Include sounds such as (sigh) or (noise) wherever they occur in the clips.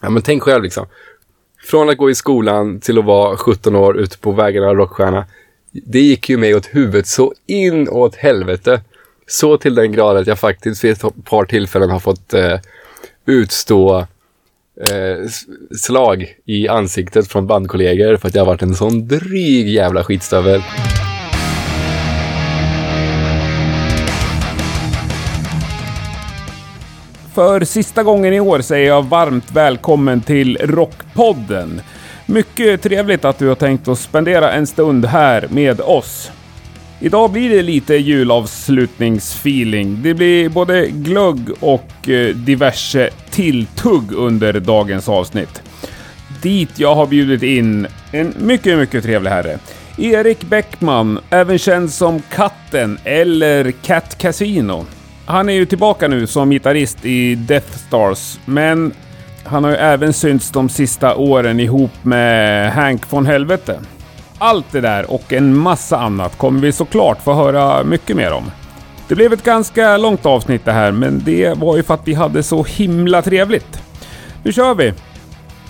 Ja, men tänk själv liksom. Från att gå i skolan till att vara 17 år ute på vägarna av rockstjärna. Det gick ju mig åt huvudet så in åt helvete. Så till den grad att jag faktiskt vid ett par tillfällen har fått eh, utstå eh, slag i ansiktet från bandkollegor för att jag har varit en sån dryg jävla skitstövel. För sista gången i år säger jag varmt välkommen till Rockpodden. Mycket trevligt att du har tänkt att spendera en stund här med oss. Idag blir det lite julavslutningsfeeling. Det blir både glögg och eh, diverse tilltugg under dagens avsnitt. Dit jag har bjudit in en mycket, mycket trevlig herre. Erik Bäckman, även känd som Katten eller Cat Casino. Han är ju tillbaka nu som gitarrist i Death Stars, men han har ju även synts de sista åren ihop med Hank von Helvete. Allt det där och en massa annat kommer vi såklart få höra mycket mer om. Det blev ett ganska långt avsnitt det här, men det var ju för att vi hade så himla trevligt. Nu kör vi!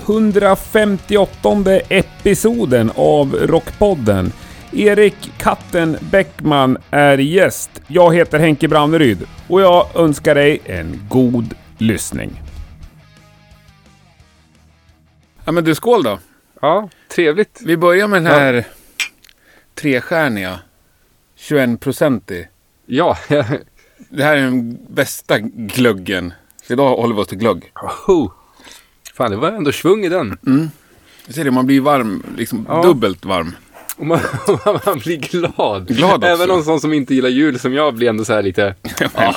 158 episoden av Rockpodden. Erik Katten Bäckman är gäst. Jag heter Henke Branneryd och jag önskar dig en god lyssning. Ja men du, skål då! Ja, trevligt. Vi börjar med den här trestjärniga 21-procentig. Ja, (laughs) Det här är den bästa glöggen. Idag håller vi oss till glögg. oh. Fan, det var ändå svung i den. Jag ser det, man blir varm, liksom Ja. dubbelt varm. Och man, (laughs) man blir glad. Glad också. Även någon sån som inte gillar jul som jag blir ändå så här lite... Ja,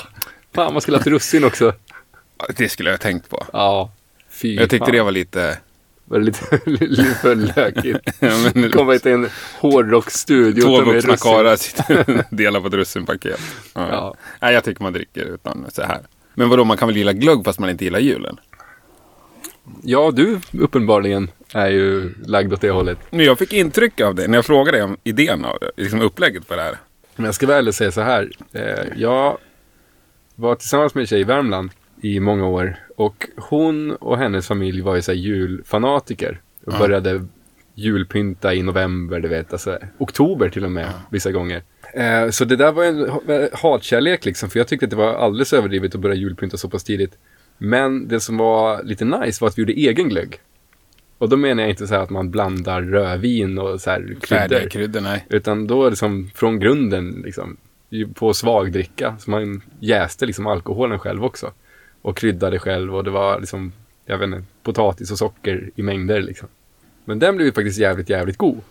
fan, man skulle ha haft russin också. Det skulle jag ha tänkt på. Ja, fy Jag tyckte fan. det var lite... var lite, (laughs) lite för lökigt. (laughs) Ja, men- Komma till en hårdrocksstudio. Två vuxna karlar sitter och delar på ett russinpaket. Ja. Ja. Nej, jag tycker man dricker utan så här. Men vadå, man kan väl gilla glögg fast man inte gillar julen? Ja, du uppenbarligen är ju lagd åt det hållet. Men jag fick intryck av det när jag frågade dig om idén av liksom upplägget för det här. Men jag ska väl ärligt säga så här. Eh, jag var tillsammans med en tjej i Värmland i många år. Och hon och hennes familj var ju så julfanatiker. Och Ja. började julpynta i november, du vet. Alltså, oktober till och med, vissa gånger. Eh, så det där var en ha- hatkärlek liksom. För jag tyckte att det var alldeles överdrivet att börja julpynta så pass tidigt. Men det som var lite nice var att vi gjorde egen glögg. Och då menar jag inte så här att man blandar rödvin och så här kryddor. kryddor, nej. Utan då är det som från grunden liksom. På svagdricka. Så man jäste liksom alkoholen själv också. Och kryddade själv och det var liksom, jag vet inte, potatis och socker i mängder liksom. Men den blev ju faktiskt jävligt, jävligt god.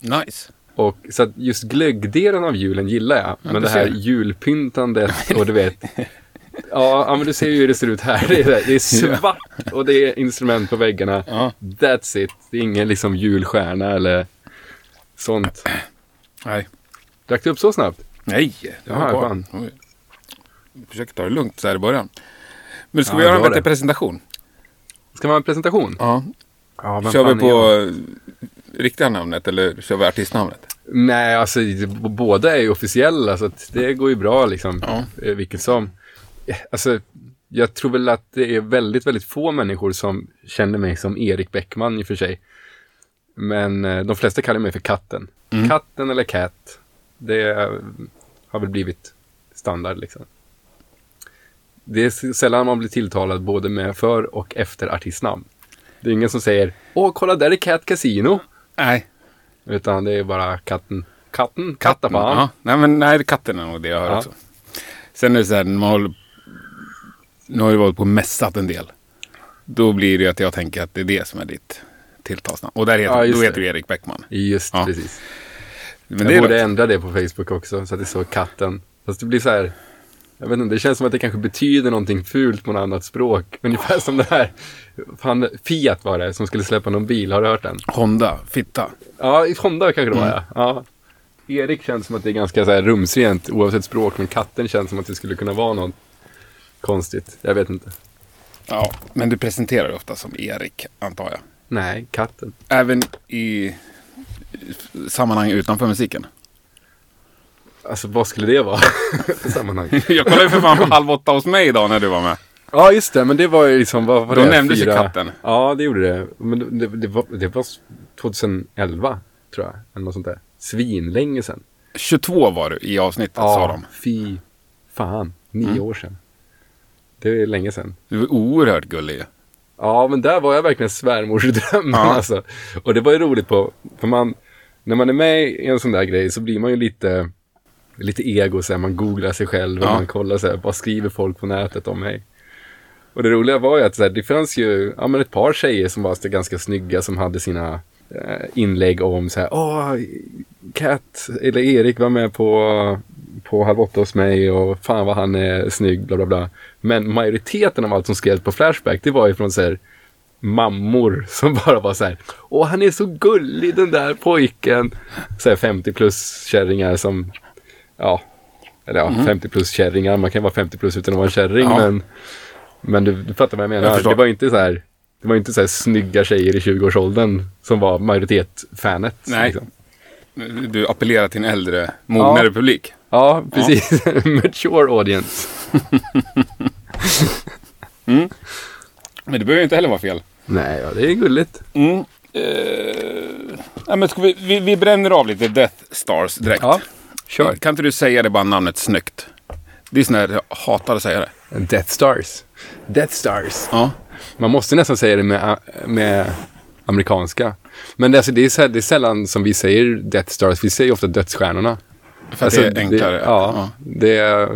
Nice. Och så att just glöggdelen av julen gillar jag. men du det här julpyntandet (laughs) och du vet. Ja, ja, men du ser ju hur det ser ut här. Det är, det är svart och det är instrument på väggarna. Ja. That's it. Det är ingen liksom julstjärna eller sånt. Nej. Drack du upp så snabbt? Nej. Det var kvar. fan. Oj. Försök ta det lugnt så här i början. Men ska Ja, vi göra en bättre det. presentation? Ska man ha en presentation? Ja. Ja, Kör vi är jag? på riktiga namnet eller kör vi artistnamnet? Nej, alltså båda är ju officiella så det går ju bra liksom. Ja. Eh, Vilket som. Alltså, jag tror väl att det är väldigt, väldigt få människor som känner mig som Erik Bäckman i och för sig. Men eh, de flesta kallar mig för katten. Mm. Katten eller cat. Det har väl blivit standard liksom. Det är sällan man blir tilltalad både med för och efter artistnamn. Det är ingen som säger Åh, kolla där är Cat Casino. Nej. Utan det är bara katten. Katten, kattafan. Ja. Nej, men nej, katten är nog det jag hör Ja. också. Sen är det så här, när man håller... Nu har jag varit på mässat en del. Då blir det att jag tänker att det är det som är ditt tilltalsnamn. Och där heter, Ja, då heter du Erik Bäckman. Just Ja. precis. Men jag det borde rätt. ändra det på Facebook också, så att det står katten. Fast det blir så här, jag vet inte, det känns som att det kanske betyder någonting fult på något annat språk. (laughs) Ungefär som det här, fan, Fiat var det, som skulle släppa någon bil, har du hört den? Honda, fitta. Ja, Honda kanske det var Mm. ja. ja. Erik känns som att det är ganska så här rumsrent oavsett språk, men katten känns som att det skulle kunna vara något konstigt. Jag vet inte. Ja, men du presenterar dig ofta som Erik, antar jag. Nej, katten. Även i sammanhang utanför musiken. Alltså vad skulle det vara (laughs) för sammanhang? (laughs) Jag kollade ju för fan på (laughs) Halv åtta hos mig idag när du var med. Ja, just det. Men det var ju liksom... Vad var Då det? nämndes ju katten. Ja, det gjorde det. Men det, det, var, det var 2011, tror jag. Eller något sånt där. Svinlänge sedan. 22 var du i avsnittet, sa de. fy fan. Nio Mm. år sedan. Det är länge sedan. Du var oerhört gullig. Ja, men där var jag verkligen svärmorsdrömmen Ja. alltså. Och det var ju roligt på, för man, när man är med i en sån där grej så blir man ju lite, lite ego så här, man googlar sig själv och Ja. man kollar så här, vad skriver folk på nätet om mig? Och det roliga var ju att så här, det fanns ju, ja men ett par tjejer som var så ganska snygga som hade sina eh, inlägg om så här, åh, Kat, eller Erik var med på, på Halv åtta hos mig och fan vad han är snygg, bla bla bla. Men majoriteten av allt som skrevs på Flashback, det var ju från så här, mammor (laughs) som bara var så här, åh han är så gullig den där pojken. Så här 50 plus kärringar som, ja, eller ja, 50 plus kärringar, man kan vara 50 plus utan att vara en kärring, Ja. men, men du, du fattar vad jag menar. Jag det var inte så här, det var inte så här snygga tjejer i 20-årsåldern som var majoritet-fanet. Nej. Liksom. Du appellerar till en äldre, mognare Ja. publik. Ja, precis. (laughs) Mature audience. (laughs) Men det behöver inte heller vara fel. Nej, ja, det är gulligt. Mm. Eh, ja, men vi, vi, vi bränner av lite Death Stars direkt. Ja, kör. Kan inte du säga det bara namnet snyggt? Det är sån här, jag hatar att säga det. Death Stars. Death Stars. Ja. Man måste nästan säga det med, med amerikanska. Men det, alltså, det, är, så här- det är sällan som vi säger Death Stars. Vi säger ofta dödsstjärnorna. För att det är enklare. Det, ja, det är...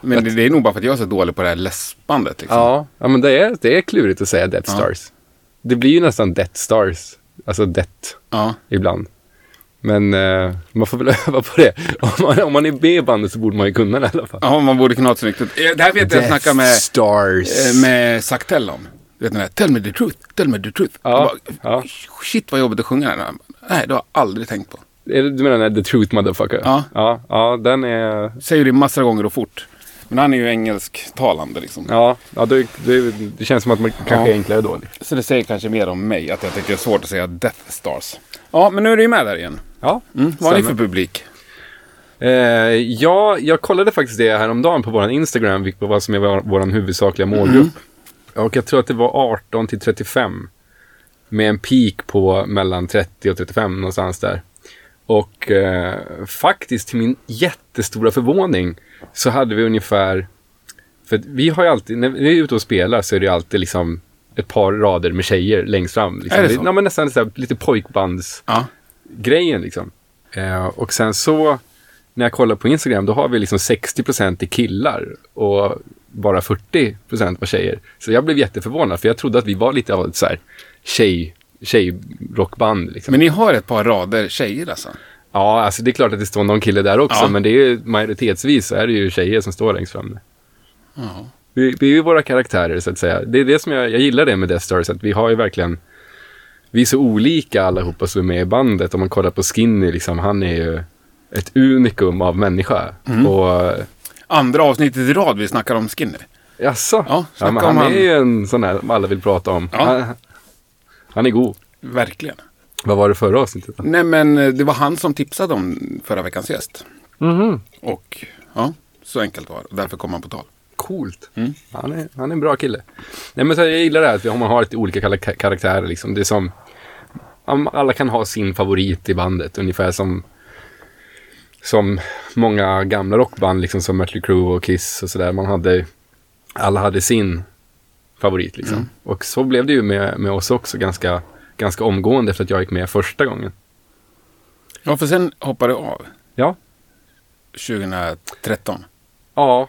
Men det, det är nog bara för att jag är så dålig på det här läspandet. Liksom. Ja, ja men det är, det är klurigt att säga Death Ja. Stars. Det blir ju nästan Death Stars. Alltså Death Ja. ibland. Men eh, man får väl (laughs) öva på det. Om man, om man är med i bandet så borde man ju kunna det i alla fall. ja, man borde kunna ha ett snyggt. Eh, Det här vet jag jag snackade med, Stars. eh, med Saktell om. Du vet den där, tell me the truth, tell me the truth. Ja, bara, ja. Shit vad jobbigt att sjunga den här. Nej, det har jag aldrig tänkt på. Är Du menar den där The Truth Motherfucker? Ja. Ja, ja den är... Säger det massor av gånger och fort. Men han är ju engelsktalande liksom. Ja, ja det, det, det känns som att man kanske Ja. är enklare då. Så det säger kanske mer om mig, att jag tycker det är svårt att säga Death Stars. Ja, men nu är du ju med där igen. Ja, Mm. Vad har ni för publik? Eh, ja, jag kollade faktiskt det häromdagen på vår Instagram, vilket vad som är vår, vår huvudsakliga målgrupp. Och jag tror att det var 18 till 35. Med en peak på mellan 30 och 35 någonstans där. Och eh, faktiskt till min jättestora förvåning så hade vi ungefär, för vi har ju alltid, när vi är ute och spelar så är det ju alltid liksom ett par rader med tjejer längst fram. Liksom. Är det så? Ja, men nästan så här, lite pojkbands Ja. liksom. Eh, och sen så när jag kollar på Instagram då har vi liksom 60% i killar och bara 40% var tjejer. Så jag blev jätteförvånad för jag trodde att vi var lite av ett så här tjej, tjejrockband. Liksom. Men ni har ett par rader tjejer alltså? ja, alltså det är klart att det står någon kille där också Ja. men det är ju majoritetsvis så är det ju tjejer som står längst fram. Ja. Vi, vi är ju våra karaktärer så att säga. Det är det som jag, jag gillar det med Death Stars, att vi har ju verkligen vi är så olika allihopa som är med i bandet. Om man kollar på Skinny, liksom, han är ju ett unikum av människa. Mm. Och Andra avsnittet i rad vi snackar om Skinner. jaså? Ja, ja, han han. är ju en sån här som alla vill prata om. Ja. Han, han är god. Verkligen. Vad var det förra avsnittet? då? Nej men eh, det var han som tipsade om förra veckans gäst. Mhm. Och ja, så enkelt var det. Därför kom han på tal. Coolt. Mm. Han, är, han är en bra kille. Nej, men så jag gillar det här att vi, man har lite olika karak- karaktärer. Liksom. Det är som, om alla kan ha sin favorit i bandet. Ungefär som, som många gamla rockband, liksom som Mötley Crüe och Kiss och sådär. Man hade, alla hade sin favorit. Liksom. Mm. Och så blev det ju med, med oss också ganska, ganska omgående efter att jag gick med första gången. Ja, för sen hoppade du av. Ja. 2013. Ja,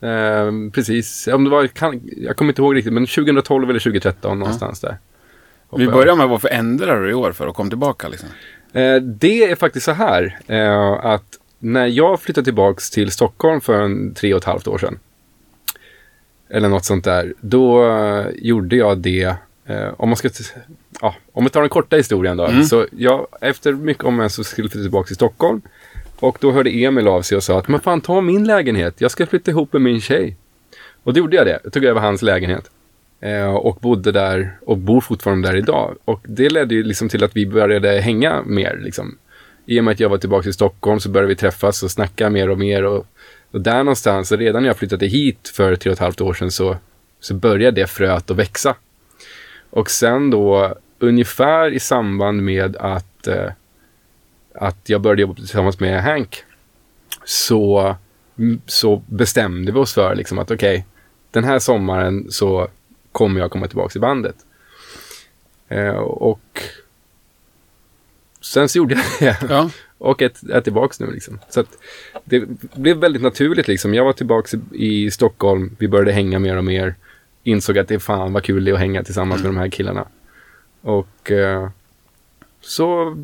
eh, precis. Om det var, kan, jag kommer inte ihåg riktigt, men 2012 eller 2013 någonstans där. Vi börjar med varför ändrade du i år för att komma tillbaka liksom? Eh, det är faktiskt så här eh, att när jag flyttade tillbaks till Stockholm för en tre och ett halvt år sedan. Eller något sånt där. Då eh, gjorde jag det. Eh, om man ska... Ja, om vi tar den korta historien då. Mm. Så jag, efter mycket om men så skulle jag flytta tillbaka till Stockholm. Och då hörde Emil av sig och sa att men fan ta min lägenhet. Jag ska flytta ihop med min tjej. Och då gjorde jag det. Jag tog över hans lägenhet. Eh, och bodde där och bor fortfarande där idag. Och det ledde ju liksom till att vi började hänga mer. Liksom. I och med att jag var tillbaka i Stockholm så började vi träffas och snacka mer och mer. Och och där någonstans, redan när jag flyttade hit för tre och ett halvt år sedan så, så började det fröet att växa. Och sen då ungefär i samband med att, eh, att jag började jobba tillsammans med Hank så, mm, så bestämde vi oss för liksom att okej, okay, den här sommaren så kommer jag komma tillbaka i bandet. Eh, och sen så gjorde jag det. Ja och är, är tillbaka nu liksom. Så att det blev väldigt naturligt liksom. Jag var tillbaka i Stockholm, vi började hänga mer och mer. Insåg att det fan var kul att hänga tillsammans mm. med de här killarna. Och eh, så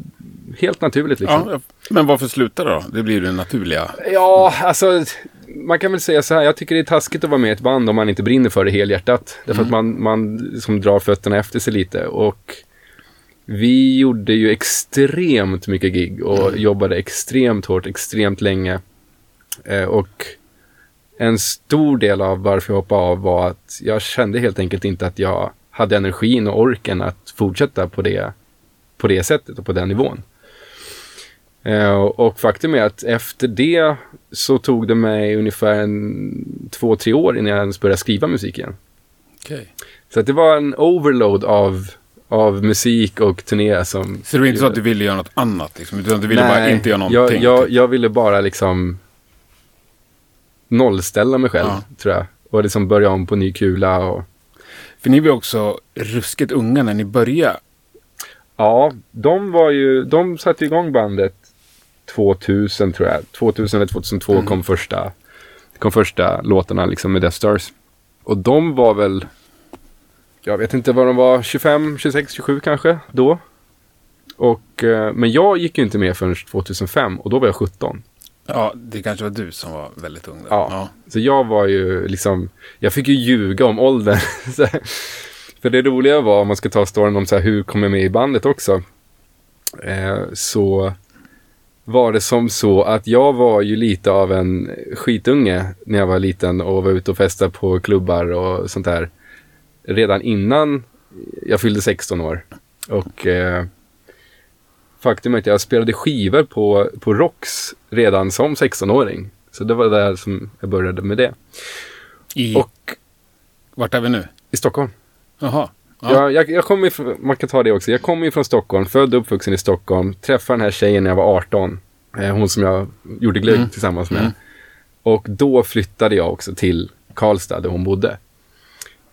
helt naturligt liksom. Ja, men varför sluta då? Det blir ju det naturliga. Ja, alltså man kan väl säga så här. Jag tycker det är taskigt att vara med i ett band om man inte brinner för det helhjärtat. Därför mm. att man, man som drar fötterna efter sig lite. Och vi gjorde ju extremt mycket gig och mm. jobbade extremt hårt, extremt länge. Eh, och en stor del av varför jag hoppade av var att jag kände helt enkelt inte att jag hade energin och orken att fortsätta på det, på det sättet och på den nivån. Eh, och faktum är att efter det så tog det mig ungefär en, två, tre år innan jag ens började skriva musik igen. Okay. Så det var en overload av, av musik och turné som... Så det var inte så att du ville göra något annat? Liksom, utan du ville Nej, bara inte göra någonting? Jag, jag, jag ville bara liksom nollställa mig själv, ja. tror jag. Och liksom börja om på ny kula och... För ni var också ruskigt unga när ni började. Ja, de var ju, de satte igång bandet 2000 tror jag. 2000 eller 2002 mm. kom första kom första låtarna liksom med Death Stars. Och de var väl, jag vet inte vad de var, 25, 26, 27 kanske då. Och, eh, men jag gick ju inte med förrän 2005 och då var jag 17. Ja, det kanske var du som var väldigt ung. Ja, ja, så jag var ju liksom, jag fick ju ljuga om åldern. (laughs) För det roliga var, om man ska ta storyn om så här, hur kom jag med i bandet också. Eh, så var det som så att jag var ju lite av en skitunge när jag var liten och var ute och festade på klubbar och sånt där. Redan innan jag fyllde 16 år. Och eh, faktum är att jag spelade skivor på, på Rox redan som 16-åring. Så det var där som jag började med det. I... Och, Vart är vi nu? I Stockholm. Jaha. Ja. Jag, jag, jag kommer ifrån, man kan ta det också. Jag kommer ju från Stockholm, född och uppvuxen i Stockholm. Träffade den här tjejen när jag var 18. Eh, hon som jag gjorde glögg mm. tillsammans med. Mm. Och då flyttade jag också till Karlstad där hon bodde.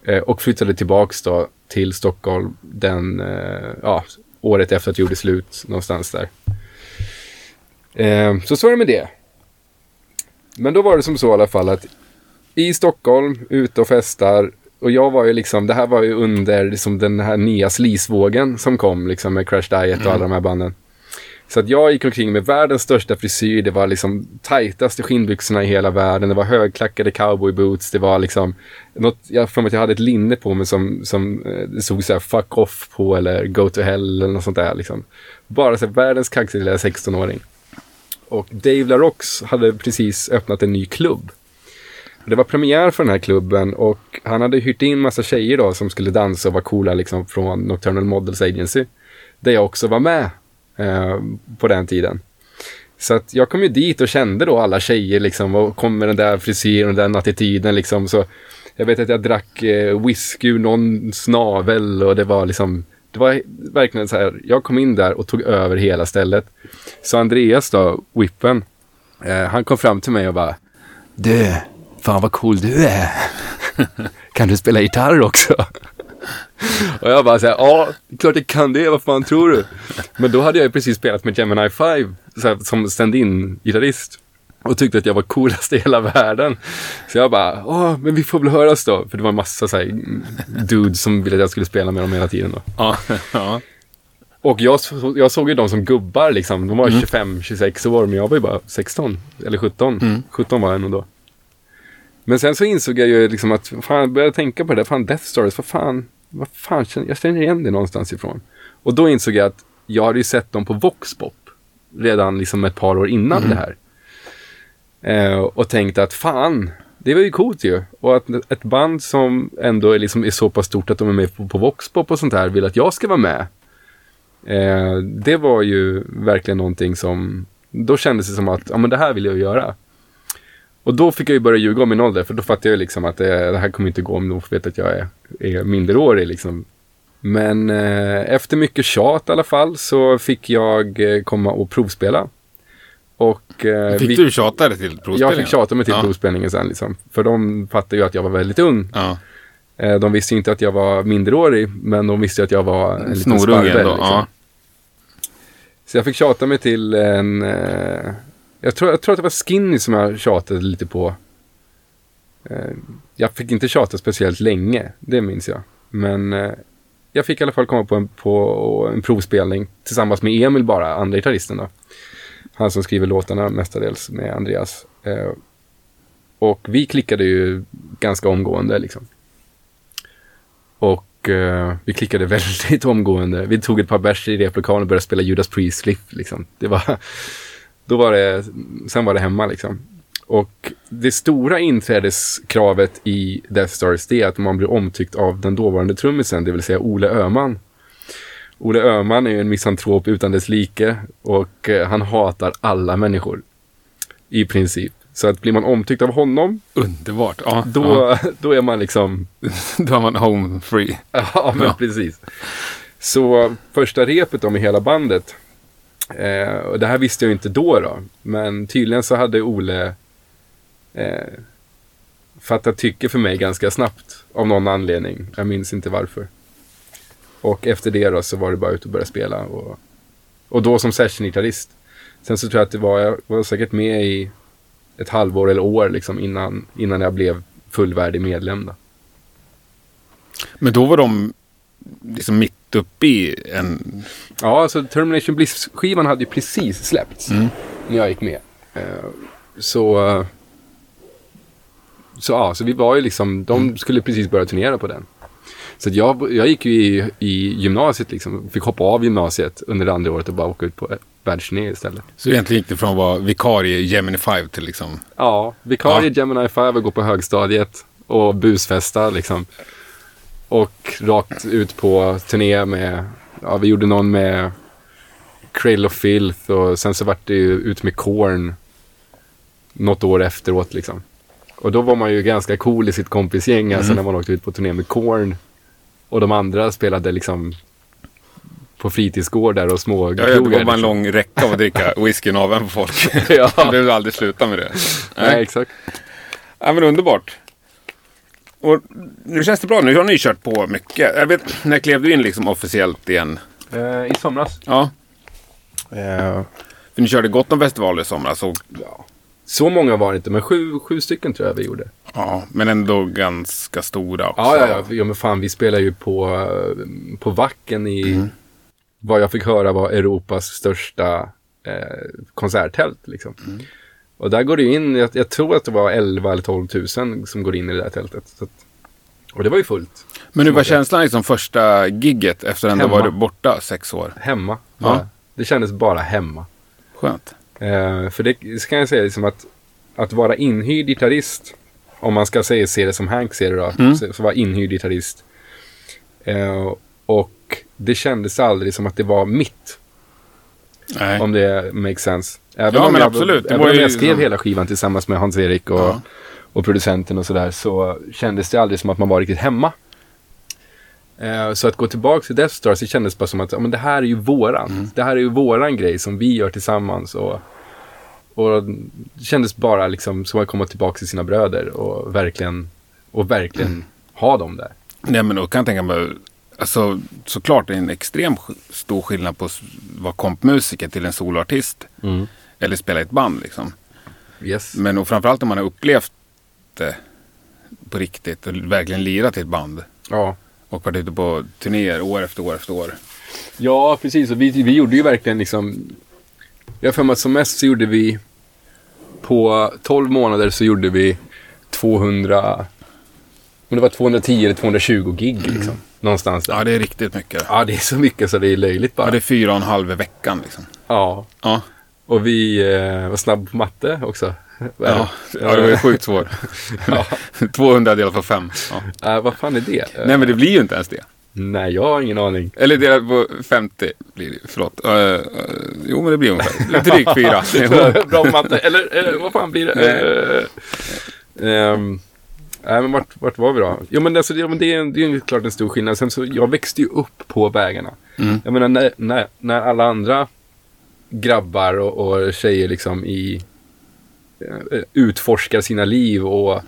Eh, och flyttade tillbaks då till Stockholm den, eh, ja, året efter att jag gjorde slut någonstans där. Eh, så så är det med det. Men då var det som så i alla fall att i Stockholm, ute och festar, och jag var ju liksom, det här var ju under liksom den här nya slisvågen som kom liksom med Crash Diet och alla de här banden. Så att jag gick omkring med världens största frisyr, det var liksom tajtaste skinnbyxorna i hela världen, det var högklackade cowboyboots, det var liksom något, jag mig att jag hade ett linne på mig som, som eh, det såg så här fuck off på eller go to hell eller något sånt där liksom. Bara så här, världens kaxiga lilla 16-åring. Och Dave LaRox hade precis öppnat en ny klubb det var premiär för den här klubben och han hade hyrt in massa tjejer då som skulle dansa och vara coola liksom från Nocturnal Models Agency. Där jag också var med eh, på den tiden. Så att jag kom ju dit och kände då alla tjejer liksom och kom med den där frisyren och den attityden liksom. Så jag vet att jag drack eh, whisky ur någon snavel och det var liksom det var verkligen så här, jag kom in där och tog över hela stället. Så Andreas då, Whippen, eh, han kom fram till mig och bara Du, Fan vad cool du är. (laughs) kan du spela gitarr också? (laughs) och jag bara såhär, ja, klart jag kan det, vad fan tror du? Men då hade jag ju precis spelat med Gemini 5 såhär, som stand-in gitarrist. Och tyckte att jag var coolast i hela världen. Så jag bara, åh, men vi får väl höras då. För det var en massa såhär dudes som ville att jag skulle spela med dem hela tiden då. Ja, (laughs) ja. Och jag, jag såg ju dem som gubbar liksom. De var mm. 25-26 år, men jag var ju bara 16 eller 17. Mm. 17 var jag nog då. Men sen så insåg jag ju liksom att, fan, jag började tänka på det där, fan Death Stories, vad fan, vad fan, jag känner igen det någonstans ifrån. Och då insåg jag att jag hade ju sett dem på Voxpop redan liksom ett par år innan mm. det här. Eh, och tänkte att fan, det var ju coolt ju. Och att ett band som ändå är, liksom, är så pass stort att de är med på, på Voxpop och sånt här vill att jag ska vara med. Eh, det var ju verkligen någonting som, då kändes det som att, ja men det här vill jag göra. Och då fick jag ju börja ljuga om min ålder, för då fattade jag liksom att det, det här kommer inte gå om de får veta att jag är, är minderårig. Liksom. Men eh, efter mycket tjat i alla fall så fick jag eh, komma och provspela. Och, eh, Fick vi- du tjata dig till provspelningen? Jag fick tjata mig till ja. provspelningen sen. Liksom. För de fattade ju att jag var väldigt ung. Ja. Eh, de visste ju inte att jag var minderårig, men de visste att jag var en liten Snorunge sparvel. ändå. Liksom. Ja. Så jag fick tjata mig till en... Jag, tror, jag tror att det var Skinny som jag tjatade lite på. Eh, jag fick inte tjata speciellt länge, det minns jag. Men eh, jag fick i alla fall komma på en, på en provspelning tillsammans med Emil bara, andra gitarristen då. Han som skriver låtarna mestadels med Andreas. Eh, och vi klickade ju ganska omgående liksom. Och eh, vi klickade (laughs) väldigt omgående. Vi tog ett par bärs i replokalen och började spela Judas Priest Cliff liksom. Det var, då var det, sen var det hemma liksom. Och det stora inträdeskravet i Death Stars det är att man blir omtyckt av den dåvarande trummisen, det vill säga Ole Öhman. Ole Öhman är ju en misantrop utan dess like och eh, han hatar alla människor. I princip. Så att blir man omtyckt av honom, Underbart. Ja, då, ja. (laughs) då är man liksom (laughs) då är man home free. Ja, men Ja. precis. Så första repet då med hela bandet. Eh, och det här visste jag ju inte då då. Men tydligen så hade Ole eh, fattat tycke för mig ganska snabbt. Av någon anledning. Jag minns inte varför. Och efter det då så var det bara ut och börja spela. Och, och då som sessiongitarrist. Sen så tror jag att det var, jag var säkert med i ett halvår eller år liksom innan, innan jag blev fullvärdig medlem då. Men då var de liksom mitt uppe i en... Ja, alltså Termination Bliss-skivan hade ju precis släppts Mm. när jag gick med. Eh, så, eh, så ja, så vi var ju liksom, de Mm. skulle precis börja turnera på den. Så jag, jag gick ju i, i gymnasiet liksom, fick hoppa av gymnasiet under det andra året och bara åka ut på världsturné istället. Så egentligen gick det från att vara vikarie Gemini 5 till liksom... Ja, vikarie Gemini 5 och gå på högstadiet och busfesta liksom. Och rakt ut på turné med, ja vi gjorde någon med Cradle of Filth och sen så vart det ju ut med Korn något år efteråt liksom. Och då var man ju ganska cool i sitt kompisgäng alltså när man åkte ut på turné med Korn. Och de andra spelade liksom på fritidsgårdar och små Ja, det var bara en lång räcka av att dricka (laughs) whiskyn av på folk. Ja. (laughs) Man behövde aldrig sluta med det. Nej, exakt. Ja, men underbart. Och nu känns det bra. Nu har ni kört på mycket. Jag vet, när klev du in liksom officiellt igen? Eh, I somras. Ja, Eh, för ni körde Gotland festival i somras. Och, ja. Så många var det inte, men sju, sju stycken tror jag vi gjorde. ja, men ändå ganska stora också. Ja, ja, ja. ja men fan, vi spelar ju på, eh, på Vacken i vad jag fick höra var Europas största eh, konserttält. Liksom. Och där går det in, jag, jag tror att det var 11 eller 12 000 som går in i det där tältet. Att, och det var ju fullt. Men hur var känslan liksom första gigget efter att du Hemma. varit borta sex år? Hemma. Ja. Det kändes bara hemma. Skönt. Eh, för det så kan jag säga liksom att, att vara inhyrd gitarrist, om man ska säga, se det som Hank ser det då, Mm. så, så var inhyrd gitarrist. Eh, och det kändes aldrig som att det var mitt, Nej. om det makes sense. Även Ja, men jag, absolut. Det Även var om jag skrev liksom- hela skivan tillsammans med Hans-Erik och, Ja. och producenten och sådär, så kändes det aldrig som att man var riktigt hemma. Eh, Så att gå tillbaka till Death Stars, det kändes bara som att ja, men det här är ju våran. Mm. Det här är ju våran grej som vi gör tillsammans. Och, och det kändes bara liksom som att komma tillbaka till sina bröder och verkligen, och verkligen Mm. ha dem där. Nej, men då kan jag tänka mig. Alltså, såklart det är en extrem sk- stor skillnad på att vara kompmusiker till en soloartist. Eller spela i ett band liksom. Yes. Men och framförallt om man har upplevt det på riktigt och verkligen lirat i ett band. Ja. Och varit ute på turnéer år efter år efter år. ja, precis. Och vi, vi gjorde ju verkligen liksom... Jag har för mig att som mest så gjorde vi... På 12 månader så gjorde vi 200... Om det var 210 eller 220 gig liksom. Någonstans där. Ja, det är riktigt mycket. Ja, det är så mycket så det är löjligt bara. Ja, det är fyra och en halv i veckan liksom. Ja, Ja, och vi eh, var snabb på matte också. ja. ja det var ju sjukt svårt. (laughs) Ja. 200 delat på fem. Ja. Eh, vad fan är det? Nej, men det blir ju inte ens det. Nej, jag har ingen aning. Eller delat på 50 blir det. Förlåt. Uh, uh, jo, men det blir ungefär. Drygt fyra. (laughs) Bra matte. Eller, eller vad fan blir det? Uh, um, nej, men vart, vart var vi då? Jo, men, alltså, det, det, är, det är klart en stor skillnad. Sen så, jag växte ju upp på vägarna. Mm. Jag menar, när, när, när alla andra grabbar och, och tjejer liksom i eh, utforskar sina liv och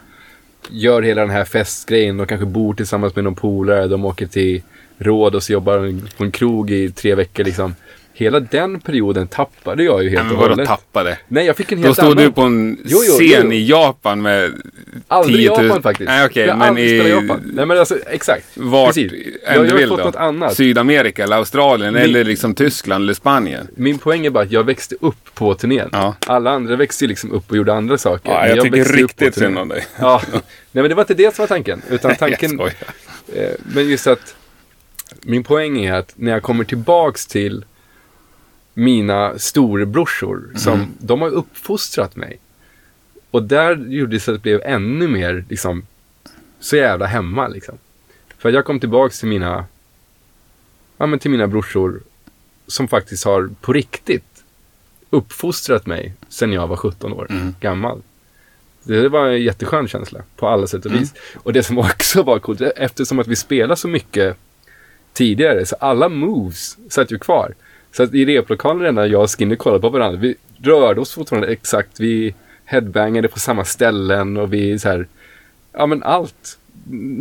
gör hela den här festgrejen. De kanske bor tillsammans med någon polare. De åker till Rhodos och jobbar på en krog i tre veckor liksom. Hela den perioden tappade jag ju helt och vadå hållet. tappade? Nej, jag fick en Då helt stod annan... du på en Jo, jo, scen jo. i Japan med Aldrig 10 000... Japan faktiskt. Nej, okej. jag har men i... Japan. Nej, men alltså exakt. Vart Precis. Jag, än jag du vill då? något annat. Sydamerika eller Australien Min- eller liksom Tyskland eller Spanien. Min poäng är bara att jag växte upp på turnén. Ja. Alla andra växte ju liksom upp och gjorde andra saker. Ja, Men jag tycker riktigt synd om dig. Ja, nej men det var inte det som var tanken. Utan (laughs) Jag tanken, skojar. eh, men just att min poäng är att när jag kommer tillbaks till mina storebrorsor, som Mm. de har uppfostrat mig. Och där gjorde det så att det blev ännu mer liksom så jävla hemma liksom. För jag kom tillbaks till mina, ja men till mina brorsor som faktiskt har på riktigt uppfostrat mig sedan jag var 17 år Mm. gammal. Det var en jätteskön känsla på alla sätt och Mm. vis. Och det som också var coolt, eftersom att vi spelade så mycket tidigare, så alla moves satt ju kvar. Så att i replokalen redan när jag och Skinny kollade på varandra, vi rörde oss fortfarande exakt, vi headbangade på samma ställen och vi så här, ja men allt.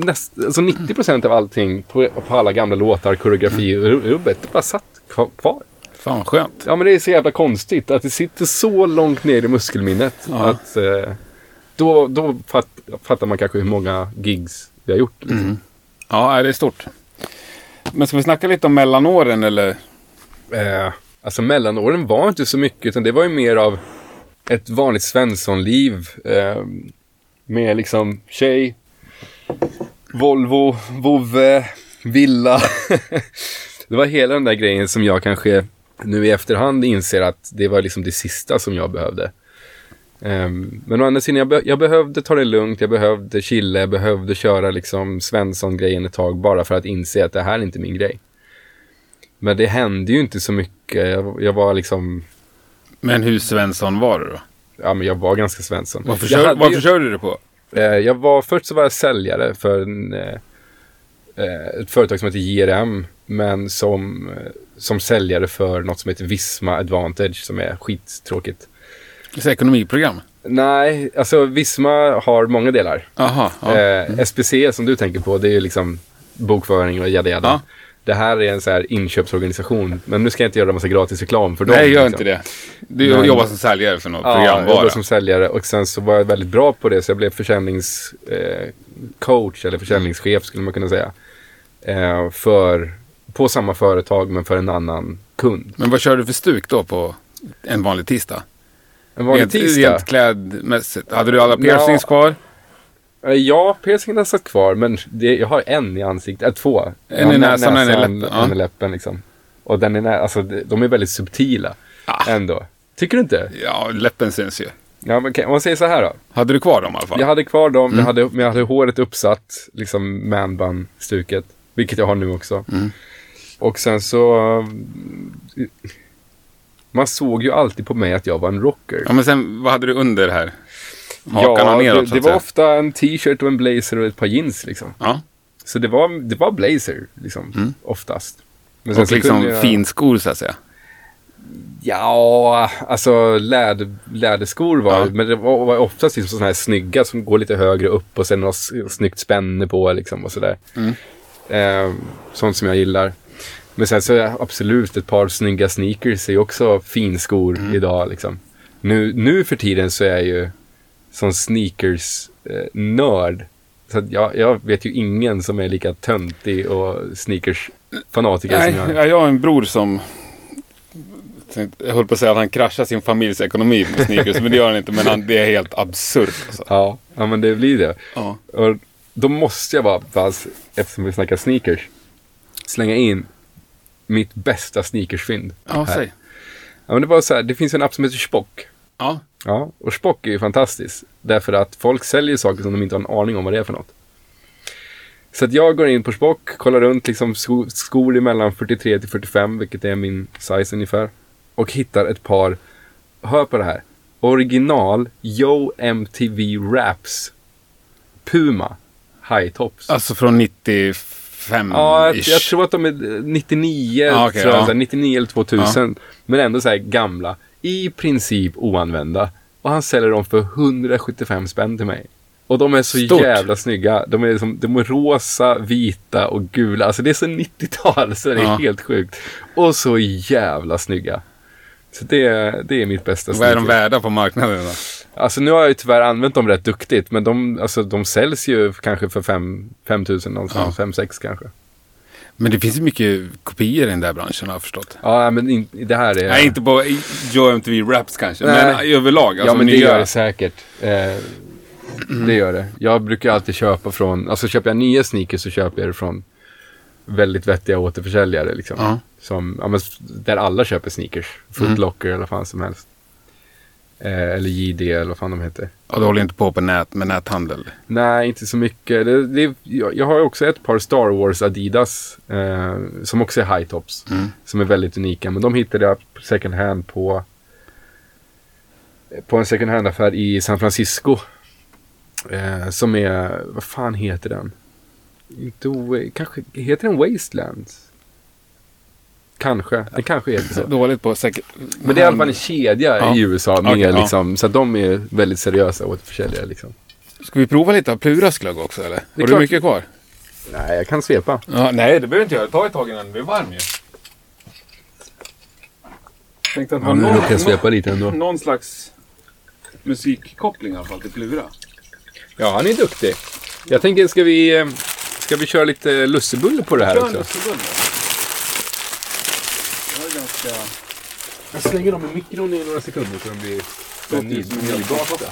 Näst, alltså 90% av allting på, på alla gamla låtar, koreografi och rubbet, det bara satt kva- kvar. Fan skönt. Ja men det är så jävla konstigt att det sitter så långt ner i muskelminnet Ja. att eh, då, då fatt, fattar man kanske hur många gigs vi har gjort. Liksom. Mm. Ja, det är stort. Men ska vi snacka lite om mellanåren eller? Eh, alltså mellanåren var inte så mycket utan det var ju mer av ett vanligt Svenssonliv. Eh, med liksom tjej, Volvo, vovve, villa. (laughs) det var hela den där grejen som jag kanske nu i efterhand inser att det var liksom det sista som jag behövde. Ehm, men å andra sidan, jag, be- jag behövde ta det lugnt, jag behövde chilla, jag behövde köra liksom Svensson-grejen ett tag bara för att inse att det här är inte min grej. Men det hände ju inte så mycket. Jag, jag var liksom, Men hur Svensson var du då? ja men jag var ganska Svensson. Vad jag, försörjde, hade försörjde du det på? eh, jag var, först så var jag säljare för en, eh, eh, ett företag som heter JRM. Men som, som säljare för något som heter Visma Advantage som är skittråkigt. Det är ekonomiprogram. Nej, alltså Visma har många delar. Jaha. Ja. Eh, SPC som du tänker på, det är ju liksom bokföring och jada jada. Ja. Det här är en så här inköpsorganisation. Men nu ska jag inte göra massa gratis reklam för dem. Nej, gör liksom. inte det. Du Men- jobbar som säljare för något Ja, program jag jobbade bara. som säljare och sen så var jag väldigt bra på det så jag blev försäljningscoach eh, eller försäljningschef skulle man kunna säga. Eh, för, på samma företag men för en annan kund. Men vad kör du för stuk då på en vanlig tisdag? En vanlig rent, tisdag. Rent klädmässigt. Hade du alla piercings Ja. kvar? Eh, Ja, piercingen satt kvar men det, jag har en i ansiktet, äh, två. En Ja, i nä- näsan och en i läppen, ja. En i läppen liksom. Och den är nä- alltså, de- är väldigt subtila Ah. ändå. Tycker du inte? Ja, läppen syns ju. Ja, men om man säger så här då. Hade du kvar dem i alla fall? Jag hade kvar dem, Mm. jag, hade, men jag hade håret uppsatt, liksom manbun-stuket. Vilket jag har nu också. Mm. Och sen så... eh, Man såg ju alltid på mig att jag var en rocker. Ja, men sen vad hade du under här? Hakan och neråt det, det var ofta en t-shirt och en blazer och ett par jeans liksom. Ja, Så det var, det var blazer, liksom, Mm. oftast. Men och liksom jag- finskor så att säga. Ja, alltså läder, läderskor var Ja. Men det var, var oftast liksom sådana här snygga som går lite högre upp och sen något snyggt spänne på liksom och sådär. Mm. Eh, sånt som jag gillar. Men sen så är absolut ett par snygga sneakers är ju också finskor Mm. idag liksom. Nu, nu för tiden så är ju som sneakers-nörd. så att jag, jag vet ju ingen som är lika töntig och sneakers-fanatiker som jag jag, jag har en bror som... Jag höll på att säga att han kraschar sin familjs ekonomi med sneakers, men det gör han inte. Men han, det är helt absurt. Alltså. Ja, ja, men det blir det. Ja. Och då måste jag bara, fast, eftersom vi snackar sneakers, slänga in mitt bästa sneakersfynd. Ja, här. säg. Ja, men det var så här, det finns en app som heter Spock. Ja. Ja, och Spock är ju fantastisk. Därför att folk säljer saker som de inte har en aning om vad det är för något. Så att jag går in på Spock, kollar runt liksom sko skor emellan 43 till 45, vilket är min size ungefär. Och hittar ett par, hör på det här, original Yo MTV Raps Puma High Tops. Alltså från 95 Ja, jag, jag tror att de är 99, Ah, okej, tror jag, ja. så här, 99 eller 2000. Men ändå så här gamla. I princip oanvända. Och han säljer dem för 175 spänn till mig. Och de är så Stort. jävla snygga. De är, liksom, de är rosa, vita och gula. Alltså det är så 90-tal så det är Ja. helt sjukt. Och så jävla snygga. Så det, det är mitt bästa Vad är de värda på marknaden då? Alltså nu har jag ju tyvärr använt dem rätt duktigt. Men de, alltså, de säljs ju kanske för 5 000 någonstans. 5-6 kanske. Men det finns mycket kopior i den där branschen har jag förstått. Ja, men in, det här är... Nej, inte på Joe MTV Raps kanske, Nej. men överlag. Alltså ja, men det gör det säkert. Eh, Det gör det. Jag brukar alltid köpa från, alltså köper jag nya sneakers så köper jag det från väldigt vettiga återförsäljare. Liksom. Ja. Som, ja, men, där alla köper sneakers. Footlocker eller vad fan som helst. Eh, eller JD eller vad fan de heter. Ja, du håller inte på på nät, med näthandel. Nej, inte så mycket. Det, det, jag, jag har också ett par Star Wars Adidas eh, som också är high tops. Som är väldigt unika. Men de hittade jag second hand på på en second hand-affär i San Francisco. Eh, som är, vad fan heter den? Inte kanske, heter den Wasteland? Kanske, den kanske heter så. Dåligt på säkert. Men det är i alla fall en kedja Ja. i USA. Med ja. liksom, Så att de är väldigt seriösa återförsäljare. Liksom. Ska vi prova lite av Pluras glögg också eller? Har du mycket kvar? Nej, jag kan svepa. Ja, nej, det behöver inte göra. Ta ett tag innan den blir varm ju. Tänkte att Ja, kan jag svepa lite ändå. någon slags musikkoppling i alla fall till Plura. Ja, han är duktig. Jag tänker, ska vi, eh, ska vi köra lite lussebulle på det här också? Jag slänger dem i mikron i några sekunder så de blir så nybakta.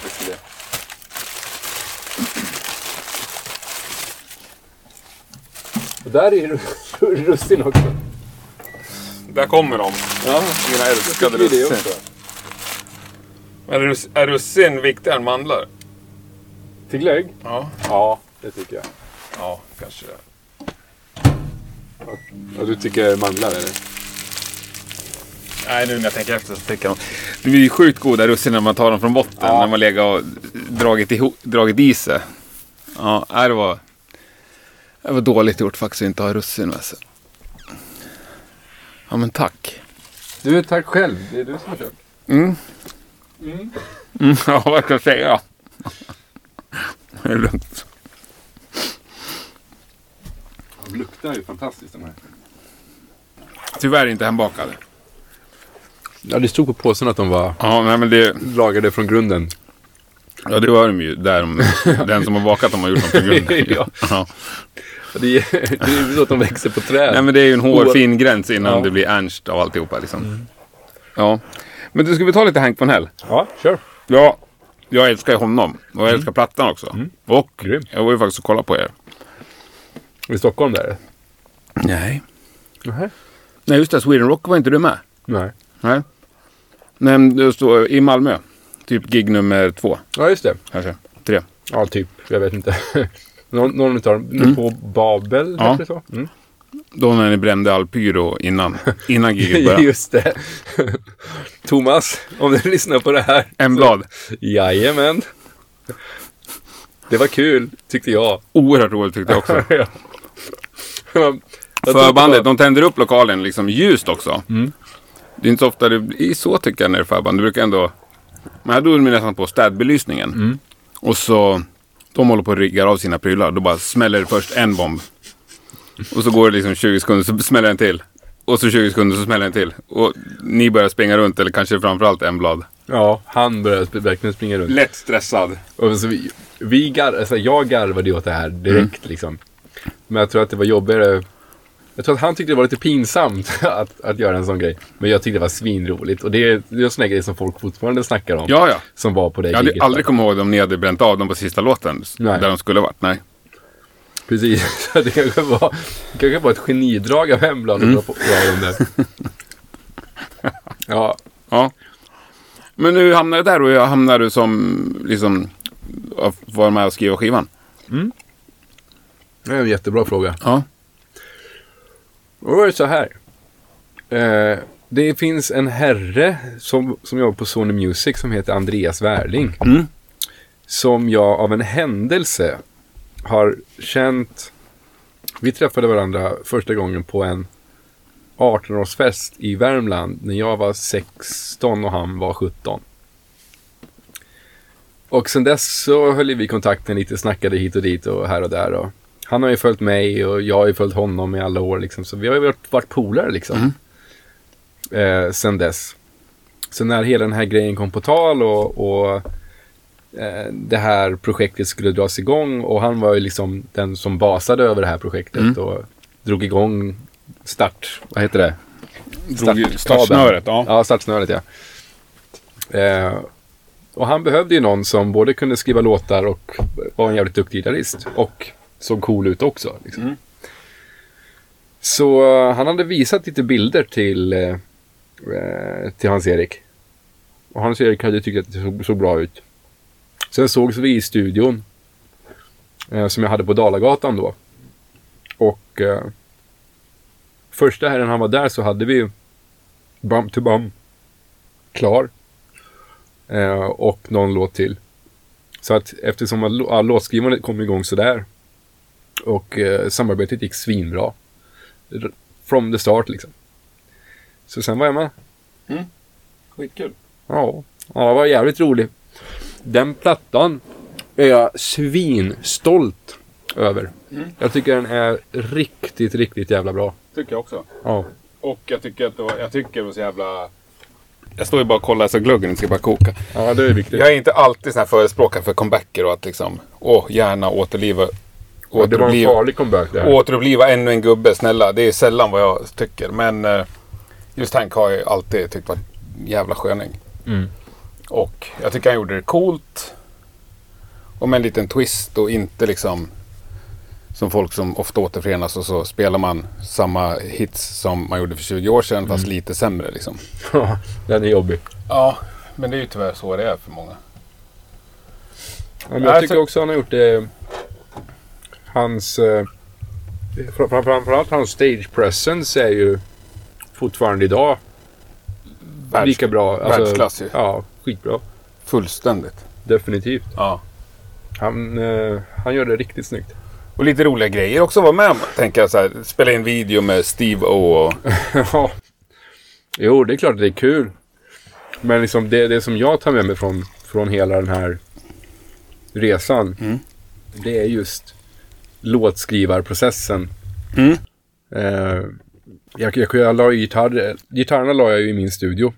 Och där är ru- (laughs) russin också. Där kommer de. Ja, Mina älskade det russin. Är, russ, är russin viktigare än mandlar? Till glögg? Ja. Ja, det tycker jag. Ja, kanske. Och du tycker mandlar eller? Nej, nu när jag tänker efter så tycker jag De blir ju sjukt goda russin när man tar dem från botten. Ja. När man legat och dragit, ihop, dragit i sig. Ja, det var... Det var dåligt gjort faktiskt att inte ha russin med sig. Ja, men tack. Du, tack själv. Det är du som har köpt. Mm. Mm, (laughs) ja, vad ska jag säga? Det är lugnt. De luktar ju fantastiskt de här. Tyvärr inte hembakade. Ja, det stod på påsen att de var Ja, nej, men det, lagade från grunden. ja, det var de ju. Där de, den som har bakat dem har gjort dem på grunden. (laughs) Ja. ja. Det är, det är ju så att de växer på träd. Nej, men det är ju en hårfin gräns innan Ja. det blir Ernst av alltihopa. Liksom. Ja. Men du, ska vi ta lite Hank von Hell? Ja, kör. Ja, jag älskar ju honom. Och jag älskar plattan också. Och Grym. jag var ju faktiskt och kollade på er. I Stockholm där? Nej. Nej. Nej, just det. Sweden Rock var inte du med. Nej. Nej. Men det står i Malmö. Typ gig nummer två, Ja, just det. kanske. Tre. Ja, typ. Jag vet inte. (laughs) någon, någon utav dem. Nu På Babel, Ja. det så? Mm. Då när ni brände all pyro innan, (laughs) innan giget började. Just det. (laughs) Thomas, om du lyssnar på det här. En blad. Jajamän. Det var kul, tyckte jag. Oerhört roligt tyckte jag också. Ja. Förbandet, de tänder upp lokalen liksom ljust också. Mm. Det är inte så ofta det blir så tycker jag när det är förband. Det brukar ändå... Men här drog de nästan på städbelysningen. Mm. Och så... De håller på att rigga av sina prylar. Då bara smäller det först en bomb. Och så går det liksom 20 sekunder så smäller en till. Och så 20 sekunder så smäller en till. Och ni börjar springa runt, eller kanske framförallt en blad. Ja, han började sp- verkligen springa runt. Lätt stressad. Och så vi, vi gar, alltså jag garvade åt det här direkt liksom. Men jag tror att det var jobbigare. Jag tror att han tyckte det var lite pinsamt (laughs) att, att göra en sån grej. Men jag tyckte det var svinroligt. Och det är, det är en sån här grej som folk fortfarande snackar om. Ja, ja. Som var på det Jag hade giget. aldrig kommit ihåg om ni hade bränt av dem på sista låten. Nej. Där de skulle varit. Nej. Precis. (laughs) Det kanske var, det kanske var ett genidrag av Hemblad att dra på dem där. (laughs) Ja, Ja. Men nu hamnar du där och jag hamnar du som liksom att vara med och skriva skivan. Det är en jättebra fråga. Ja. Och då är det så här. Eh, det finns en herre som, som jobbar på Sony Music som heter Andreas Wärling. Mm. Som jag av en händelse har känt. Vi träffade varandra första gången på en 18-årsfest i Värmland när jag var 16 och han var 17. Och sen dess så höll vi kontakten lite, snackade hit och dit och här och där. Och han har ju följt mig och jag har ju följt honom i alla år liksom. Så vi har ju varit, varit polare liksom. Eh, sen dess. Så när hela den här grejen kom på tal och, och eh, det här projektet skulle dras igång och han var ju liksom den som basade över det här projektet Mm. och drog igång start, vad heter det? Startsnöret, ja. Ja, startsnöret ja. Eh, och han behövde ju någon som både kunde skriva låtar och var en jävligt duktig gitarrist. Och såg cool ut också. Liksom. Mm. Så eh, han hade visat lite bilder till, eh, eh, till Hans-Erik. Och Hans-Erik hade tyckt att det såg, såg bra ut. Sen sågs vi i studion. Eh, som jag hade på Dalagatan då. Och eh, första helgen han var där så hade vi Bum to Bum klar. Eh, och någon låt till. Så att eftersom ja, låtskrivandet kom igång sådär. Och eh, samarbetet gick svinbra. From the start liksom. Så sen var jag med. Skitkul. Ja, ja det var jävligt roligt. Den plattan är jag svinstolt över. Mm. Jag tycker den är riktigt, riktigt jävla bra. Tycker jag också. Ja. Och jag tycker att det var, jag tycker det var så jävla... Jag står ju bara och kollar så gluggen ska bara koka. Ja, det är viktigt. Jag är inte alltid sån här förespråkare för comebacker och att liksom, åh, gärna återliva, Ja, det var en farlig comeback det här. återuppliva ännu en gubbe, snälla. Det är sällan vad jag tycker. Men eh, just Hank har jag alltid tyckt var en jävla sköning. Mm. Och jag tycker han gjorde det coolt. Och med en liten twist och inte liksom som folk som ofta återförenas och så spelar man samma hits som man gjorde för 20 år sedan fast lite sämre liksom. (laughs) den är jobbig. Ja, men det är ju tyvärr så det är för många. Ja, men Nej, jag tycker så- också han har gjort det. Hans... Eh, fram- fram- framförallt hans stage presence är ju fortfarande idag Världs- lika bra. Alltså, världsklass ju. Ja, skitbra. Fullständigt. Definitivt. Ja. Han, eh, han gör det riktigt snyggt. Och lite roliga grejer också vara med om. Tänker jag så här, spela in video med Steve O och... (laughs) Ja. Jo, det är klart att det är kul. Men liksom det, det som jag tar med mig från, från hela den här resan. Mm. Det är just låtskrivarprocessen. Mm. Eh, jag, jag, jag la gitarr, gitarrerna la jag ju i min studio.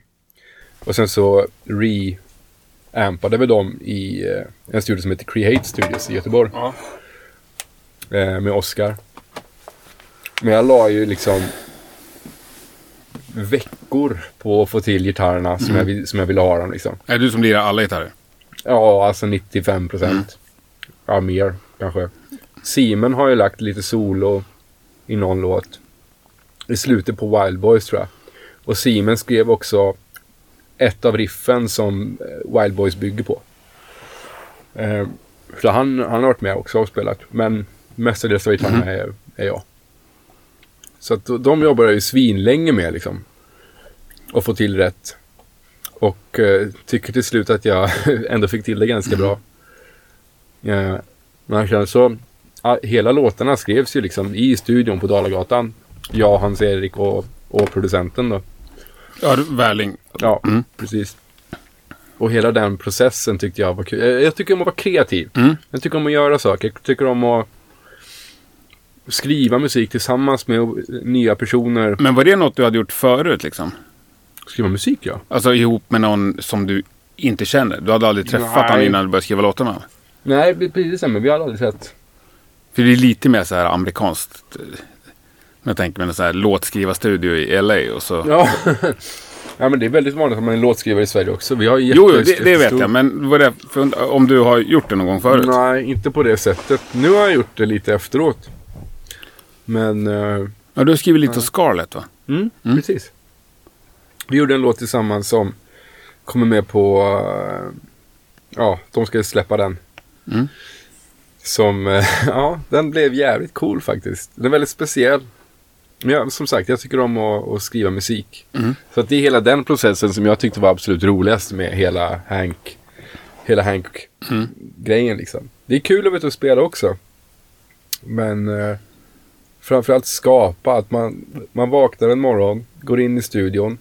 Och sen så re-ampade vi dem i eh, en studio som heter Create Studios i Göteborg. Ja. Eh, med Oscar. Men jag la ju liksom veckor på att få till gitarrerna som, jag, vill- som jag ville ha dem liksom. Är det du som lirar alla gitarrer? Ja, alltså 95 procent. Ja, mer kanske. Simon har ju lagt lite solo i någon låt. I slutet på Wild Boys tror jag. Och Simon skrev också ett av riffen som eh, Wild Boys bygger på. Eh, så han, han har varit med också och spelat. Men mestadels av gitarrerna är, är jag. Så att de jobbar jag ju svinlänge med liksom. Och få till rätt. Och eh, tycker till slut att jag (laughs) ändå fick till det ganska bra. Eh, men sen så, hela låtarna skrevs ju liksom i studion på Dalagatan. Jag, Hans-Erik och, och producenten då. Ja, Värling. Ja, Mm. precis. Och hela den processen tyckte jag var kul. Jag, jag tycker om att vara kreativ. Mm. Jag tycker om att göra saker. Jag tycker om att skriva musik tillsammans med nya personer. Men var det något du hade gjort förut liksom? Skriva musik ja. Alltså ihop med någon som du inte känner? Du hade aldrig träffat Nej. honom innan du började skriva låtarna? Nej, precis. Men vi har aldrig sett. För det är lite mer så här amerikanskt. eh, Jag tänker mig en så här låtskrivarstudio i LA och så. Ja. (laughs) ja, men det är väldigt vanligt att man är låtskrivare i Sverige också. Vi har Jo, det, det vet jag. Men vad det för, om du har gjort det någon gång förut? Nej, inte på det sättet. Nu har jag gjort det lite efteråt. Men, eh, Ja, du har skrivit lite Scarlett va? mm, precis. Vi gjorde en låt tillsammans som kommer med på, eh, ja, de ska släppa den. Mm. Som, eh, (laughs) ja, den blev jävligt cool faktiskt. Den är väldigt speciell. Men jag, som sagt, jag tycker om att, att skriva musik. Så att det är hela den processen som jag tyckte var absolut roligast med hela Hank. Hela Hank-grejen liksom. Det är kul att ute och spela också. Men eh, framförallt skapa. Att man, man vaknar en morgon, går in i studion.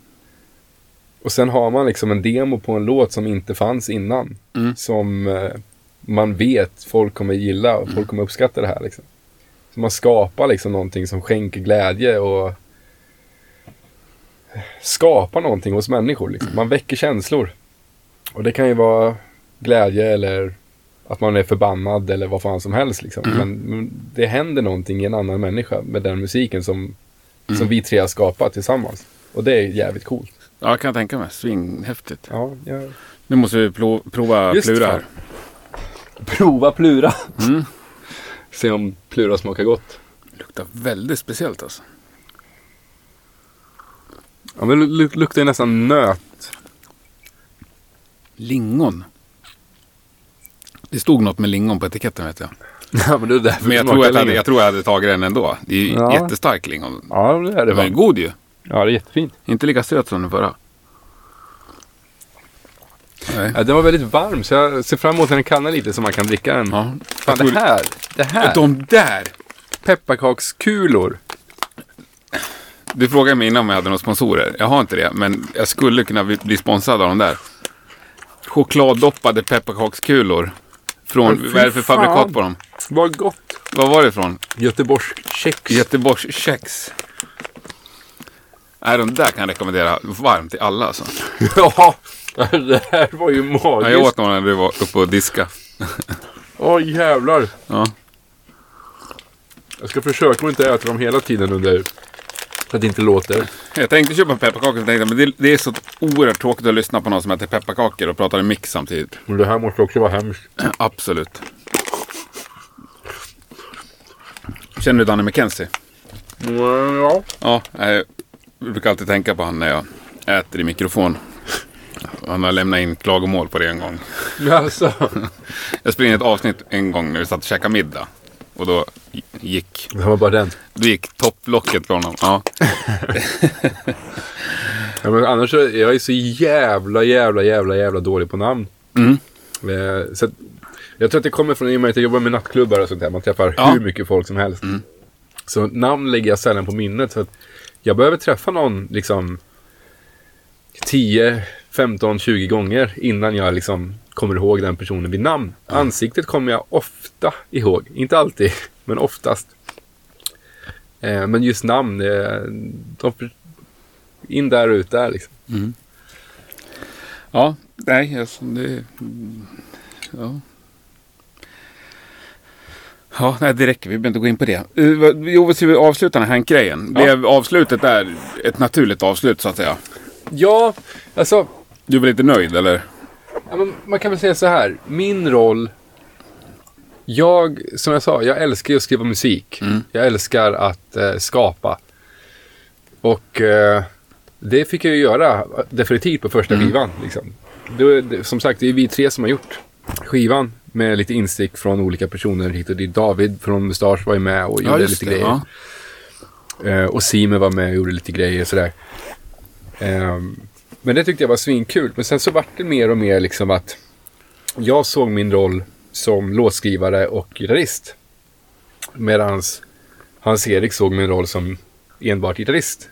Och sen har man liksom en demo på en låt som inte fanns innan. Som eh, man vet folk kommer gilla och folk kommer uppskatta det här. Liksom. Så man skapar liksom någonting som skänker glädje och skapar någonting hos människor. Liksom. Man väcker känslor. Och det kan ju vara glädje eller att man är förbannad eller vad fan som helst. Liksom. Men, men det händer någonting i en annan människa med den musiken som, som vi tre har skapat tillsammans. Och det är jävligt coolt. Ja, jag kan tänka mig. Svinghäftigt. Ja, jag... Nu måste vi prova Just plura här. Prova Plura. Se om Plura smakar gott. Luktar väldigt speciellt alltså. Ja, men det lu- luktar ju nästan nöt. Lingon. Det stod något med lingon på etiketten vet jag. Ja, men det är Men jag det tror, jag, hade, jag tror jag hade tagit den ändå. Det är ju Ja. jättestark lingon. Ja, det är det. Den va? god ju. Ja, det är jättefint. Inte lika söt som den förra. Nej. Den var väldigt varm, så jag ser fram emot att den kallnar lite så man kan dricka den. Ja. Fan, det tror- här, det här. De där! Pepparkakskulor. Du frågade mig innan om jag hade några sponsorer. Jag har inte det, men jag skulle kunna bli- sponsrad av de där. Chokladdoppade pepparkakskulor. Från, fy vad är det för fan. fabrikat på dem? Vad gott. Vad var det ifrån? Göteborgs kex. Göteborgs kex. Nej, de där kan jag rekommendera varmt till alla alltså. (laughs) ja, det här var ju magiskt. Ja, jag åt några när du var uppe och diska. Åh jävlar. Ja. Jag ska försöka att inte äta dem hela tiden under... Så att det inte låter. Jag tänkte köpa pepparkakor, tänkte men det, det är så oerhört tråkigt att lyssna på någon som äter pepparkakor och pratar i mix samtidigt. Men det här måste också vara hemskt. (clears throat) Absolut. Känner du Danny McKenzie? Ja. Ja, jag brukar alltid tänka på han när jag äter i mikrofon. Han har lämnat in klagomål på det en gång. Alltså. (laughs) Jag spelade in ett avsnitt en gång när vi satt och käkade middag. Och då gick, Det var bara den. då gick topplocket från honom. Ja. (laughs) Ja, men annars är jag så jävla, jävla, jävla, jävla dålig på namn. Mm. Eh, Så att, jag tror att det kommer från i och med att jag jobbar med nattklubbar och sånt där. Man träffar Ja. hur mycket folk som helst. Så namn lägger jag sällan på minnet. Så att jag behöver träffa någon liksom 10, 15, 20 gånger innan jag liksom kommer ihåg den personen vid namn. Ansiktet kommer jag ofta ihåg. Inte alltid, (laughs) men oftast. Eh, men just namn, eh, de, in där och ut där liksom. Ja, nej, alltså, det... Ja. Ja, nej, det räcker. Vi behöver inte gå in på det. Vad- jo, vi avsluta den här Hank-grejen? Ja. Blev avslutet där ett naturligt avslut så att säga? Ja, alltså Du är väl inte nöjd eller? Ja, men man kan väl säga så här. Min roll. Jag, som jag sa, jag älskar ju att skriva musik. Jag älskar att eh, skapa. Och eh, det fick jag ju göra definitivt på första skivan. Liksom. Det, det, som sagt, det är vi tre som har gjort skivan. Med lite instick från olika personer hit och dit. David från Mustasch var ju med och gjorde lite grejer. Ja. Eh, och Sime var med och gjorde lite grejer sådär. Ehm, men det tyckte jag var svinkul. Men sen så vart det mer och mer liksom att jag såg min roll som låtskrivare och gitarrist. Medans Hans-Erik såg min roll som enbart gitarrist.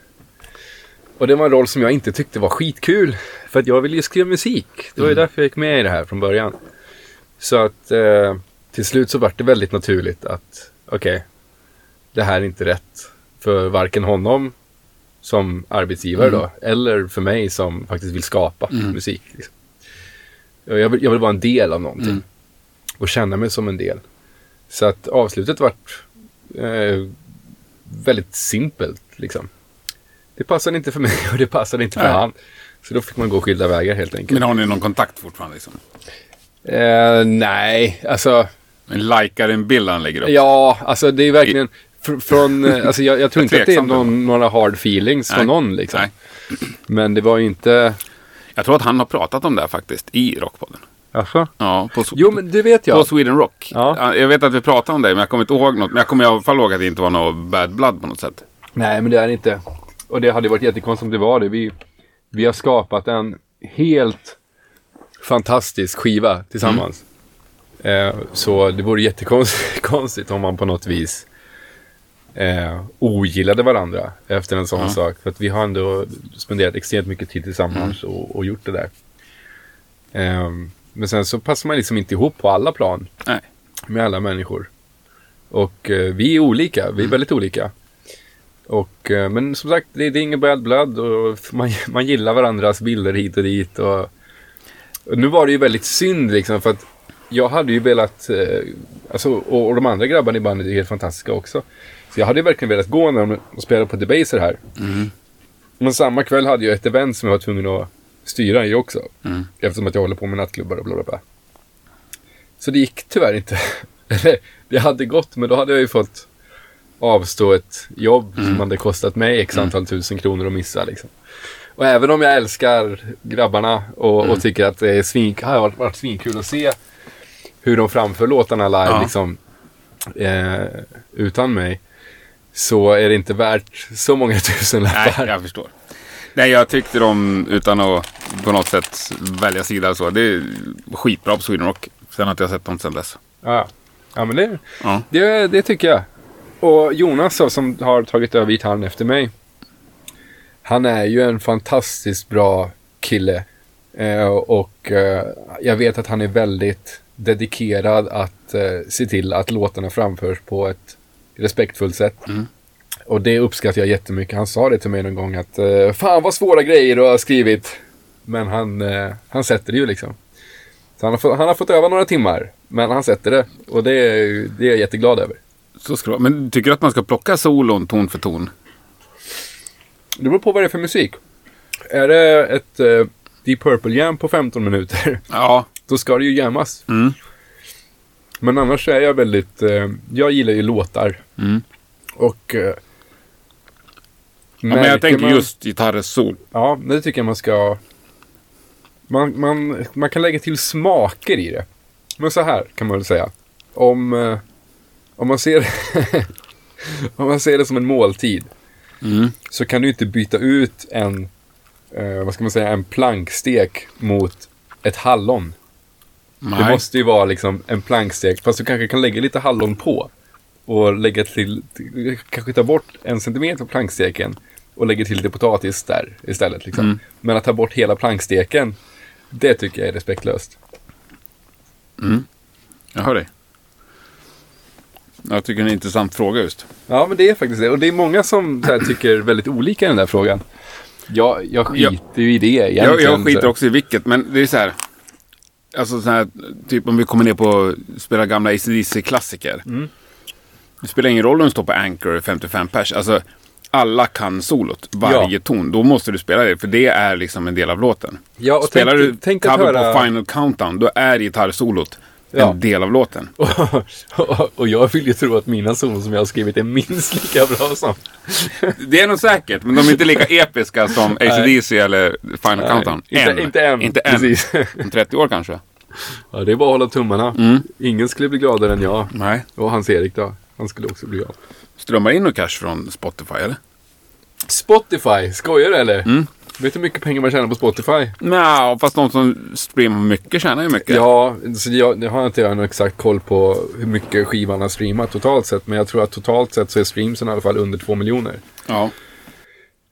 Och det var en roll som jag inte tyckte var skitkul. För att jag ville ju skriva musik. Det var ju därför jag gick med i det här från början. Så att eh, till slut så vart det väldigt naturligt att okej, det här är inte rätt för varken honom som arbetsgivare då, eller för mig som faktiskt vill skapa musik. Liksom. Jag, vill, jag vill vara en del av någonting. Och känna mig som en del. Så att avslutet vart eh, väldigt simpelt. Liksom. Det passade inte för mig (laughs) och det passade inte för Nej. han. Så då fick man gå skilda vägar helt enkelt. Men har ni någon kontakt fortfarande? Liksom? Eh, nej, alltså En likar en bild han lägger upp? Ja, alltså det är verkligen fr- från, eh, (laughs) alltså jag, jag tror inte att det är någon, några hard feelings Nej. från någon liksom. Nej. Men det var ju inte, Jag tror att han har pratat om det här faktiskt i Rockpodden. Alltså? Ja, på, Jo, men det vet på jag. Sweden Rock. Ja. Jag vet att vi pratade om det, men jag kommer inte ihåg något. Men jag kommer i alla fall ihåg att det inte var något bad blood på något sätt. Nej, men det är det inte. Och det hade varit jättekonstigt om det var det. Vi, vi har skapat en helt fantastisk skiva tillsammans. Eh, så det vore jättekonstigt konstigt (laughs) om man på något vis eh, ogillade varandra efter en sån Ja. sak. För att vi har ändå spenderat extremt mycket tid tillsammans och, och gjort det där. Eh, men sen så passar man liksom inte ihop på alla plan Nej. med alla människor. Och eh, vi är olika, vi är väldigt olika. Och, eh, men som sagt, det, det är ingen bad blood och man, (laughs) man gillar varandras bilder hit och dit. Och nu var det ju väldigt synd liksom för att jag hade ju velat, eh, alltså, och, och de andra grabbarna i bandet är helt fantastiska också. Så jag hade ju verkligen velat gå när de spelade på Debaser här. Mm. Men samma kväll hade jag ett event som jag var tvungen att styra i också. Mm. Eftersom att jag håller på med nattklubbar och bla bla bla. Så det gick tyvärr inte. (laughs) Eller, det hade gått, men då hade jag ju fått avstå ett jobb som hade kostat mig x antal tusen kronor att missa. Liksom. Och även om jag älskar grabbarna och, och tycker att det är svin, har varit, varit svinkul att se hur de framför låtarna live Ja. liksom, eh, utan mig. Så är det inte värt så många (laughs) tusen Nej, jag förstår. Nej, jag tyckte de, utan att på något sätt välja sida så, det är skitbra på Sweden Rock. Sen har inte jag sett dem sen dess. Ja, ja men det, Ja. det, det tycker jag. Och Jonas som har tagit över gitarren efter mig. Han är ju en fantastiskt bra kille. Eh, och eh, jag vet att han är väldigt dedikerad att eh, se till att låtarna framförs på ett respektfullt sätt. Mm. Och det uppskattar jag jättemycket. Han sa det till mig någon gång att eh, Fan vad svåra grejer du har skrivit. Men han, eh, han sätter det ju liksom. Så han har, fått, han har fått öva några timmar. Men han sätter det. Och det är, det är jag jätteglad över. Så ska det vara. Men tycker du att man ska plocka solon ton för ton? Det beror på vad det är för musik. Är det ett eh, Deep Purple jam på 15 minuter, (laughs) Ja. då ska det ju jammas. Mm. Men annars är jag väldigt, eh, jag gillar ju låtar. Mm. Och... Eh, Ja, men jag tänker man- just gitarrsol. Ja, det tycker jag man ska... Man, man, man kan lägga till smaker i det. Men så här kan man väl säga. Om, eh, om, man, ser, (laughs) om man ser det som en måltid Mm. så kan du inte byta ut en, eh, vad ska man säga, en plankstek mot ett hallon. Det Nej. måste ju vara liksom en plankstek, fast du kanske kan lägga lite hallon på. Och lägga till, kanske ta bort en centimeter på planksteken och lägga till lite potatis där istället. Liksom. Mm. Men att ta bort hela planksteken, det tycker jag är respektlöst. Jag hör dig. Jag tycker det är en intressant fråga just. Ja, men det är faktiskt det. Och det är många som så här, tycker väldigt olika i den där frågan. Jag, jag skiter ju i det egentligen. Jag, jag skiter så. också i vilket, men det är så här. Alltså så här, typ om vi kommer ner på att spela gamla ACDC-klassiker. Mm. Det spelar ingen roll om du står på Anchor 55 pers. Alltså, alla kan solot, varje Ja. ton. Då måste du spela det, för det är liksom en del av låten. Ja, och Spelar tänk, du tänk att cover höra... på Final Countdown, då är gitarrsolot Ja. en del av låten. (laughs) och, och jag vill ju tro att mina solon som jag har skrivit är minst lika bra som... (laughs) Det är nog säkert, men de är inte lika episka som ACDC eller Final Nej, Countdown. inte- än. inte än, Inte än. precis. (laughs) Om 30 år kanske. Ja, det är bara att hålla tummarna. Mm. Ingen skulle bli gladare än jag. Nej. Och Hans-Erik då. Han skulle också bli glad. Strömmar in och cash från Spotify, eller? Spotify, skojar du eller? Mm. Vet du hur mycket pengar man tjänar på Spotify? Nja, fast de som streamar mycket tjänar ju mycket. Ja, så jag, det har inte jag någon exakt koll på hur mycket skivan har streamat totalt sett. Men jag tror att totalt sett så är streamsen i alla fall under två miljoner. Ja.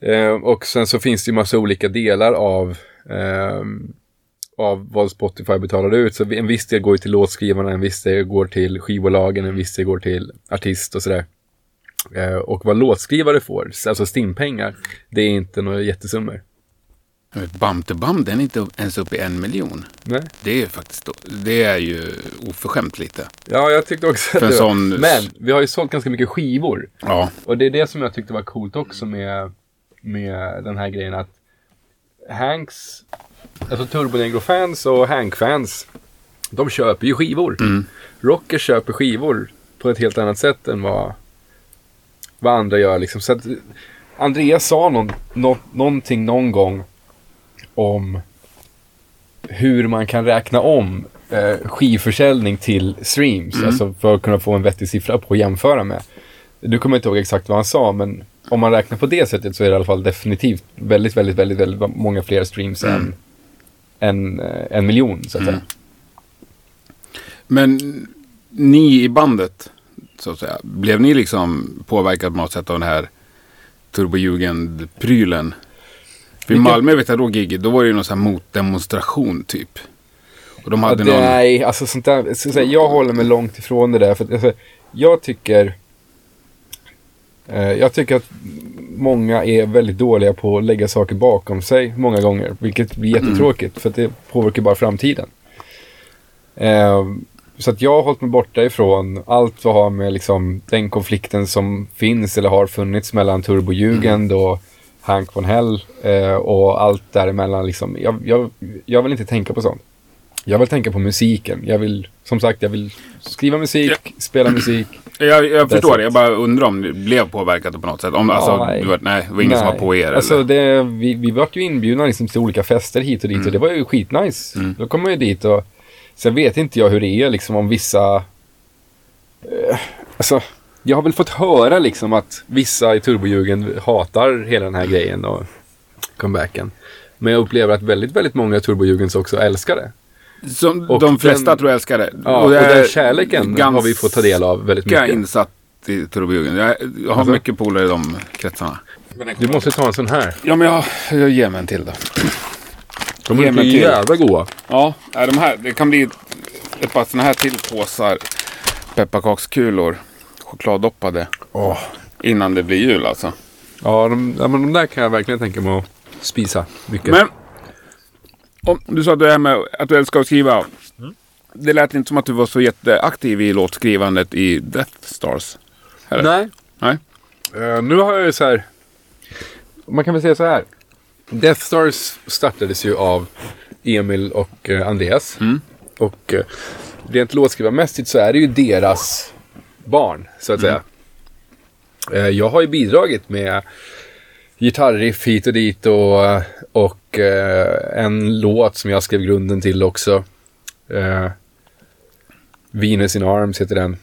Eh, och sen så finns det ju massa olika delar av, ehm, av vad Spotify betalar ut. Så en viss del går ju till låtskrivarna, en viss del går till skivbolagen, en viss del går till artist och sådär. Eh, och vad låtskrivare får, alltså stimpengar, det är inte några jättesummor. Jag vet, Bam till Bam, den är inte ens uppe i en miljon. Nej. Det är faktiskt, det är ju oförskämt lite. Ja, jag tyckte också att För det var... sån- Men vi har ju sålt ganska mycket skivor. Ja. Och det är det som jag tyckte var coolt också med, med den här grejen att Hanks, alltså Turbo Negro-fans och Hank-fans, de köper ju skivor. Mm. Rockers köper skivor på ett helt annat sätt än vad, vad andra gör. Liksom. Så att, Andreas sa någon, nå, någonting någon gång om hur man kan räkna om eh, skivförsäljning till streams. Mm. Alltså för att kunna få en vettig siffra på att jämföra med. Du kommer inte ihåg exakt vad han sa, men om man räknar på det sättet så är det i alla fall definitivt väldigt, väldigt, väldigt, väldigt många fler streams Mm. än en, eh, en miljon, så att säga. Men ni i bandet, så att säga, blev ni liksom påverkade på något sätt av den här turbojugend-prylen? För i Malmö vet jag då gigget, då var det ju någon sån här motdemonstration typ. Och de hade någon... Nej, alltså sånt där, så säga, jag håller mig långt ifrån det där. För att, alltså, jag tycker... Eh, jag tycker att många är väldigt dåliga på att lägga saker bakom sig många gånger. Vilket blir jättetråkigt för att det påverkar bara framtiden. Eh, så att jag har hållit mig borta ifrån allt vad har med liksom, den konflikten som finns eller har funnits mellan Turbojugend och Hank von Hell eh, och allt däremellan. Liksom. Jag, jag, jag vill inte tänka på sånt. Jag vill tänka på musiken. Jag vill, som sagt, jag vill skriva musik, spela musik. (clears throat) Jag, jag förstår it. det, jag bara undrar om ni blev påverkade på något sätt. Om, alltså, nej. Du var, nej, det var ingen som var Nej. på er Alltså, det, vi, vi vart ju inbjudna liksom till olika fester hit och dit och det var ju skitnice. Mm. Då kom man ju dit och sen vet inte jag hur det är liksom om vissa... Eh, alltså, jag har väl fått höra liksom att vissa i Turbojugend hatar hela den här grejen och comebacken. Men jag upplever att väldigt, väldigt många Turbojugens också älskar det. Som och de flesta den- tror jag älskar det. Ja, och, det är den kärleken har vi fått ta del av väldigt mycket. insatt i turbojugend. Jag, jag har Alltså? mycket polare i de kretsarna. Du måste ta en sån här. Ja, men jag, jag ger mig en till då. De är till. jävla goda. Ja, de här, det kan bli ett par sådana här till påsar pepparkakskulor. Chokladdoppade. Åh. Innan det blir jul alltså. Ja, de, ja, men de där kan jag verkligen tänka mig att spisa mycket. Men om, du sa att du, är med, att du älskar att skriva. Det lät inte som att du var så jätteaktiv i låtskrivandet i Death Stars. Eller? Nej. Nej. Eh, nu har jag ju så här. Man kan väl säga så här. Death Stars startades ju av Emil och eh, Andreas. Mm. Och uh, rent låtskrivarmässigt så är det ju deras barn, så att säga. Eh, jag har ju bidragit med gitarriff hit och dit och, och eh, en låt som jag skrev grunden till också. Eh, Venus in Arms heter den.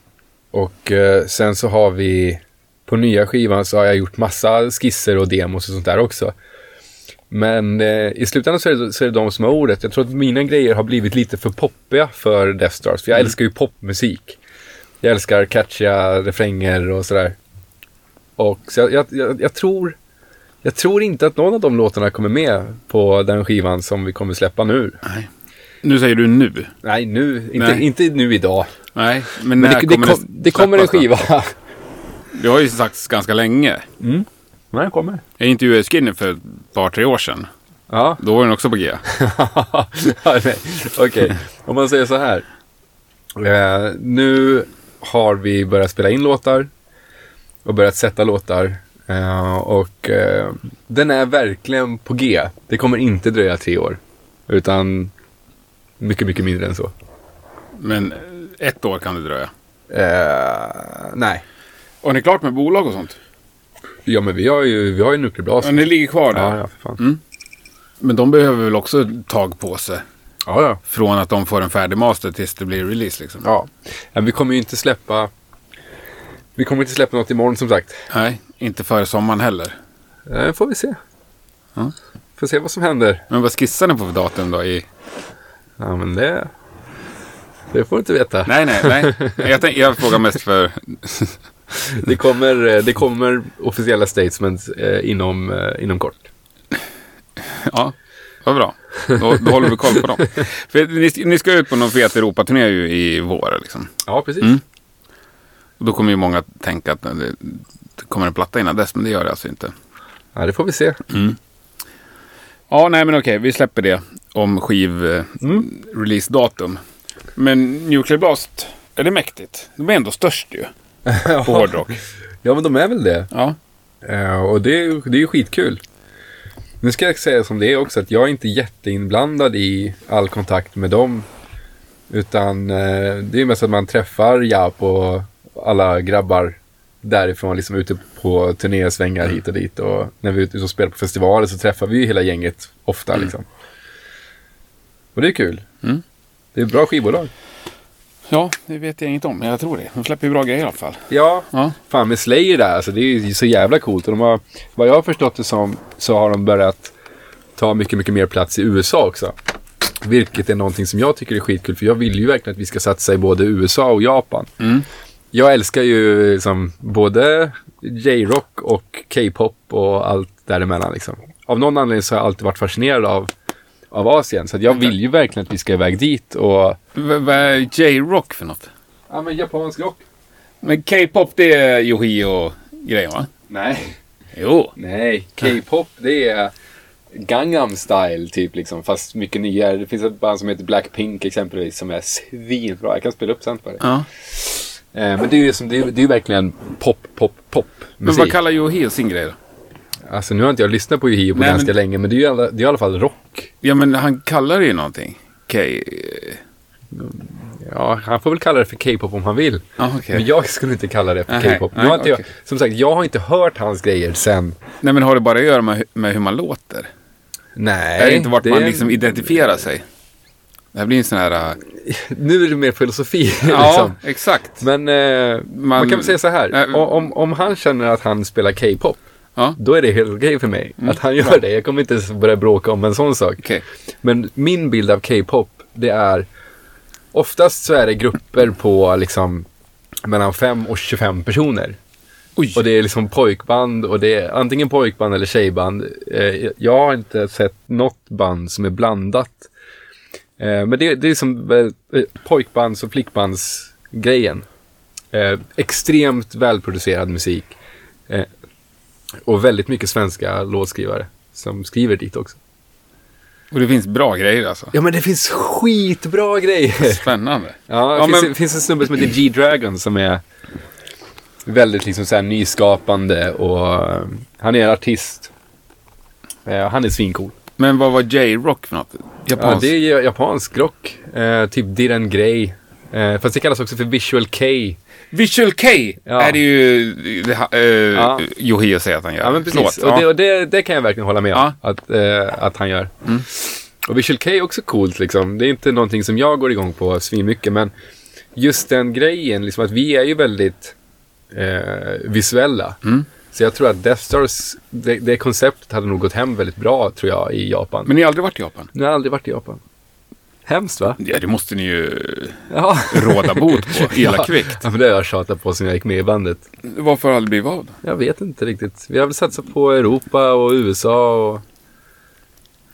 Och sen så har vi på nya skivan så har jag gjort massa skisser och demos och sånt där också. Men eh, i slutändan så är, det, så är det de som har ordet. Jag tror att mina grejer har blivit lite för poppiga för Death Stars. För jag älskar ju popmusik. Jag älskar catchiga refränger och sådär. Och så jag, jag, jag, tror... Jag tror inte att någon av de låtarna kommer med på den skivan som vi kommer släppa nu. Nu säger du nu. Nej, nu. Inte, Nej. inte nu idag. Nej, men, Men när det, det, kommer kom, det kommer en skiva. Det har ju sagts ganska länge. Nej, den kommer. Jag intervjuade Skinny för ett par, tre år sedan. Ja. Då var den också på G. (laughs) Nej. Okej, om man säger så här. Eh, nu har vi börjat spela in låtar och börjat sätta låtar. Eh, och eh, den är verkligen på G. Det kommer inte dröja tre år. Utan mycket, mycket mindre än så. Men eh, ett år kan det dröja. Eh, nej. Och är ni klart med bolag och sånt? Ja, men vi har ju, vi har ju Nuclearblas. Ja, ni ligger kvar där. Ja, ja, för fan. Men de behöver väl också tag på sig. Ja, ja. Från att de får en färdig master tills det blir release liksom. ja. Men vi kommer ju inte släppa... Vi kommer inte släppa något imorgon som sagt. Nej, inte före sommaren heller. Eh, får vi se. Ja. Får se vad som händer. Men vad skissar ni på för datum då? I... Ja, men det... Det får du inte veta. Nej, nej, nej. Jag, tänk, jag frågar mest för... (laughs) Det, kommer, eh, det kommer officiella statements eh, inom, eh, inom kort. Ja, vad bra. Då, då håller vi koll på dem. (laughs) För ni, ni ska ut på någon fet Europaturné ju i vår liksom. Ja, precis. Mm. Och då kommer ju många tänka att det, det kommer en platta innan dess, men det gör det alltså inte. Ja, det får vi se. Ja, nej men okej, vi släpper det om skiv eh, Mm. Men Nuclear Blast, är det mäktigt? De är ändå störst ju. På (laughs) hårdrock. Ja, men de är väl det. Ja. Eh, och det det är ju skitkul. Nu ska jag säga som det är också att jag är inte jätteinblandad i all kontakt med dem. Utan eh, det är mest att man träffar Japp och alla grabbar därifrån, liksom ute på turnésvängar hit och dit. Och när vi är ute och spelar på festivaler så träffar vi ju hela gänget ofta liksom. Och det är kul. Mm. Det är ett bra skivbolag. Ja, det vet jag inget om, men jag tror det. De släpper ju bra grejer i alla fall. Ja, Ja. fan med Slayer där, alltså, det är ju så jävla coolt. Och de har, vad jag har förstått det som så har de börjat ta mycket, mycket mer plats i USA också. Vilket är någonting som jag tycker är skitkul, för jag vill ju verkligen att vi ska satsa i både USA och Japan. Mm. Jag älskar ju liksom både J-rock och K-pop och allt däremellan. Liksom. Av någon anledning så har jag alltid varit fascinerad av, av Asien. Så att jag vill ju verkligen att vi ska iväg dit och... Vad är J-rock för något? Ja, men japansk rock. Men K-pop det är Yohio-grejen va? Nej. Jo. Nej, K-pop det är Gangnam style typ liksom. Fast mycket nyare. Det finns ett band som heter Blackpink exempelvis som är svinbra. Jag kan spela upp sen på det. Ja. Eh, men det är ju som, det är, det är verkligen pop, pop, pop Men musik. vad kallar Yohio sin grej då? Alltså nu har inte jag lyssnat på Yohio på Nej, ganska men- länge. Men det är ju alla, det är i alla fall rock. Ja men han kallar det ju någonting. K... Ja, han får väl kalla det för K-pop om han vill. Ja okej. Men jag skulle inte kalla det för K-pop. Nu nej, har inte jag, okej. som sagt, jag har inte hört hans grejer sen. Nej men har det bara att göra med, med hur man låter? Nej. är det inte vart det man liksom identifierar sig? Det här blir en sån här... äh, (laughs) Nu är det mer filosofi. (laughs) Ja, liksom. exakt. Men eh, man, kan väl säga så här. Äh, om, om han känner att han spelar K-pop. Ja. Mm. Då är det helt okej för mig. Att han gör det. Jag kommer inte ens börja bråka om en sån sak. Okej. Men min bild av K-pop, det är oftast så är det grupper på liksom mellan 5 och 25 personer. Oj. Och det är liksom pojkband och det är antingen pojkband eller tjejband. Eh, jag har inte sett något band som är blandat. Eh, men det, det är som eh, pojkbands och flickbandsgrejen. Extremt välproducerad musik. Och väldigt mycket svenska låtskrivare som skriver dit också. Och det finns bra grejer alltså. Ja men det finns skitbra grejer. Spännande. Ja, det Ja, finns, men- finns en snubbe som heter G-Dragon som är väldigt liksom så nyskapande och eh, han är artist. Eh, han är svincool. Men vad var J-rock för något? Ja, Japansk? det är japansk rock. Eh, typ Diren Grey. Eh, fast det kallas också för Visual K. Visual K Ja. är det ju det, eh, Ja. Yohio säger att han gör. Ja, men precis. Förlåt. Och, det, och det, det kan jag verkligen hålla med om. Att, eh, att han gör. Mm. Och Visual K är också coolt liksom. Det är inte någonting som jag går igång på svinmycket. Men just den grejen, liksom att vi är ju väldigt eh, visuella. Mm. Så jag tror att Death Stars, det, det konceptet hade nog gått hem väldigt bra tror jag i Japan. Men ni har aldrig varit i Japan? Jag aldrig varit i Japan. Hemskt va? Ja, det måste ni ju Ja. råda bot på (laughs) ja. kvickt. Ja, men det har jag tjatat på sen jag gick med i bandet. Varför har det blivit av? Jag vet inte riktigt. Vi har väl satsat på Europa och USA och...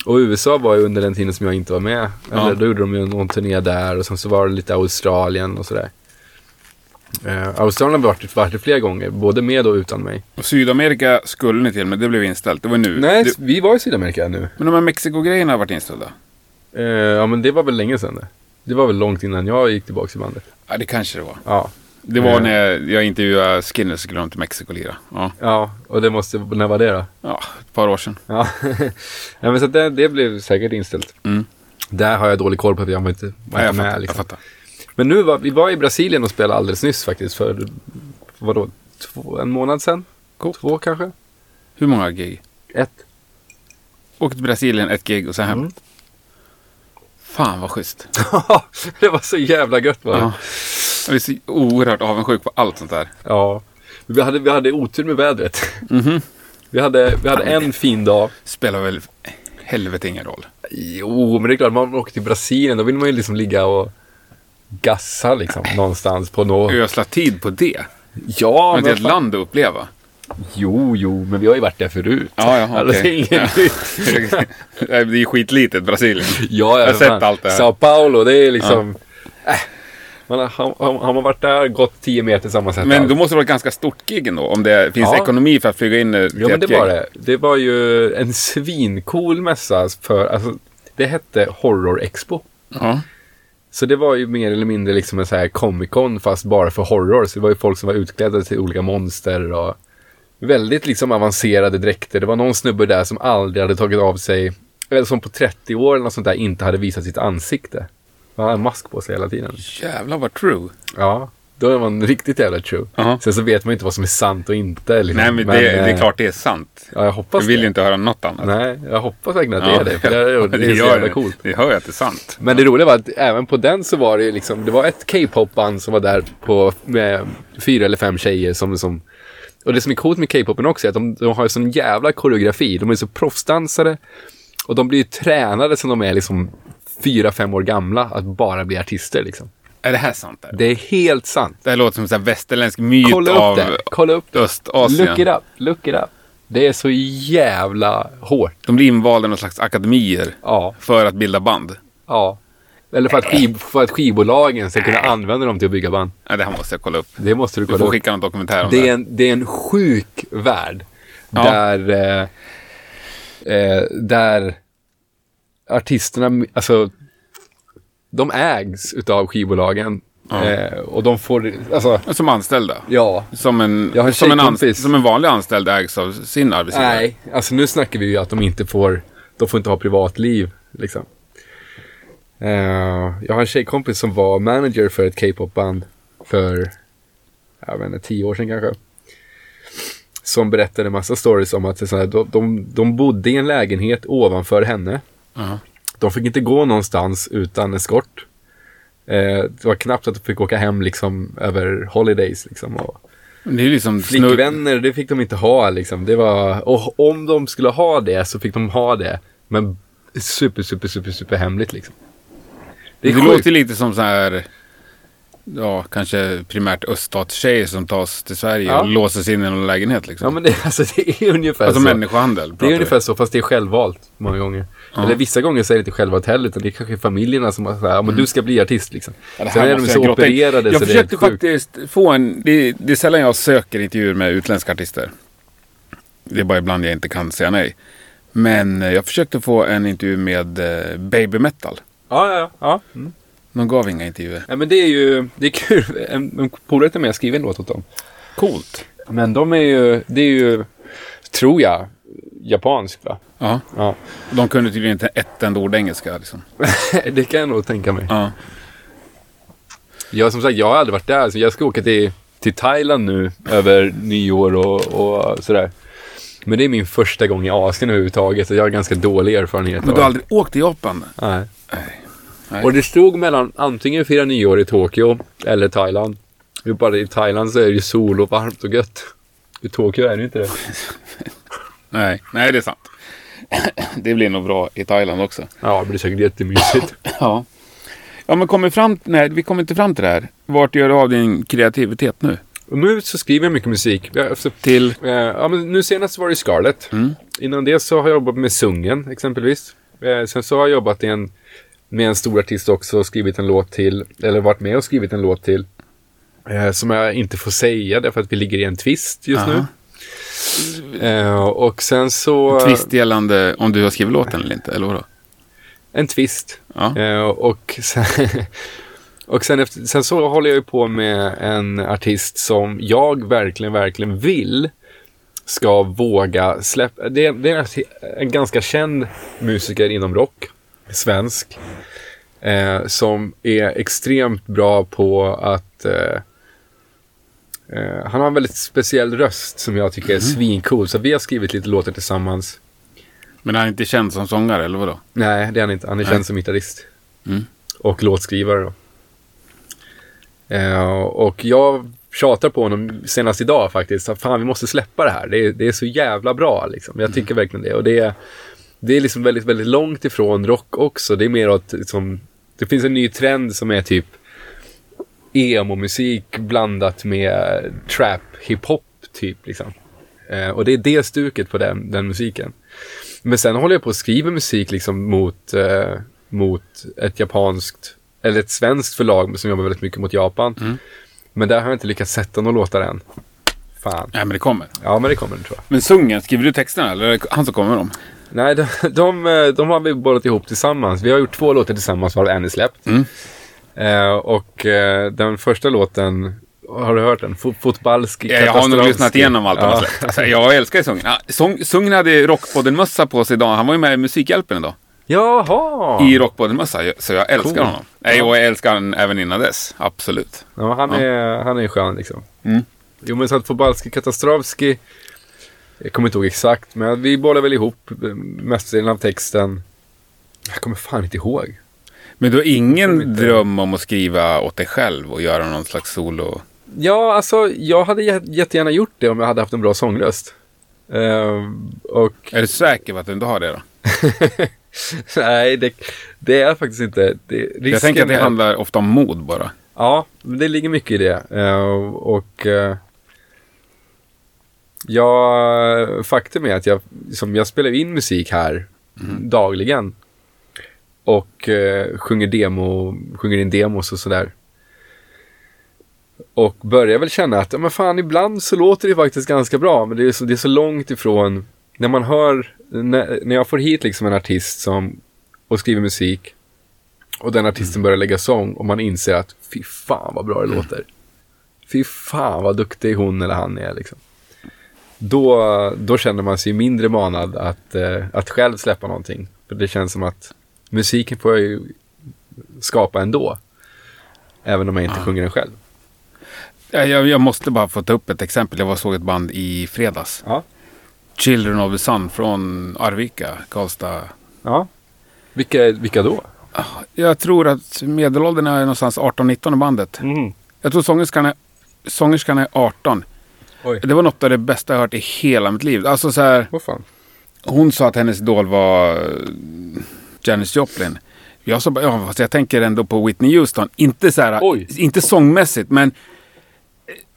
Och USA var ju under den tiden som jag inte var med. Ja. Eller då gjorde de ju någon turné där och sen så var det lite Australien och sådär. Uh, Australien har varit, varit flera gånger, både med och utan mig. Och Sydamerika skulle ni till, men det blev inställt. Det var nu. Nej, Det, vi var i Sydamerika nu. men de här Mexiko-grejerna har varit inställda. Eh, ja, men det var väl länge sedan det. Det var väl långt innan jag gick tillbaka till bandet. Ja, det kanske det var. Ja. Det var Eh. när jag intervjuade Skinner så skulle de till Mexiko lira. Ja. Ja, och det måste, när var det då? ja, ett par år sedan. Ja, (laughs) ja men så det, det blev säkert inställt. Mm. Där har jag dålig koll på att jag var inte var Ja, jag, inte med. fattar, Liksom. Men nu var vi var i Brasilien och spelade alldeles nyss faktiskt. För vadå, två, en månad sedan? Två kanske? Hur många gig? Ett. Åkte till Brasilien, ett gig och sen hem. Mm. Fan vad schysst. (laughs) det var så jävla gött var det. Ja. Jag är så oerhört avundsjuk på allt sånt där. Ja. Vi hade, vi hade otur med vädret. Mhm. (laughs) Vi hade, vi hade en fin dag. Spelar väl helvete ingen roll. Jo, men det är klart, man åker till Brasilien, då vill man ju liksom ligga och gassa liksom någonstans på något. Ösla tid på det. Ja, Men det är ett land att uppleva. Jo, jo, men vi har ju varit där förut. Ja, ja, Alltså, är inget nytt. (laughs) det är ju skitlitet, Brasilien. Ja, Jag har ja, sett allt det här. Sao Paulo, det är liksom... Äh, man har, har, har man varit där, gått 10 meter samma sätt. Men då måste det vara ett ganska stort gig ändå. Om det finns Ja. ekonomi för att flyga in till Ja, men det var det. Det var ju en svincool mässa för... Alltså, det hette Horror Expo. Ja. Så det var ju mer eller mindre liksom en så här Comic Con fast bara för horror. Så det var ju folk som var utklädda till olika monster och väldigt liksom avancerade dräkter. Det var någon snubbe där som aldrig hade tagit av sig, eller som på 30 år eller något sånt där inte hade visat sitt ansikte. Han hade en mask på sig hela tiden. Jävlar vad true. Ja, Då är man riktigt jävla true. Ja. Sen så vet man inte vad som är sant och inte. Liksom. Nej, men, det, det är eh, klart det är sant. Ja, jag hoppas Jag vill det. ju inte höra något annat. Nej, jag hoppas verkligen att Ja. det är det. För det är, (laughs) det är så jävla coolt. Det hör jag att det är sant. Men det roliga var att även på den så var det liksom, det var ett K-pop-band som var där på, med fyra eller fem tjejer som, som och det som är coolt med K-popen också är att de, de har sån jävla koreografi. De är så proffsdansare och de blir ju tränade som de är liksom fyra, fem år gamla att bara bli artister liksom. Är det här sant? Där? Det är helt sant. Det här låter som en västerländsk myt Kolla upp av det. Kolla upp det. Östasien. Look it up. Look it up. Det är så jävla hårt. De blir invalda i någon slags akademier Ja, för att bilda band. ja. Eller för att, skiv, för att skivbolagen ska kunna använda dem till att bygga band. Ja, det här måste jag kolla upp. Det måste du Du kolla får upp. skicka någon dokumentär om Det det. är, en, det är en sjuk värld. Ja. Där, eh, eh, där artisterna, alltså, de ägs utav skivbolagen. Ja. Eh, och de får, alltså, Som anställda. ja. Som en, Jag har en som, en anst- som en vanlig anställd ägs av sin arbetsgivare. Nej, alltså nu snackar vi ju att de inte får, de får inte ha privatliv, liksom. Eh, jag har en tjejkompis som var manager för ett K-pop-band för, jag vet inte, tio år sedan kanske. Som berättade en massa stories om att här, de, de, de bodde i en lägenhet ovanför henne. Ja. De fick inte gå någonstans utan eskort. Eh, det var knappt att de fick åka hem liksom över holidays liksom. Och, Det är liksom. Flickvänner, det fick de inte ha liksom. Det var, och om de skulle ha det så fick de ha det. Men super, super, super, super hemligt liksom. Det Det, det låter lite som så här... Ja, kanske primärt öststatstjejer som tas till Sverige Ja. och låses in i någon lägenhet liksom. Ja men det, (laughs) alltså, det är ungefär alltså så. människohandel. Det är vi. ungefär så, fast det är självvalt många gånger. Ja. Eller vissa gånger så är det inte självvalt heller, utan det är kanske familjerna som sagt, ja men du ska bli artist liksom. Ja, det Sen är de så jag opererade Jag så det är försökte sjukt. faktiskt få en... Det, det är sällan jag söker intervjuer med utländska artister. Det är bara ibland jag inte kan säga nej. Men eh, jag försökte få en intervju med eh, Baby Metal. Ja, ja, ja. ja. Mm. De gav inga intervjuer. ja men det är ju, det är kul. (laughs) En, en polare till mig har skrivit en låt åt dem. Coolt. Men de är ju, det är ju, tror jag, japanskt va? Ja. Ja. De kunde tydligen inte ett enda ord engelska. Liksom. (laughs) det kan jag nog tänka mig. Ja. Jag som sagt, jag har aldrig varit där. Så jag ska åka till, till Thailand nu över nyår och, och sådär. Men det är min första gång i Asien överhuvudtaget. Och jag har ganska dålig erfarenhet Men du har aldrig åkt till Japan? Nej. Nej. Nej. Och det stod mellan antingen fira nyår i Tokyo eller Thailand. Bara i Thailand så är det ju sol och varmt och gött. I Tokyo är det inte det. (laughs) Nej, nej det är sant. (clears throat) Det blir nog bra i Thailand också. Ja, det blir säkert jättemysigt. (laughs) Ja. Ja, men kommer fram, nej, vi kommer inte fram till det här. Vart gör du av din kreativitet nu? Och nu så skriver jag mycket musik. Alltså, Till? eh, ja, men nu senast var det Scarlett. Mm. Innan det så har jag jobbat med Sungen exempelvis. Eh, sen så har jag jobbat i en, med en stor artist också och skrivit en låt till, eller varit med och skrivit en låt till. Eh, som jag inte får säga därför att vi ligger i en twist just Aha. nu. Eh, och sen så... Twist gällande om du har skrivit låten eller inte, eller vadå? En twist. Ja. Eh, och sen, (laughs) och sen, efter, sen så håller jag ju på med en artist som jag verkligen, verkligen vill ska våga släppa. Det är, det är en, ganska känd musiker inom rock, svensk, eh, som är extremt bra på att eh, eh, han har en väldigt speciell röst som jag tycker är svincool. Så vi har skrivit lite låtar tillsammans. Men han är inte känd som sångare, eller vadå? Nej, det är han inte. Han är Nej. känd som gitarrist. Mm. Och låtskrivare då. Eh, och jag tjatar på honom senast idag faktiskt. Att fan, vi måste släppa det här. Det är, det är så jävla bra liksom. Jag tycker verkligen det. Och det är, det är liksom väldigt, väldigt långt ifrån rock också. Det är mer åt, liksom, det finns en ny trend som är typ emo-musik blandat med trap, hiphop typ liksom. Eh, och det är det stuket på den, den musiken. Men sen håller jag på att skriva musik liksom mot, eh, mot ett japanskt, eller ett svenskt förlag som jobbar väldigt mycket mot Japan. Mm. Men där har jag inte lyckats sätta några låtar än. Fan. Nej, men det kommer. Ja, men det kommer tror jag. Men Sungen, skriver du texterna eller är det han som kommer med dem? Nej, de, de, de har vi bollat ihop tillsammans. Vi har gjort två låtar tillsammans varav en är släppt. Mm. Eh, och eh, den första låten, har du hört den? Fot- Fotbalski Ja, jag har nog lyssnat igenom allt han har släppt. Alltså, jag älskar Sungen. Ja, Sungen hade Rockpodden-mössa på sig idag. Han var ju med i Musikhjälpen idag. Jaha! i rockbådemössa. Så jag älskar Cool. honom. Nej, och jag älskar honom även innan dess. Absolut. Ja, han, är, han är skön liksom. Mm. Jo men så att Fobalski Katastrovski, jag kommer inte ihåg exakt, men vi bollar väl ihop eh, mestadelen av texten. Jag kommer fan inte ihåg. Men du har ingen inte- dröm om att skriva åt dig själv och göra någon slags solo? Ja, alltså jag hade jä- jättegärna gjort det om jag hade haft en bra sångröst. Ehm, och Är du säker på att du inte har det då? (laughs) (laughs) nej, det, det är faktiskt inte. Det, jag tänker att det är- handlar ofta om mod bara. Ja, det ligger mycket i det. Eh, och uh, ja, faktum är att jag, som jag spelar in musik här dagligen. Och eh, sjunger, demo, sjunger in demos och sådär. Och börjar väl känna att, ja men fan ibland så låter det faktiskt ganska bra. Men det är så, det är så långt ifrån, när man hör, när, när jag får hit liksom en artist som, och skriver musik. Och den artisten börjar lägga sång och man inser att fy fan vad bra det låter. Fy fan vad duktig hon eller han är liksom. Då, då känner man sig mindre manad att, eh, att själv släppa någonting. För det känns som att musiken får jag ju skapa ändå. Även om jag inte sjunger den själv. Ja, Jag, jag måste bara få ta upp ett exempel. Jag var såg ett band i fredags. Ja. Children of the Sun från Arvika, Karlstad. ja. Vilka, vilka då? Jag tror att medelåldern är någonstans 18-19 i bandet. Mm. Jag tror sångerskan är, sångerskan är 18. Oj. Det var något av det bästa jag hört i hela mitt liv. Alltså så här, Vad fan? hon sa att hennes idol var eh, Janis Joplin. Jag sa bara, ja fast jag tänker ändå på Whitney Houston. Inte så här, Oj. inte sångmässigt men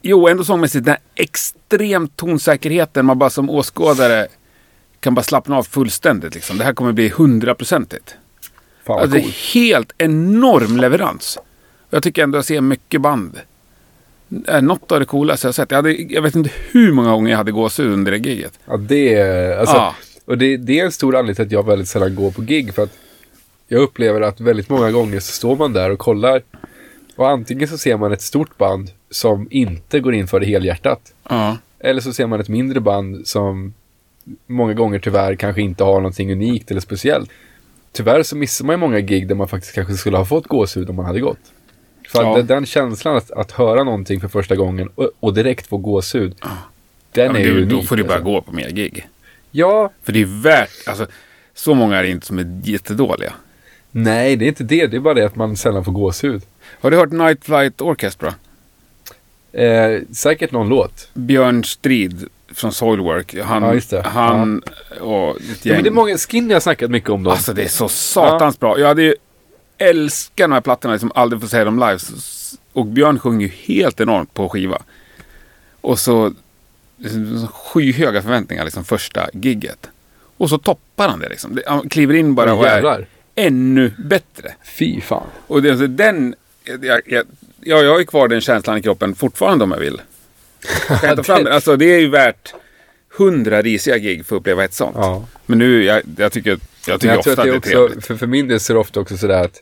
Jo, ändå sångmässigt. Den här extrem tonsäkerheten man bara som åskådare kan bara slappna av fullständigt. Liksom. Det här kommer bli hundraprocentigt. Alltså, det är helt enorm leverans. Jag tycker ändå jag ser mycket band. Är något av det coolaste jag sett. Jag, hade, jag vet inte hur många gånger jag hade gåshud under det giget. Ja, det är... Alltså, Ja. Och det, det är en stor anledning till att jag väldigt sällan går på gig. För att jag upplever att väldigt många gånger så står man där och kollar. Och antingen så ser man ett stort band som inte går in för det helhjärtat. Ja. Eller så ser man ett mindre band som många gånger tyvärr kanske inte har någonting unikt eller speciellt. Tyvärr så missar man ju många gig där man faktiskt kanske skulle ha fått gåshud om man hade gått. För Ja. den- känslan att, att höra någonting för första gången och, och direkt få gåshud. Den Ja, är du, ju då unik. får du bara alltså. gå på mer gig. Ja, För det är värt, alltså så många är det inte som är jättedåliga. nej det är inte det. Det är bara det att man sällan får gåshud. Har du hört Night Flight Orchestra? Eh, säkert någon låt. Björn Strid från Soilwork. Han, Ja, just det. han och ett Ja, gäng. men det är många skin jag har snackat mycket om dem. Alltså det är så satans bra. Jag hade ju älskat de här plattorna som aldrig får se dem live. Och Björn sjunger ju helt enormt på skiva. Och så liksom, skyhöga förväntningar liksom första gigget. Och så toppar han det liksom. Han kliver in bara och är ännu bättre. Fy fan. Och det, alltså, den, jag, jag, ja, jag har ju kvar den känslan i kroppen fortfarande om jag vill. (laughs) Kan jag ta fram? Alltså det är ju värt hundra risiga gig för att uppleva ett sånt. Ja. Men nu, jag, jag tycker, jag tycker jag ofta att det är också, trevligt. för, för min del så är det ofta också sådär att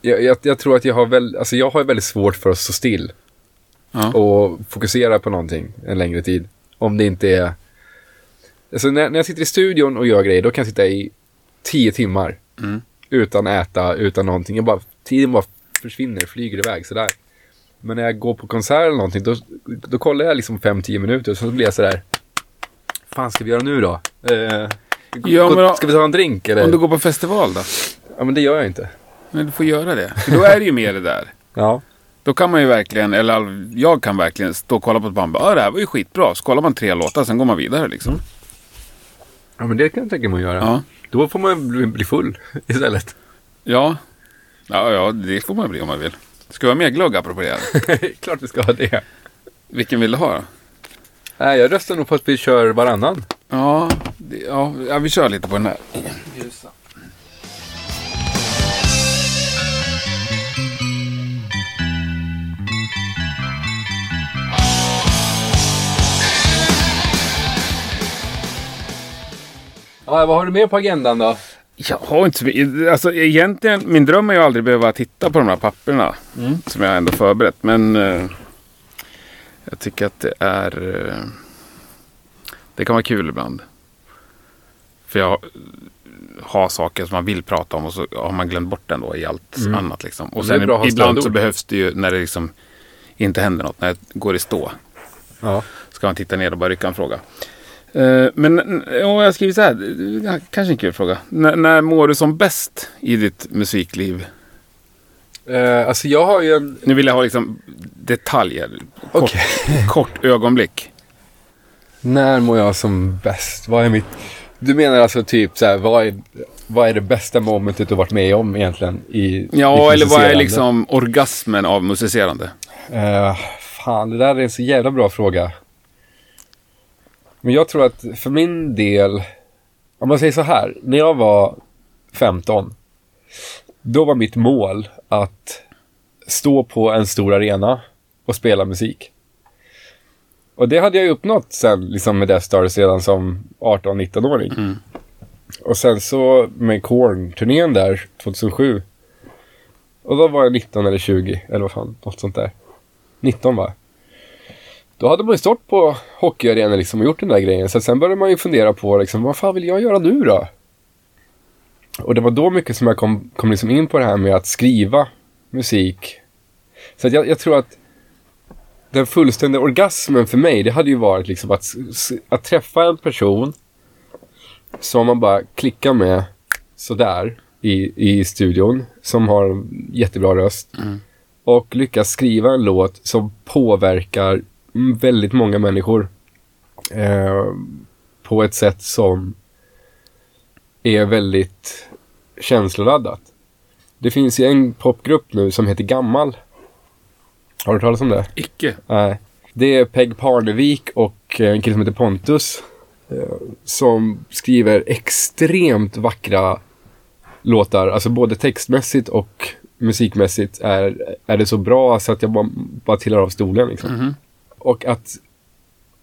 jag, jag, jag tror att jag har, väl, alltså jag har väldigt svårt för att stå still Ja. och fokusera på någonting en längre tid. Om det inte är... Alltså när, när jag sitter i studion och gör grejer, då kan jag sitta i tio timmar Mm. utan äta, utan någonting. Jag bara, tiden bara försvinner, flyger iväg sådär. Men när jag går på konsert eller någonting, då, då kollar jag liksom fem tio minuter och så blir jag sådär. fan ska vi göra nu då? Eh, Ja, men då- ska vi ta en drink eller? Om du går på festival då? Ja, men det gör jag inte. Men du får göra det. För då är det ju mer det där. Ja. Då kan man ju verkligen, eller jag kan verkligen stå och kolla på ett band. Ja, det här var ju skitbra. Så kollar man tre låtar, sen går man vidare liksom. Ja, men det kan jag tänka mig att göra. Ja. Då får man bli full (laughs) istället. Ja. Ja, ja, det får man bli om man vill. Ska vi ha mer glögg apropå det? (laughs) Klart vi ska ha det. Vilken vill du ha? Nej, jag röstar nog på att vi kör varannan. Ja, det, ja, ja, vi kör lite på den här. Ja, vad har du mer på agendan då? Jag har inte så mycket. Alltså egentligen, min dröm är ju aldrig behöva titta på de här papperna. Som jag ändå förberett. Men eh, jag tycker att det är... Eh, det kan vara kul ibland. För jag har saker som man vill prata om och så har man glömt bort den då i allt Mm. annat. Liksom. Och sen bra ibland så behövs det ju när det liksom inte händer något, när det går i stå. Ja. Ska man titta ner och bara rycka en fråga. Eh, men ja, jag har skrivit så här, kanske en kul fråga. N- när mår du som bäst i ditt musikliv? Eh, alltså jag har ju en... Nu vill jag ha liksom detaljer. Kort, Okej. (laughs) kort ögonblick. När mår jag som bäst? Vad är mitt... Du menar alltså typ så här, vad är, vad är det bästa momentet du varit med om egentligen? I, Ja, i eller vad är liksom orgasmen av musicerande? Eh, fan, det där är en så jävla bra fråga. Men jag tror att för min del, om man säger så här, när jag var 15, då var mitt mål att stå på en stor arena och spela musik. Och det hade jag ju uppnått sen, liksom med Death Stars redan som 18-19-åring. Mm. Och sen så med Korn-turnén där, 2007. Och då var jag 19 eller 20, eller vad fan, något sånt där. 19 va? Då hade man ju stått på hockeyarenor liksom och gjort den där grejen. Så sen började man ju fundera på liksom, vad fan vill jag göra nu då? Och det var då mycket som jag kom, kom liksom in på det här med att skriva musik. Så att jag, jag tror att den fullständiga orgasmen för mig, det hade ju varit liksom att, att träffa en person som man bara klickar med sådär i, i studion, som har en jättebra röst och lyckas skriva en låt som påverkar mm, väldigt många människor eh, på ett sätt som är väldigt känsloladdat. Det finns ju en popgrupp nu som heter Gammal. Har du hört talas om det? Icke. Nej. Det är Peg Parnevik och en kille som heter Pontus. eh, Som skriver extremt vackra låtar. Alltså både textmässigt och musikmässigt är, är det så bra så att jag bara, bara trillar av stolen. Liksom. Mhm. Och att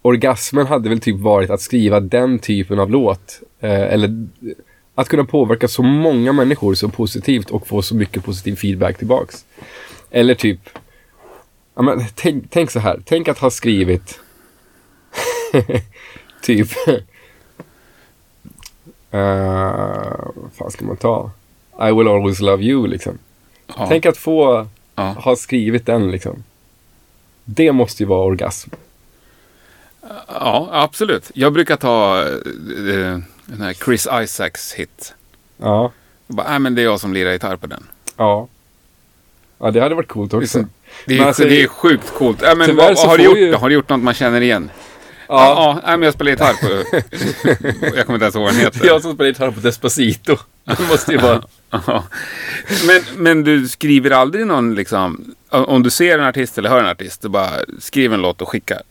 orgasmen hade väl typ varit att skriva den typen av låt. Eh, eller att kunna påverka så många människor så positivt och få så mycket positiv feedback tillbaks. Eller typ Ja, men, tänk, tänk så här. Tänk att ha skrivit (laughs) typ... Uh, (laughs) vad fan ska man ta? I will always love you liksom. Ja. Tänk att få Ja. ha skrivit den liksom. Det måste ju vara orgasm. ja, absolut. Jag brukar ta eh, den här Chris Isaacs hit. Ja. Och bara, nej men det är jag som lirar gitarr på den. Ja. Ja, det hade varit coolt också. Det är, Men alltså, det är sjukt coolt. Ja, men vad, har du gjort ju-? Har du gjort något man känner igen? Ja. Ja, ja nej, men jag spelar gitarr på... (laughs) jag kommer inte ens ihåg vad den heter. (laughs) Jag som spelar gitarr på Despacito. Det måste ju vara... Men, men du skriver aldrig någon liksom... Om du ser en artist eller hör en artist, du bara skriver en låt och skickar.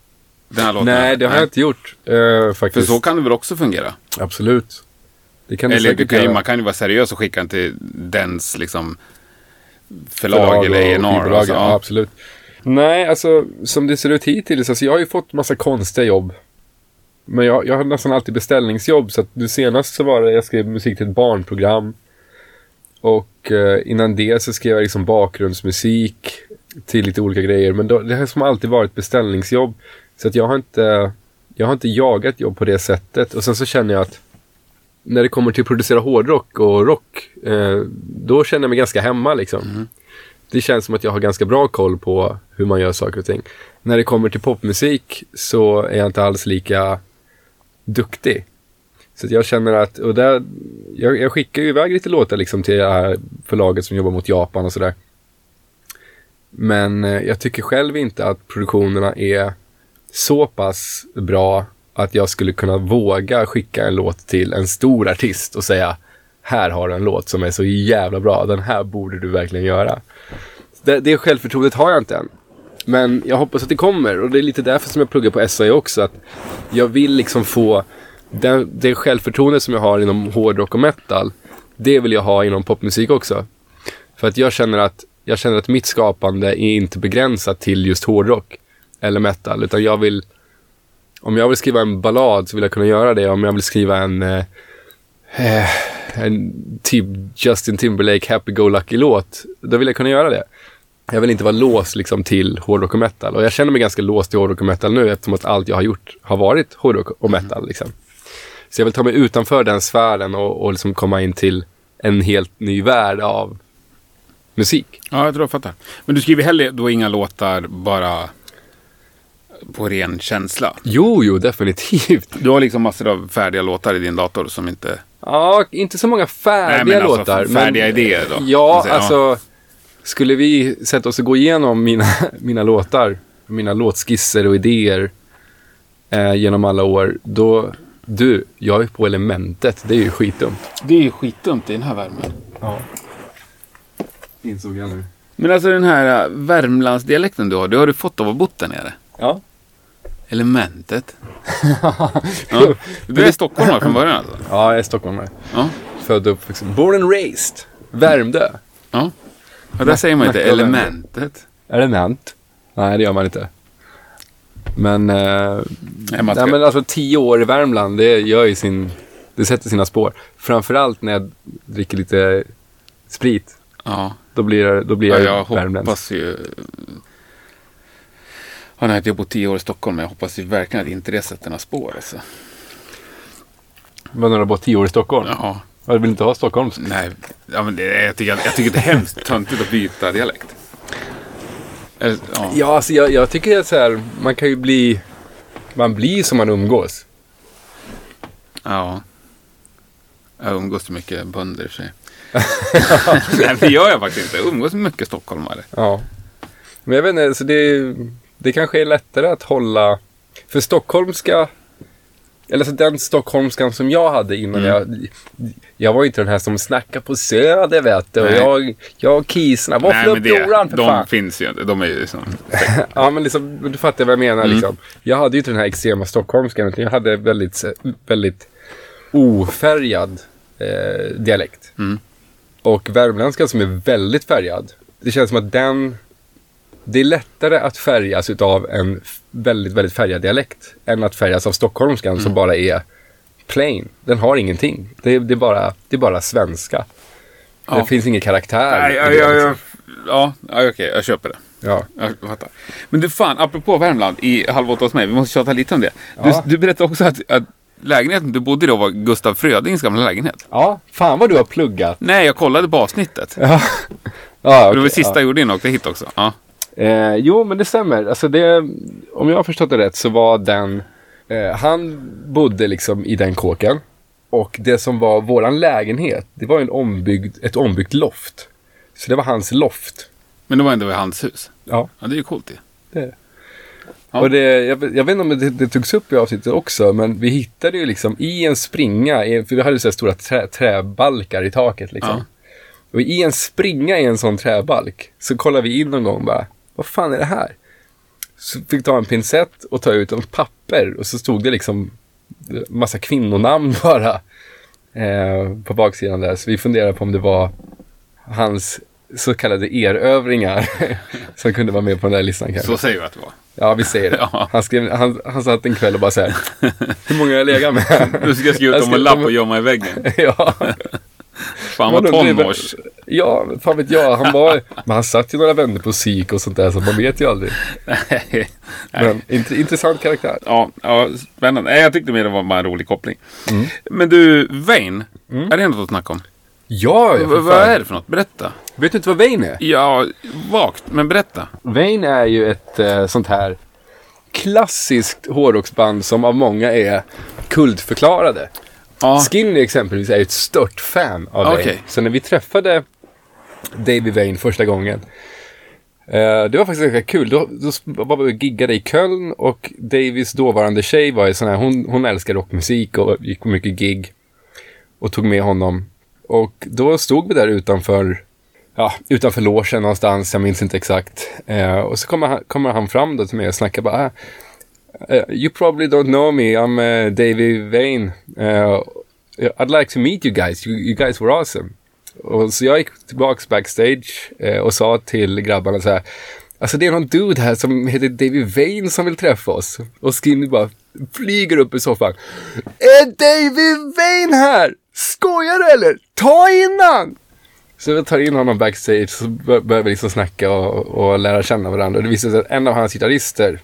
Den här låten. Nej, det har jag inte gjort. eh, För faktiskt. så kan det väl också fungera? Absolut. Det kan det Eller du kan man kan ju vara seriös och skicka den till dens liksom förlag, eller och A&R. skivbolag, Alltså, ja. absolut. Nej, alltså som det ser ut hittills, alltså jag har ju fått massa konstiga jobb. Men jag, jag har nästan alltid beställningsjobb, så att nu senast så var det, jag skrev musik till ett barnprogram. Och eh, innan det så skrev jag liksom bakgrundsmusik till lite olika grejer. Men då, det har som alltid varit beställningsjobb. Så att jag har inte, jag har inte jagat jobb på det sättet. Och sen så känner jag att när det kommer till att producera hårdrock och rock, eh, då känner jag mig ganska hemma liksom. Det känns som att jag har ganska bra koll på hur man gör saker och ting. När det kommer till popmusik så är jag inte alls lika duktig. Så jag känner att, och där, jag, jag skickar ju iväg lite låtar liksom till det här förlaget som jobbar mot Japan och sådär. Men eh, jag tycker själv inte att produktionerna är så pass bra att jag skulle kunna våga skicka en låt till en stor artist och säga här har du en låt som är så jävla bra, den här borde du verkligen göra. Det, det självförtroendet har jag inte än. Men jag hoppas att det kommer och det är lite därför som jag pluggar på SAI också. Att jag vill liksom få det, det självförtroende som jag har inom hårdrock och metal. Det vill jag ha inom popmusik också. För att jag känner att, jag känner att mitt skapande är inte begränsat till just hårdrock eller metal. Utan jag vill, om jag vill skriva en ballad så vill jag kunna göra det. Om jag vill skriva en, eh, eh en typ Justin Timberlake happy-go-lucky-låt, då vill jag kunna göra det. Jag vill inte vara låst liksom till hårdrock och metal. Och jag känner mig ganska låst till hårdrock och metal nu eftersom att allt jag har gjort har varit hårdrock och metal. Liksom. Så jag vill ta mig utanför den sfären och, och liksom komma in till en helt ny värld av musik. Ja, jag tror jag fattar. Men du skriver heller då inga låtar bara på ren känsla? Jo, jo, definitivt. Du har liksom massor av färdiga låtar i din dator som inte... Ja, inte så många färdiga Nej, men alltså låtar. färdiga idéer då? Ja, Ja. Skulle vi sätta oss och gå igenom mina, (laughs) mina låtar, mina låtskisser och idéer eh, genom alla år, då... Du, jag är på elementet. Det är ju skitdumt. Det är ju skitdumt i den här värmen. Ja. Insåg jag nu. Men alltså den här äh, Värmlandsdialekten du har, det har du fått av att ha bott där nere? Ja. Elementet. (laughs) ja. Du är stockholmare från början alltså? Ja, jag är stockholmare. Ja. Född och uppvuxen. Born and raised. Värmdö. Ja. Och där säger man inte elementet. Element? Nej, det gör man inte. Men, eh, Nej, man ska... nej, men alltså tio år i Värmland, det gör ju sin... Det sätter sina spår. Framförallt när jag dricker lite sprit. ja. Då blir jag, då blir ja, jag, jag värmländsk. hoppas ju... Ja, nu har jag bott tio år i Stockholm, men jag hoppas ju verkligen att inte det sätter några spår. Alltså. Men när du har bott tio år i Stockholm? Ja. Du vill inte ha Stockholms? Nej, ja, men det, jag, tycker, jag tycker det är hemskt töntigt att byta dialekt. Eller, ja. Ja, alltså jag, jag tycker att så här, man kan ju bli... Man blir som man umgås. Ja. Jag umgås så mycket bönder i och för sig. (laughs) Nej, det gör jag faktiskt inte. Jag umgås med mycket stockholmare. Ja. Men jag vet inte, så det, det kanske är lättare att hålla... För stockholmska... Eller så den stockholmskan som jag hade innan Mm. jag... Jag var ju inte den här som snackar på söder vet du. Och jag, jag och kisarna, varför upp Joran för de fan? finns ju inte. De är ju liksom... (laughs) Ja men liksom, du fattar vad jag menar Mm. liksom. Jag hade ju inte den här extrema stockholmskan utan jag hade väldigt, väldigt ofärgad eh, dialekt. Mm. Och värmländska som är väldigt färgad. Det känns som att den... Det är lättare att färgas utav en väldigt, väldigt färgad dialekt än att färgas av stockholmskan Mm. som bara är plain. Den har ingenting. Det, är- det, är, bara, det är bara svenska. Ja. Det finns ingen karaktär. Nej, ja, ja, ja, ja, okej, jag köper det. ja. Jag fattar. Men du fan, apropå Värmland i Halv åtta hos mig. Vi måste tjata lite om det. Du, Ja. du berättade också att, att lägenheten du bodde i då var Gustav Frödings gamla lägenhet. ja, fan vad du har pluggat. Nej, jag kollade på avsnittet. Ja, (laughs) ja det var det sista ja. jag gjorde innan jag åkte hit också. Ja. Eh, jo, men det stämmer. Alltså det, om jag har förstått det rätt så var den... Eh, han bodde liksom i den kåken. Och det som var våran lägenhet, det var en ombyggd, ett ombyggt loft. Så det var hans loft. Men det var ändå i hans hus. Ja, Ja, det är ju coolt ju. det är det. Ja. Och det, jag, vet- jag vet inte om det, det togs upp i avsnittet också, men vi hittade ju liksom i en springa, i, för vi hade så stora trä, träbalkar i taket liksom. Ja. Och i en springa i en sån träbalk så kollade vi in någon gång bara, vad fan är det här? Så fick ta en pincett och ta ut en papper och så stod det liksom massa kvinnonamn (laughs) bara eh, på baksidan där. Så vi funderade på om det var hans så kallade erövringar (laughs) som kunde vara med på den där listan kanske. Så säger vi att det var. Ja, vi säger det. (laughs) Han, skrev, han, han satt en kväll och bara så här, hur många har jag legat med? Du ska skriva ut dem ska- en lapp och gömma i väggen. ja. Fan vad tonårs. Ja, fan vet jag. Han var, men han satt ju några vänner på psyk och sånt där, så man vet ju aldrig. Nej. Men int, intressant karaktär. Ja, ja, spännande. Jag tyckte mer det var bara en rolig koppling. Mm. Men du, Wayne. Är det något att snacka om? Ja, ja vad är det för något? Berätta. Vet du inte vad Wayne är? Ja, vagt, men berätta. Wayne är ju ett eh, sånt här klassiskt hårdrocksband som av många är kultförklarade. Ja, Skinny exempelvis är ju ett stört fan av Okej. Wayne. Så när vi träffade David Wayne första gången. Eh, det var faktiskt ganska kul. Då, då var vi giggade i Köln och Davies dåvarande tjej var ju sån här, hon, hon älskar rockmusik och gick på mycket gig. Och tog med honom. Och då stod vi där utanför, ja, utanför logen någonstans, jag minns inte exakt. Eh, och så kommer han, kommer han fram då till mig och snackar bara, ah, Uh, you probably don't know me. I'm uh, David Vane. Uh, I'd like to meet you guys. You, you guys were awesome. Och så jag gick tillbaks backstage uh, och sa till grabbarna så här. Alltså det är någon dude här som heter David Vane som vill träffa oss. Och Skinny bara flyger upp i soffan. Är David Vane här? Skojar du eller? Ta in han! Så vi tar in honom backstage så börjar vi liksom snacka och, och lära känna varandra. Och det visar sig att en av hans gitarrister,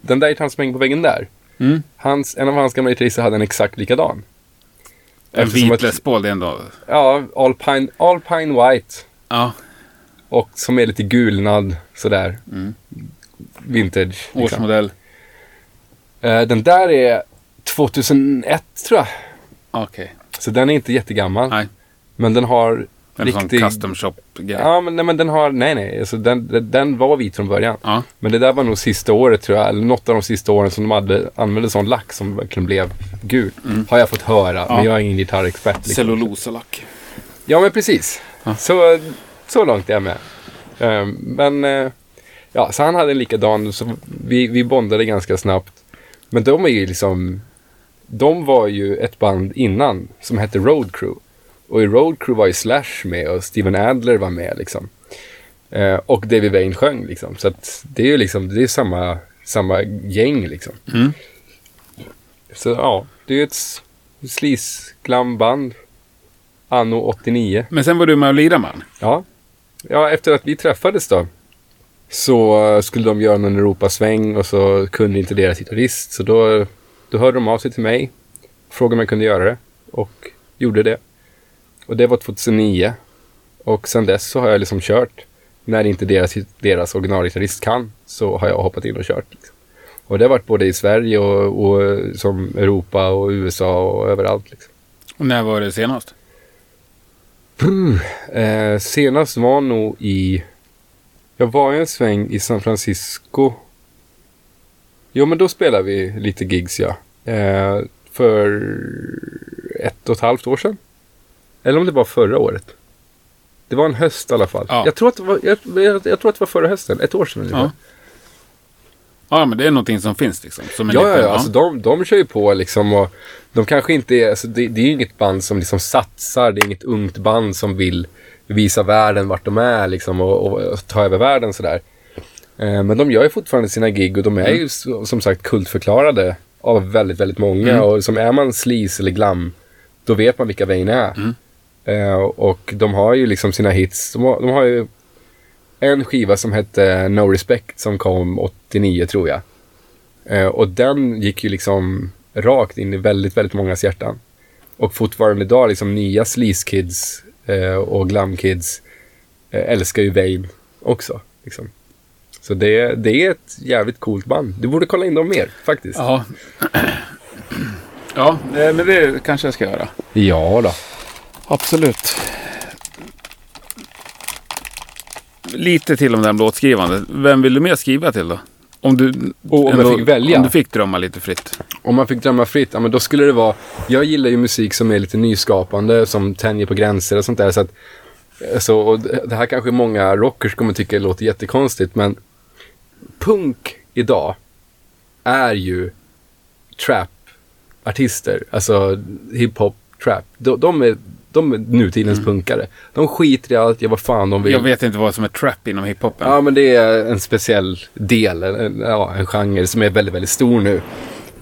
den där gitarren som hänger på väggen där, Mm. hans, en av hans gamla gitarrister hade en exakt likadan. En vit Les Paul, det är ändå... Ja, Alpine, Alpine White. Ja, Och som är lite gulnad sådär. Mm. Vintage. Liksom. årsmodell. Eh, den där är 2001 tror jag. Okej. Så den är inte jättegammal. Nej. Men den har En sån riktig... custom shop-grej. Ja, men, nej, men den har... Nej, nej. Alltså, den, den, var vit från början. Ja. Men det där var nog sista året tror jag. Eller något av de sista åren som de hade, använde sån lack som verkligen blev gul. Har jag fått höra. Mm. Ja. Men jag är ingen gitarrexpert. Liksom. Cellulosalack. Ja, men precis. Ja. Så, så långt är jag med. Ehm, men, eh, ja, så han hade en likadan. Så vi, vi bondade ganska snabbt. Men de är ju liksom... De var ju ett band innan som hette Road Crew. Och i Road Crew var ju Slash med och Steven Adler var med liksom. Eh, och David Wayne sjöng liksom. Så att det är ju liksom, det är samma, samma gäng liksom. Mm. Så ja, det är ju ett sleaze glam band Anno 89. Men sen var du med och lirade med han. Ja. ja, efter att vi träffades då så skulle de göra någon Europasväng och så kunde inte deras gitarrist. Så då, då hörde de av sig till mig, frågade om jag kunde göra det och gjorde det. Och det var 2009. Och sen dess så har jag liksom kört. När inte deras, deras originalgitarrist kan så har jag hoppat in och kört. Liksom. Och det har varit både i Sverige och, och som Europa och USA och överallt. Liksom. Och när var det senast? Eh, senast var nog i... Jag var ju en sväng i San Francisco. Jo, men då spelade vi lite gigs, ja. Eh, för ett och ett halvt år sedan. Eller om det var förra året. Det var en höst i alla fall. Ja. Jag, tror att det var, jag, jag, jag tror att det var förra hösten. Ett år sedan ungefär. Ja. Ja, men det är någonting som finns liksom. Som Ja, liten- ja. Alltså, de, de kör ju på liksom och de kanske inte är, alltså, det, det är ju inget band som liksom satsar, det är inget ungt band som vill visa världen vart de är liksom och, och ta över världen sådär. Eh, men de gör ju fortfarande sina gig och de är ju s- som sagt kultförklarade av väldigt, väldigt många Mm. och som är man sleaze eller glam, då vet man vilka Vain är. Mm. Eh, och de har ju liksom sina hits, de har, de har ju en skiva som hette No Respect som kom 89 tror jag. Eh, och den gick ju liksom rakt in i väldigt, väldigt mångas hjärtan. Och fortfarande idag, liksom nya sleaze kids eh, och glam kids eh, älskar ju Vain också. Liksom. Så det, det är ett jävligt coolt band. Du borde kolla in dem mer faktiskt. Ja. (clears throat) Ja, eh, men det kanske jag ska göra. Ja då. Absolut. Lite till om det här med låtskrivandet. Vem vill du mer skriva till då? Om du, Och om jag fick välja? Om du fick drömma lite fritt. Om man fick drömma fritt, ja men då skulle det vara... Jag gillar ju musik som är lite nyskapande, som tänjer på gränser och sånt där. Så att, så, och det här kanske många rockers kommer tycka låter jättekonstigt, men punk idag är ju trap-artister. Alltså hiphop, trap. De, de, är, de är nutidens punkare. De skiter i allt, gör vad fan de vill. Jag vet inte vad som är trap inom hiphopen. Ja, men det är en speciell del, en, ja, en genre som är väldigt, väldigt stor nu.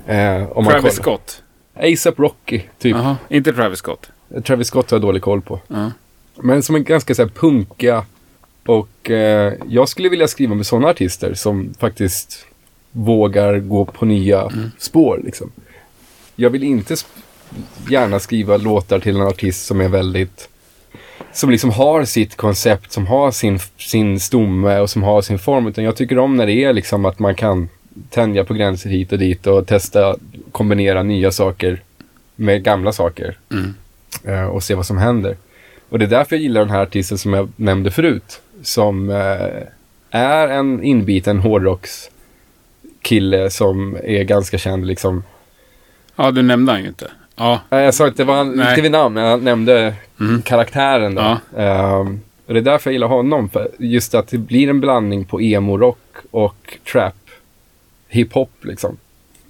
Eh, om Travis. Scott. ASAP Rocky, typ. Jaha, inte Travis Scott. Travis Scott har jag dålig koll på. Ja. Men som är ganska så här punkiga. Och eh, jag skulle vilja skriva med sådana artister som faktiskt vågar gå på nya Mm. spår. Liksom. Jag vill inte gärna skriva låtar till en artist som är väldigt som liksom har sitt koncept, som har sin, sin stomme och som har sin form. Utan jag tycker om när det är liksom att man kan tänja på gränser hit och dit och testa, kombinera nya saker med gamla saker. Mm. eh, och se vad som händer. Och det är därför jag gillar den här artisten som jag nämnde förut. Som eh, är en inbiten hårdrockskille som är ganska känd liksom. Ja, du nämnde han ju inte. Ja, Jag sa det var Nej. inte vid namn, men jag nämnde Mhm. karaktären då. Ja. Ehm, och det är därför jag gillar honom. För just att det blir en blandning på emo-rock och trap, hiphop liksom.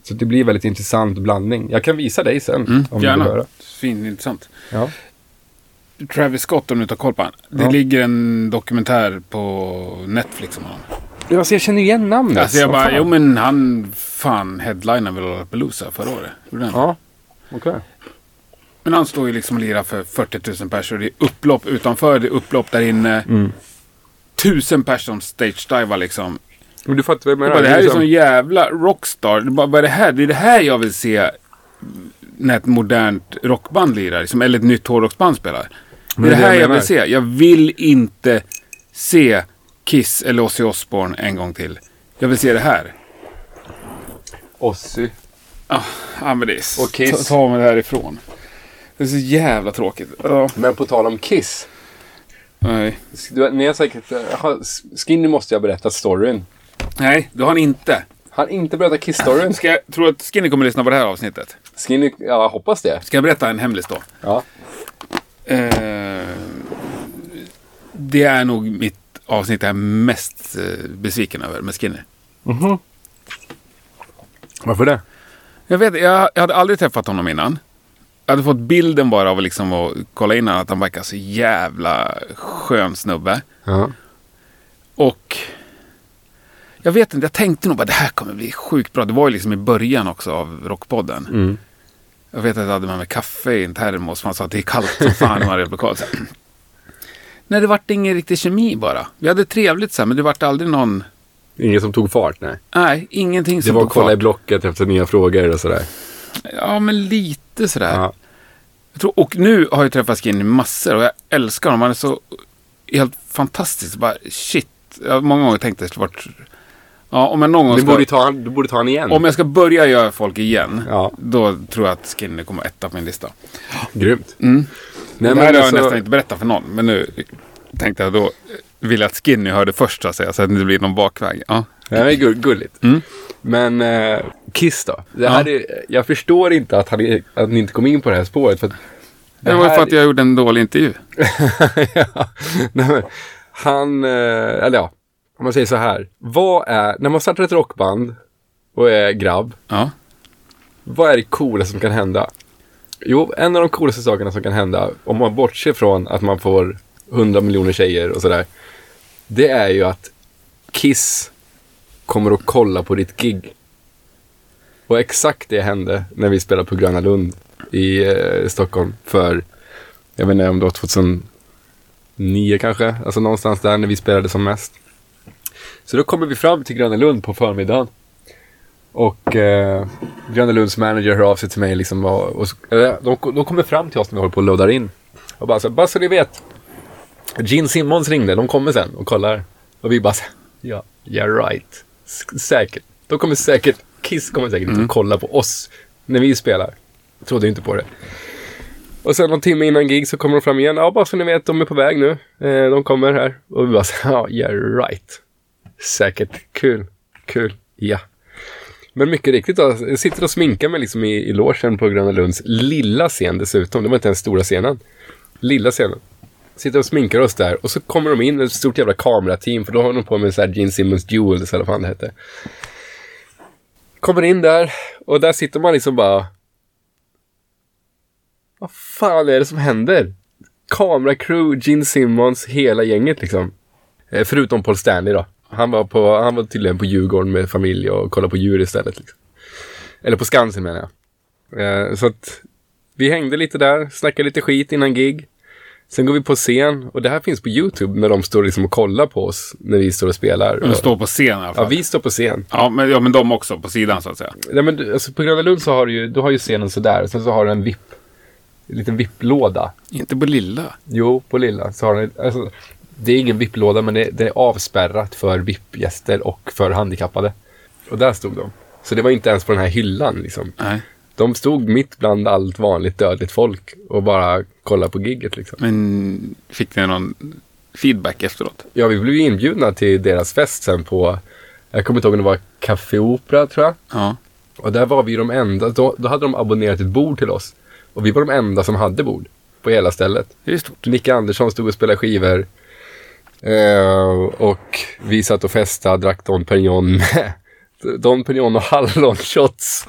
Så det blir en väldigt intressant blandning. Jag kan visa dig sen mm, om du vill gärna. höra. Fint intressant. Ja. Travis Scott om du tar koll på han. Det Ja. ligger en dokumentär på Netflix om honom. Alltså, jag känner igen namnet. Alltså jag bara, fan. jo men han fan headlinade väl Lollapalooza förra året. Ja, okej. Men han står ju liksom och lirar för 40 000 personer. Det är upplopp utanför, det är upplopp där inne. Mm. Tusen personer stage-divar liksom. Men du fattar vad jag menar? bara, det här är liksom- sån jävla rockstar. Det bara, vad är det här? Det är det här jag vill se när ett modernt rockband lirar. Liksom, eller ett nytt hårdrocksband spelar. Det är det här jag jag vill se. Jag vill inte se Kiss eller Ozzy Osbourne en gång till. Jag vill se det här. Ozzy. Ja, men det är... Och Kiss. Ta, ta mig härifrån. Det är så jävla tråkigt. Ja, Men på tal om Kiss. nej. Du, ni har säkert... aha, Skinny måste jag berättat storyn. nej, det har han inte. Han har inte berättat Kiss-storyn. Ska jag, tror att Skinny kommer att lyssna på det här avsnittet? Skinny, ja, jag hoppas det. Ska jag berätta en hemlis då? Ja. Eh, det är nog mitt avsnitt jag är mest eh, besviken över med Skinny. Varför det? Jag, vet, jag, jag hade aldrig träffat honom innan. Jag hade fått bilden bara av liksom att kolla in honom, att han verkar så jävla skön snubbe. Ja. Och jag vet inte, jag tänkte nog bara det här kommer bli sjukt bra. Det var ju liksom i början också av Rockpodden. Mm. Jag vet att jag hade med mig kaffe i en termos. Man sa att det är kallt som fan i lokal. Här. (laughs) Nej, det vart ingen riktig kemi bara. Vi hade trevligt så här, men det vart aldrig någon... Ingen som tog fart, nej. Nej, ingenting Det som var tog att kolla i fart. blocket efter nya frågor och sådär. Ja, men lite sådär. Ja. Jag tror, och nu har jag träffat Skinny massor och jag älskar honom. Han är så helt fantastisk. Bara shit. Jag har många gånger tänkt att det skulle varit... Ja, om jag någon gång Du ska... borde, ta, du borde ta han igen. Om jag ska börja göra folk igen. Ja. Då tror jag att Skinny kommer etta på min lista. Grymt. Mm. Nej, det här har jag alltså- nästan inte berättat för någon. Men nu tänkte jag då vill att Skinny hörde först så att säga. Så att det inte blir någon bakväg. Ja. Ja, det är gull, gulligt. Mm. Men eh, Kiss då? Det Ja. här är, jag förstår inte att, han, att ni inte kom in på det här spåret. För att Det var ju för att jag gjorde en dålig intervju. (laughs) ja, nej, men, han, eh, eller ja, om man säger så här. Vad är, när man startar ett rockband och är grabb, Ja. vad är det coolaste som kan hända? Jo, en av de coolaste sakerna som kan hända, om man bortser från att man får 100 miljoner tjejer och sådär, det är ju att Kiss kommer att kolla på ditt gig. Och exakt det hände när vi spelade på Gröna Lund i eh, Stockholm för, jag vet inte om det var 2009 kanske, alltså någonstans där när vi spelade som mest. Så då kommer vi fram till Gröna Lund på förmiddagen. Och eh, Gröna Lunds manager hör av sig till mig liksom och, och eh, de, de kommer fram till oss när vi håller på och loadar in. Och bara så, bara så ni vet. Gene Simmons ringde, de kommer sen och kollar. Och vi bara så, ja, yeah right. S- säkert. De kommer säkert, Kiss kommer säkert inte att kolla på oss när vi spelar. Jag trodde inte på det. Och sen någon timme innan gig så kommer de fram igen. Ja, bara så ni vet, de är på väg nu. Eh, de kommer här. Och vi bara så, (laughs) ja, yeah right. Säkert. Kul. Kul. Ja. Men mycket riktigt då, jag sitter och sminkar mig liksom i, i logen på Gröna Lunds lilla scen dessutom. Det var inte ens stora scenen. Lilla scenen. Sitter och sminkar oss där och så kommer de in, ett stort jävla kamerateam, för då har de på med så här Gene Simmons Jewels eller vad fan det hette. Kommer in där och där sitter man liksom bara... Vad fan är det som händer? Kameracrew, Gene Simmons, hela gänget liksom. Eh, förutom Paul Stanley då. Han var, på, han var tydligen på Djurgården med familj och kollade på djur istället. Liksom. Eller på Skansen menar jag. Eh, så att vi hängde lite där, snackade lite skit innan gig. Sen går vi på scen och det här finns på YouTube när de står liksom och kollar på oss när vi står och spelar. De Och, står på scen i alla fall. ja, vi står på scen. Ja, men, ja, men de också på sidan så att säga. Nej, men alltså, på Gröna Lund så har du ju, du har ju scenen sådär. Sen så har du en VIP, en liten VIP-låda. Inte på lilla. Jo, på lilla. Så har du, alltså, det är ingen VIP-låda, men det, det är avspärrat för VIP-gäster och för handikappade. Och där stod de. Så det var inte ens på den här hyllan liksom. Nej. De stod mitt bland allt vanligt dödligt folk och bara kollade på gigget liksom. Men fick ni någon feedback efteråt? Ja, vi blev ju inbjudna till deras fest sen på, jag kommer inte ihåg om det var Café Opera tror jag. Ja. Och där var vi de enda, då, då hade de abonnerat ett bord till oss. Och vi var de enda som hade bord på hela stället. Det är stort. Nicke Andersson stod och spelade skivor. Eh, och vi satt och festade, drack Don Perignon med (laughs) Don Perignon och hallonshots.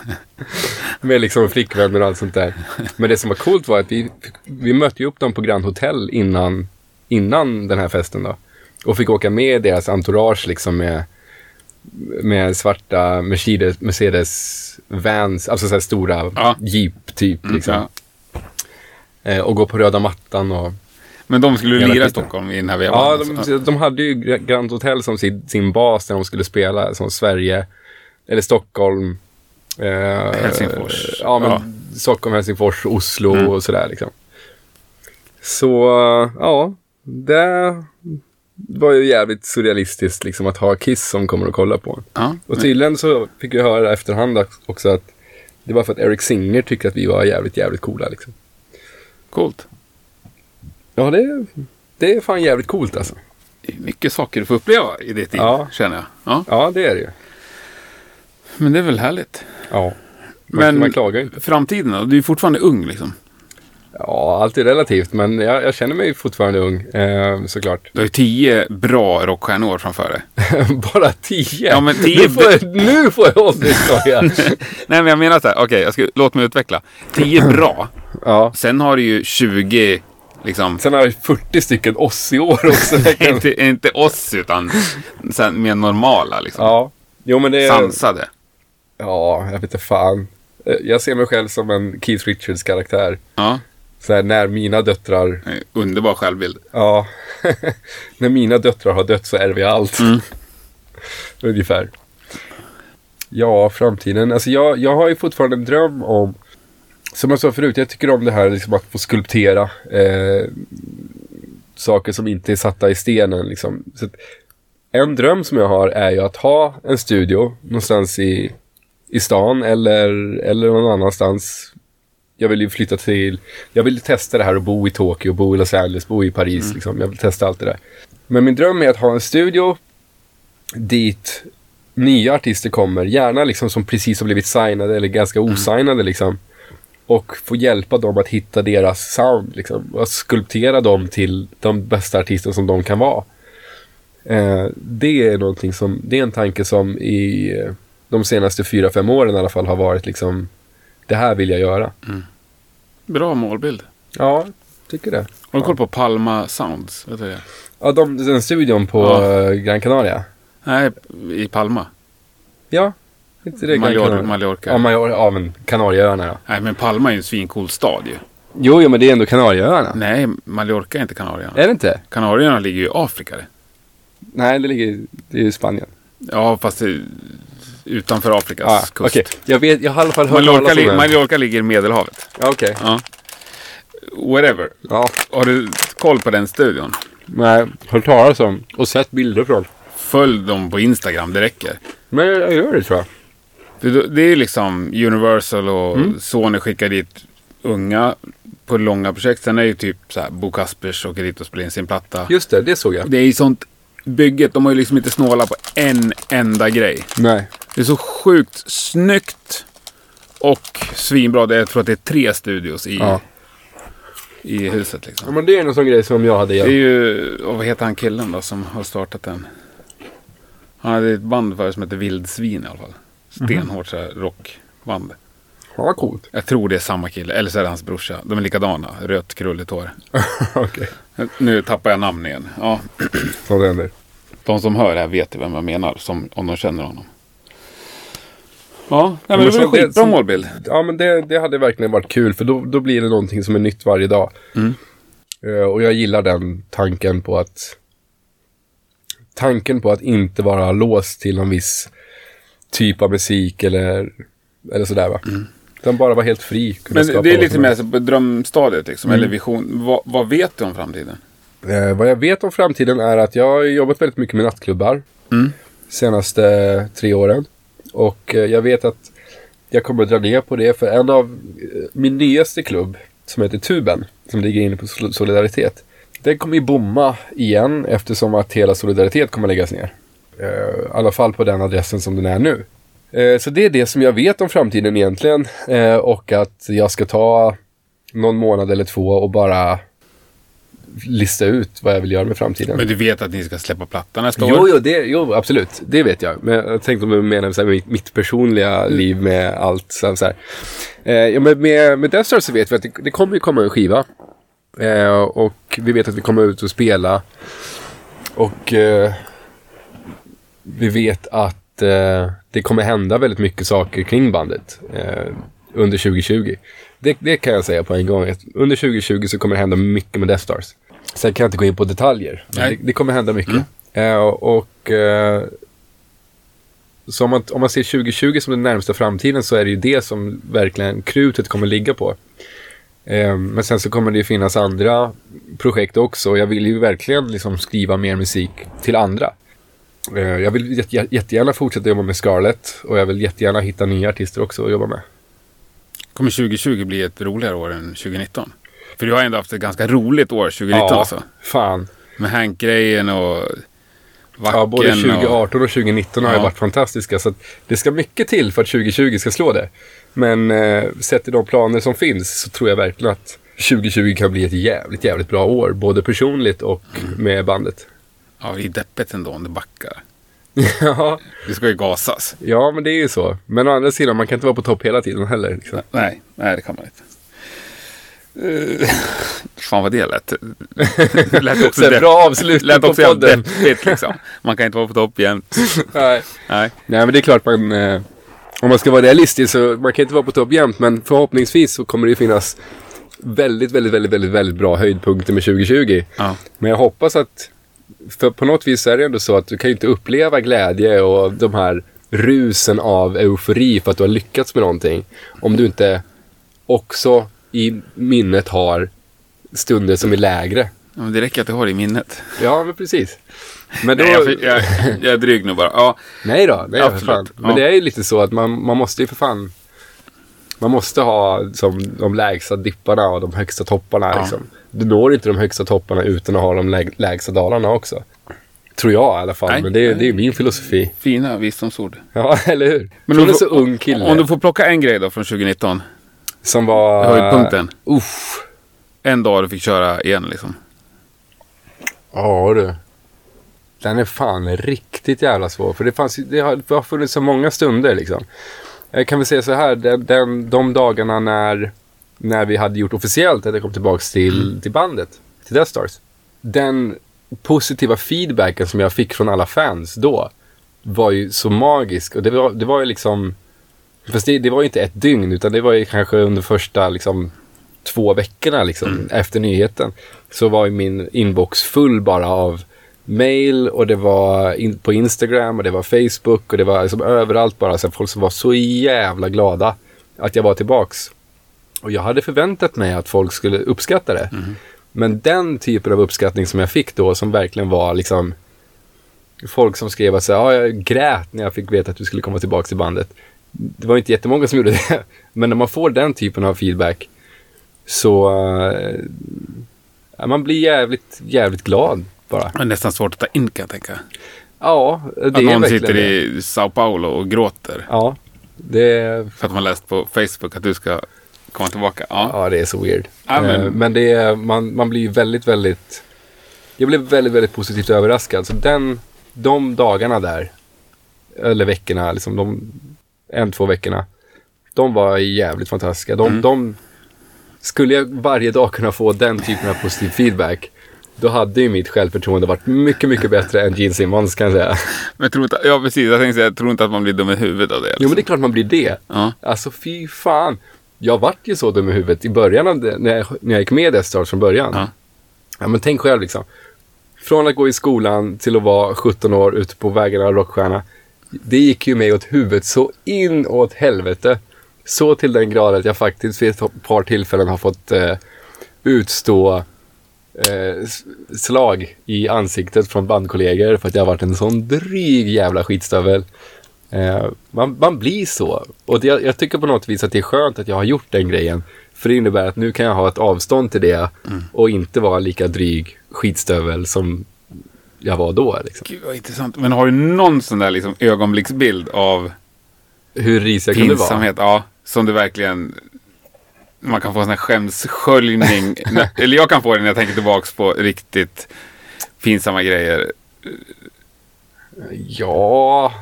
(laughs) med liksom flickvänner och allt sånt där. Men det som var coolt var att vi, vi mötte upp dem på Grand Hotel innan, innan den här festen då. Och fick åka med deras entourage liksom med, med svarta Mercedes, Mercedes Vans, alltså så stora Ja. Jeep typ liksom. Ja. Eh, och gå på röda mattan och... Men de skulle Hela lira i. Stockholm i den här vevan. Ja, alltså. de, de hade ju Gra- Grand Hotel som sin, sin bas när de skulle spela, som Sverige, eller Stockholm. Eh, Helsingfors. Ja, men Ja. Stockholm, Helsingfors, Oslo Mm. och sådär liksom. Så ja, det var ju jävligt surrealistiskt liksom att ha Kiss som kommer att kolla på. Ja. Och tydligen så fick jag höra efterhand också att det var för att Eric Singer tyckte att vi var jävligt, jävligt coola liksom. Coolt. Ja, det, det är fan jävligt coolt alltså. Det är mycket saker du får uppleva i ditt liv, Ja. känner jag. Ja. Ja, det är det ju. Men det är väl härligt. Ja. Men- man klagar inte. Framtiden då? Du är fortfarande ung liksom. Ja, allt är relativt, men jag, jag känner mig fortfarande ung, eh, såklart. Du har ju tio bra rockstjärnor framför dig. (laughs) Bara tio? Ja, men tio- Nu får jag, nu får jag åsiktsskoja. (laughs) Nej, men jag menar så här. Okej, ska, låt mig utveckla. Tio bra. (clears throat) ja. Sen har du ju 20, liksom. Sen har jag 40 stycken oss i år också. (laughs) inte, inte oss, utan mer normala, liksom. ja. Jo, men det är... Sansade. Ja, jag vet inte fan. Eh, Jag ser mig själv som en Keith Richards karaktär. Ja, Så här, när mina döttrar... underbar självbild. Ja. (laughs) när mina döttrar har dött så ärver jag allt. Mm. (laughs) Ungefär. Ja, framtiden. Alltså jag, jag har ju fortfarande en dröm om... Som jag sa förut, jag tycker om det här liksom att få skulptera. Eh, saker som inte är satta i stenen. Liksom. En dröm som jag har är ju att ha en studio någonstans i, i stan eller, eller någon annanstans. Jag vill ju flytta till... Jag vill testa det här att bo i Tokyo, bo i Los Angeles, bo i Paris. Liksom. Jag vill testa allt det där. Men min dröm är att ha en studio dit nya artister kommer, gärna liksom som precis har blivit signade eller ganska osignade liksom. Och få hjälpa dem att hitta deras sound liksom. Och skulptera dem till de bästa artister som de kan vara. Eh, det är någonting som, det är en tanke som i eh, de senaste fyra, fem åren i alla fall har varit liksom, det här vill jag göra. Bra målbild. Ja, tycker det. Har du koll på Palma Sounds? Vet du det? Ja, de, den studion på Ja. eh, Gran Canaria. Nej, i Palma. Ja, inte det Gran Mallorca. Ja, Major, ja, men Kanarieöarna ja. Nej, men Palma är ju en svincool stad ju. Jo, jo, men det är ändå Kanarieöarna. Nej, Mallorca är inte Kanarieöarna. Är det inte? Kanarieöarna ligger ju i Afrika. det. Nej, det ligger det är i Spanien. Ja, fast det utanför Afrikas Ja, kust. okej. Jag vet, jag har i alla fall hört Mallorca, talas om det. Mallorca ligger i Medelhavet. Ja, okej. Ja. Whatever. Ja, Har du koll på den studion? nej, hört talas om och sett bilder från. Följ dem på Instagram, det räcker. Men jag, gör det tror jag. Det är liksom Universal och Mm. Sony skickar dit unga på långa projekt. Sen är ju typ så här Bo Kaspers åker dit och spelar in sin platta. Just det, det såg jag. Det är ju sånt bygget. De har ju liksom inte snålat på en enda grej. Nej. Det är så sjukt snyggt och svinbra. Jag tror att det är tre studios i, Ja. i huset. Ja, Liksom. men det är en sån grej som jag hade Det är gjort. ju, och vad heter han killen då som har startat den? Han hade ett band för som heter Vildsvin i alla fall. Stenhårt så här rockband. Ja, vad coolt. Jag tror det är samma kille, eller så är det hans brorsa. De är likadana, rött krulligt hår. (laughs) okej. Nu tappar jag namn igen. Ja, (clears throat) Sånt händer. de som hör det här vet vem jag menar, som, om de känner honom. Ja, nej, men men det var så en det- skitbra så- målbild. Ja, men det, det hade verkligen varit kul för då, då blir det någonting som är nytt varje dag. Mm. Eh, och jag gillar den tanken på att tanken på att inte vara låst till någon viss typ av musik eller, eller sådär va. Utan bara vara helt fri. Men det är lite mer så på drömstadiet, liksom, Mm. eller vision. Vad, vad vet du om framtiden? Eh, vad jag vet om framtiden är att jag har jobbat väldigt mycket med nattklubbar. Mm. Senaste tre åren. Och eh, jag vet att jag kommer att dra ner på det för en av eh, min nyaste klubb som heter Tuben. Som ligger inne på Sol- Solidaritet. Den kommer ju bomma igen eftersom att hela Solidaritet kommer att läggas ner. Eh, I alla fall på den adressen som den är nu. Eh, Så det är det som jag vet om framtiden egentligen. Eh, Och att jag ska ta någon månad eller två och bara lista ut vad jag vill göra med framtiden. Men du vet att ni ska släppa plattan nästa Jo, år? jo, det, jo, absolut. Det vet jag. Men jag tänkte om du menar så här, mitt, mitt personliga liv med allt. Så här, så här. Eh, ja, men med, med Death Star så vet vi att det, det kommer ju komma en skiva. Eh, och vi vet att vi kommer ut och spela. Och eh, vi vet att eh, det kommer hända väldigt mycket saker kring bandet eh, under 2020. Det, det kan jag säga på en gång. Under 2020 så kommer det hända mycket med Death Stars. Sen kan jag inte gå in på detaljer. Men det, det kommer hända mycket. Eh, och eh, Så om man, om man ser 2020 som den närmsta framtiden så är det ju det som verkligen krutet kommer ligga på. Eh, men sen så kommer det ju finnas andra projekt också. Jag vill ju verkligen liksom skriva mer musik till andra. Eh, jag vill jätte, jättegärna fortsätta jobba med Scarlett och jag vill jättegärna hitta nya artister också att jobba med. Kommer 2020 bli ett roligare år än 2019? För du har ändå haft ett ganska roligt år 2019 ja, alltså. fan. Med Hank-grejen och Vacken Ja, både 2018 och... och 2019 har Ja. varit fantastiska. Så det ska mycket till för att 2020 ska slå det. Men eh, sett till de planer som finns så tror jag verkligen att 2020 kan bli ett jävligt, jävligt bra år. Både personligt och Mm. med bandet. Ja, det är deppigt ändå om det backar. (laughs) ja, Det ska ju gasas. ja, men det är ju så. Men å andra sidan, man kan inte vara på topp hela tiden heller. Liksom. Nej, nej det kan man inte. Uh, fan vad det lät. Det (laughs) lät också, depp- bra avslutning lät på också podden. deppigt liksom. Man kan inte vara på topp jämt. (laughs) Nej. Nej. Nej, men det är klart man... Eh, om man ska vara realistisk så man kan inte vara på topp jämt. Men förhoppningsvis så kommer det finnas väldigt, väldigt, väldigt, väldigt, väldigt bra höjdpunkter med 2020. Ja. Men jag hoppas att, för på något vis är det ändå så att du kan ju inte uppleva glädje och de här rusen av eufori för att du har lyckats med någonting. Om du inte också i minnet har stunder som är lägre. Ja, men det räcker att du har det i minnet. Ja, men precis. Men då, Nej, jag, jag, jag är dryg nu bara. Ja, nej då, nej Absolut, för fan. Men ja. det är ju lite så att man, man måste ju för fan man måste ha som de lägsta dipparna och de högsta topparna. Ja. Liksom. Du når inte de högsta topparna utan att ha de läg, lägsta dalarna också. Tror jag i alla fall. Nej, men det, det är min filosofi. fina visdomsord. Ja, (laughs) eller hur? Men Från en så ung kille. Om du får plocka en grej då från 2019. Som var... Höjdpunkten. Uff. En dag du fick köra igen liksom. Ja du. Den är fan riktigt jävla svår. För det, fanns, ju- det, har, det har funnits så många stunder liksom. Jag kan väl säga så här. Den, den, de dagarna när, när vi hade gjort officiellt att jag kom tillbaka till, till bandet. Till Death Stars. Den positiva feedbacken som jag fick från alla fans då. Var ju så magisk. Och det var, det var ju liksom. Fast det, det var ju inte ett dygn. Utan det var ju kanske under första liksom två veckorna liksom, efter nyheten. Så var ju min inbox full bara av mail och det var in, på Instagram och det var Facebook och det var liksom överallt bara så folk som var så jävla glada att jag var tillbaks. Och jag hade förväntat mig att folk skulle uppskatta det. Men den typen av uppskattning som jag fick då som verkligen var liksom folk som skrev att så ja, jag grät när jag fick veta att du skulle komma tillbaka till bandet. Det var inte jättemånga som gjorde det. (laughs) Men när man får den typen av feedback så ja, man blir jävligt, jävligt glad bara. Det är nästan svårt att ta in kan jag tänka. Ja, det Att är någon sitter i Sao Paulo och gråter. Ja, det, För att man läst på Facebook att du ska komma tillbaka. Ja. ja, det är så weird. Ja, men- Eh, men det är, man, man blir ju väldigt, väldigt... Jag blev väldigt, väldigt positivt överraskad. Så den, de dagarna där, eller veckorna, liksom de en, två veckorna, de var jävligt fantastiska. De, Mm. de, skulle jag varje dag kunna få den typen av positiv feedback, då hade ju mitt självförtroende varit mycket, mycket bättre än Gene Simmons kan jag säga. Men tror inte, ja precis, jag tänkte säga, jag tror inte att man blir dum i huvudet av det. Jo, men det är klart man blir det. Ja. Alltså fy fan. Jag vart ju så dum i huvudet i början av det, när, jag, när jag gick med i Death Stars från början. Ja. Ja, men tänk själv liksom. Från att gå i skolan till att vara 17 år ute på vägarna av rockstjärna. Det gick ju mig åt huvudet så in åt helvete. Så till den grad att jag faktiskt vid ett par tillfällen har fått eh, utstå eh, slag i ansiktet från bandkollegor för att jag har varit en sån dryg jävla skitstövel. Eh, man, man blir så. Och det, jag tycker på något vis att det är skönt att jag har gjort den grejen. För det innebär att nu kan jag ha ett avstånd till det och inte vara lika dryg skitstövel som jag var då. Liksom. Gud vad intressant. Men har du någon sån där liksom ögonblicksbild av Hur risig jag kunde vara. Ja, som du verkligen... Man kan få en sån här skämssköljning. (laughs) Eller jag kan få det när jag tänker tillbaks på riktigt pinsamma grejer. Ja...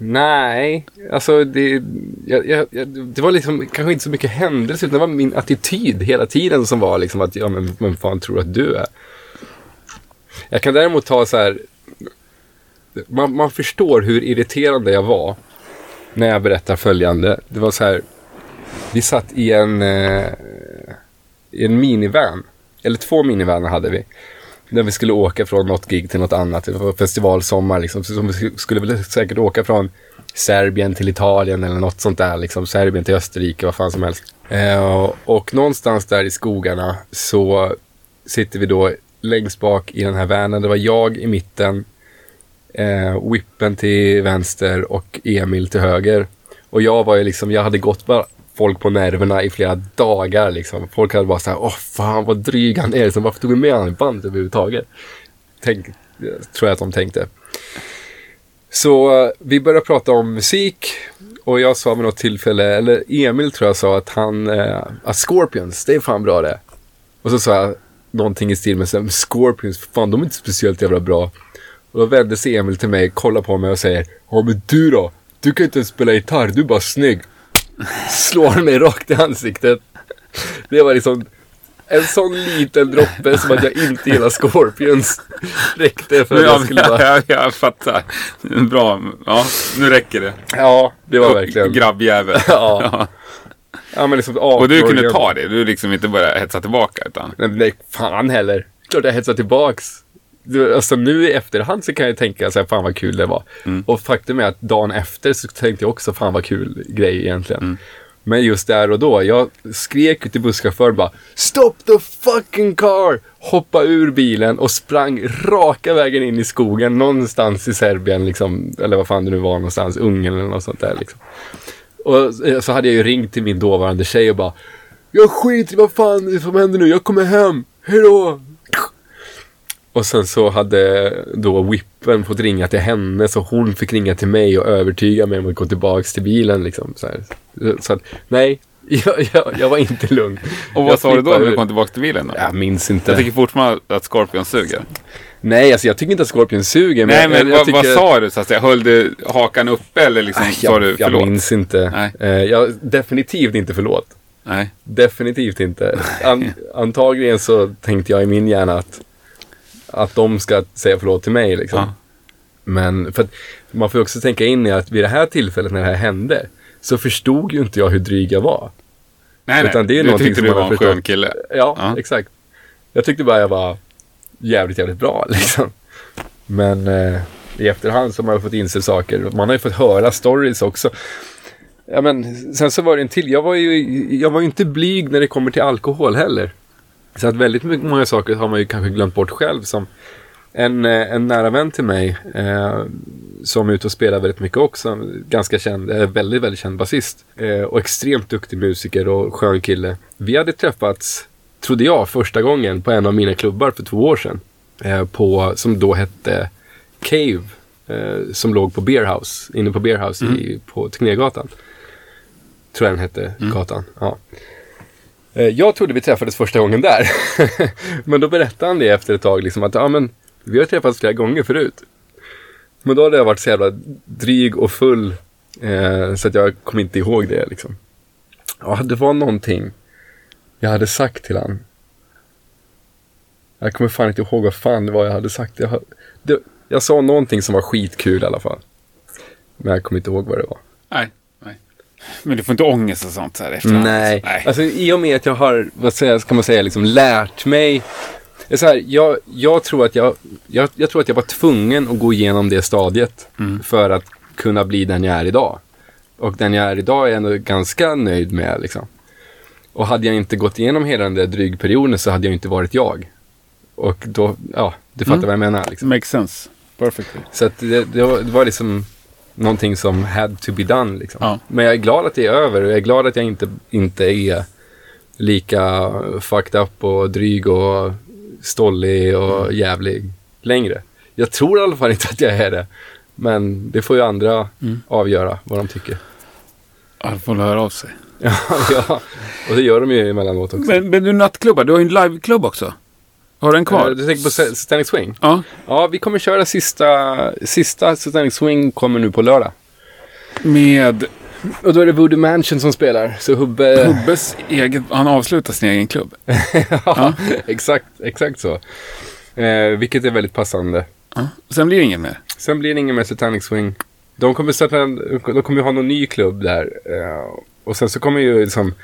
Nej, alltså det, jag, jag, jag, det var liksom kanske inte så mycket händelser. utan det var min attityd hela tiden som var liksom att, ja men vem fan tror du att du är? Jag kan däremot ta så här, man, man förstår hur irriterande jag var när jag berättar följande. Det var så här, vi satt i en, eh, i en minivan, eller två minivaner hade vi. När vi skulle åka från något gig till något annat. Det var festivalsommar liksom. Så vi skulle väl säkert åka från Serbien till Italien eller något sånt där. Liksom. Serbien till Österrike, vad fan som helst. Eh, och någonstans där i skogarna så sitter vi då längst bak i den här vanen. Det var jag i mitten, eh, Whippen till vänster och Emil till höger. Och jag var ju liksom, jag hade gått bara folk på nerverna i flera dagar liksom. Folk hade bara såhär, åh fan vad dryg han är. Liksom, varför tog vi med honom i bandet överhuvudtaget? Tänk, tror jag att de tänkte. Så vi började prata om musik och jag sa vid något tillfälle, eller Emil tror jag sa att han, eh, att Scorpions, det är fan bra det. Och så sa jag någonting i stil med så här, Scorpions, fan de är inte speciellt jävla bra. Och då vände sig Emil till mig, kollar på mig och säger, ja men du då? Du kan inte ens spela gitarr, du är bara snygg. Slår mig rakt i ansiktet. Det var liksom en sån liten droppe som att jag inte gillar Scorpions räckte för att jag skulle bara... Ja, jag fattar. Bra. Ja, nu räcker det. Ja, det var verkligen... Grabbjävel. (laughs) Ja. Ja, men liksom Och du kunde ta det? Du liksom inte bara hetsa tillbaka utan? Nej, nej, fan heller. Klart jag hetsar tillbaks. Alltså nu i efterhand så kan jag tänka så här, fan vad kul det var. Mm. Och faktum är att dagen efter så tänkte jag också, fan vad kul grej egentligen. Mm. Men just där och då, jag skrek ut till busschauffören bara Stop the fucking car! Hoppa ur bilen och sprang raka vägen in i skogen någonstans i Serbien liksom. Eller vad fan det nu var någonstans, Ungern eller något sånt där liksom. Och så hade jag ju ringt till min dåvarande tjej och bara Jag skiter i vad fan som händer nu, jag kommer hem, hejdå! Och sen så hade då Whippen fått ringa till henne så hon fick ringa till mig och övertyga mig om att gå tillbaks till bilen liksom. Så, så att, nej, (laughs) jag, jag, jag var inte lugn. Och vad Jag sa du då när du kom tillbaka till bilen då? Jag minns inte. Jag tycker fortfarande att Scorpion suger. Nej, alltså jag tycker inte att Scorpion suger. Nej, jag- men jag, vad, tycker... vad sa du? Så att säga? Höll du hakan uppe eller liksom Nej, sa jag, du jag förlåt? minns inte. Nej. Eh, jag, definitivt inte förlåt. Nej. Definitivt inte. An, antagligen så tänkte jag i min hjärna att, att de ska säga förlåt till mig. Liksom. Ja. Men för att man får också tänka in i att vid det här tillfället när det här hände så förstod ju inte jag hur dryg jag var. Nej, nej. Utan det är du tyckte du var en förstått. skön kille. Ja, Ja. exakt. Jag tyckte bara jag var jävligt, jävligt bra (laughs) liksom. Men eh, i efterhand så har man fått inse saker. Man har ju fått höra stories också. Ja, men sen så var det en till. Jag var ju, jag var ju inte blyg när det kommer till alkohol heller. Så att väldigt många saker har man ju kanske glömt bort själv. Som en, eh, en nära vän till mig eh, som är ute och spelar väldigt mycket också. Ganska känd, eh, väldigt, väldigt känd basist. Eh, och extremt duktig musiker och skön kille. Vi hade träffats, trodde jag, första gången på en av mina klubbar för två år sedan. Eh, på, som då hette Cave. Eh, som låg på Beer House, inne på Beer House i, på Tegnérgatan. Tror jag den hette, gatan. Ja. Eh, jag trodde vi träffades första gången där. (laughs) men då berättade han det efter ett tag, liksom att ja, men, vi har träffats flera gånger förut. Men då hade jag varit så jävla dryg och full eh, så att jag kom inte ihåg det. Liksom. Ja, det var någonting jag hade sagt till han. Jag kommer fan inte ihåg vad fan det var jag hade sagt. Jag, det, jag sa någonting som var skitkul i alla fall. Men jag kommer inte ihåg vad det var. Nej. Men du får inte ångest och sånt så här efterhand? Nej. nej. Alltså i och med att jag har, vad säger, ska man säga, liksom lärt mig. Så här, jag, jag, tror att jag, jag, jag tror att jag var tvungen att gå igenom det stadiet Mm. för att kunna bli den jag är idag. Och den jag är idag är jag ändå ganska nöjd med. Liksom. Och hade jag inte gått igenom hela den där drygperioden så hade jag inte varit jag. Och då, ja, du fattar Mm. vad jag menar. Liksom. Makes sense. Perfectly. Så att det, det, var, det var liksom någonting som had to be done. Liksom. Ja. Men jag är glad att det är över och jag är glad att jag inte, inte är lika fucked up och dryg och stollig och Mm. jävlig längre. Jag tror i alla fall inte att jag är det. Men det får ju andra Mm. avgöra vad de tycker. Ja, de får höra av sig. (laughs) Ja, ja, och det gör de ju emellanåt också. Men, men du nattklubbar, du har ju en liveklubb också. Har du en kvar? Eh, Du tänker på Sta- Standing Swing? Ja. Ja, vi kommer köra sista, sista Standing Swing kommer nu på lördag. Med Och då är det Voodoo Mansion som spelar. Så Hubbe... Hubbes eget, han avslutar sin egen klubb. (laughs) ja, exakt, exakt så. Eh, vilket är väldigt passande. Ja. Sen blir det inget mer. Sen blir det ingen mer Satanic Swing. De kommer, starta de kommer ju ha någon ny klubb där. Eh, och sen så kommer ju liksom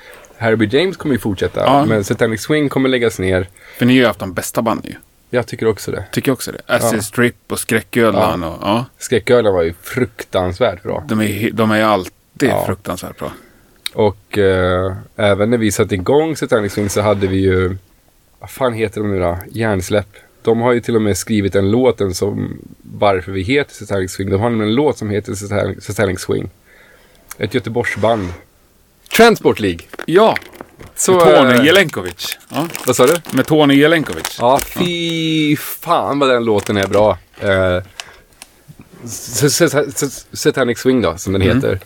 B. James kommer ju fortsätta. Ja. Men Satanic Swing kommer läggas ner. För ni har ju haft de bästa banden ju. Jag tycker också det. Tycker också det. Acid Strip och Skräcködlan och ja. Skräckölen var ju fruktansvärt bra. De är, de är alltid Ja. fruktansvärt bra. Och eh, även när vi satte igång Satanic Swing så hade vi ju, vad fan heter de nu då? Hjärnsläpp. De har ju till och med skrivit en låt som varför vi heter Satanic Swing. De har en låt som heter Satanic Swing. Ett Göteborgsband. Transport League. Ja, Så, med Tony eh, Jelenkovic. Ja, vad sa du? med Tony Jelenkovic. Ja, fy fan vad den låten är bra. Eh, Satanic Swing då, som den heter.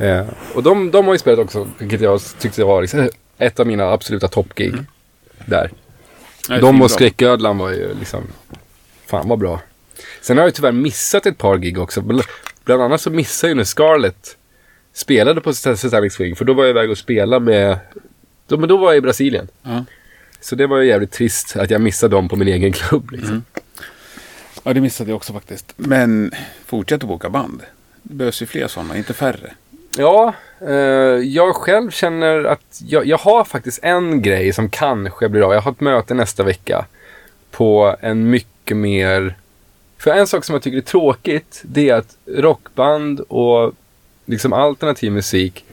Eh, och de, de har ju spelat också, vilket jag tyckte var liksom ett av mina absoluta toppgig. Där. Ja, det är De och Skräcködlan var ju liksom, fan vad bra. Sen har jag tyvärr missat ett par gig också. Bl- Bland annat så missade jag ju när Scarlett spelade på Sat- Satanic Swing. För då var jag iväg och spela med, då, men då var jag i Brasilien. Ja. Så det var ju jävligt trist att jag missade dem på min egen klubb. Liksom. ja, det missade jag också faktiskt. Men fortsätt att boka band. Det behövs ju fler sådana, inte färre. Ja, eh, jag själv känner att jag, jag har faktiskt en grej som kanske blir av. Jag har ett möte nästa vecka på en mycket mer... För en sak som jag tycker är tråkigt, det är att rockband och liksom alternativ musik,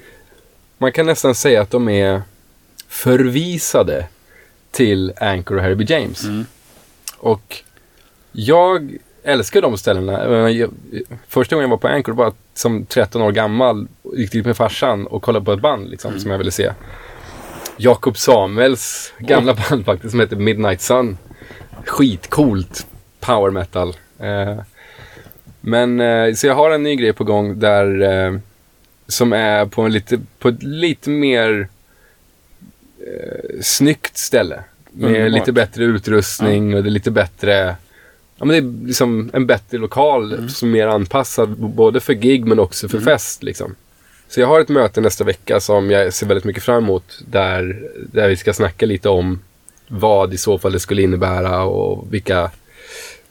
man kan nästan säga att de är förvisade till Anchor och Herbie James. Mm. Och jag älskar de ställena. Första gången jag var på Anchor var som 13 år gammal. Gick dit med farsan och kollade på ett band liksom, som jag ville se. Jakob Samuels gamla band faktiskt som heter Midnight Sun. Skitcoolt power metal. Eh, men eh, så jag har en ny grej på gång där eh, som är på en lite, på ett lite mer eh, snyggt ställe. Med Underbart. lite bättre utrustning och det är lite bättre Ja men det är liksom en bättre lokal som är mer anpassad både för gig men också för fest liksom. Så jag har ett möte nästa vecka som jag ser väldigt mycket fram emot där, där vi ska snacka lite om vad i så fall det skulle innebära och vilka,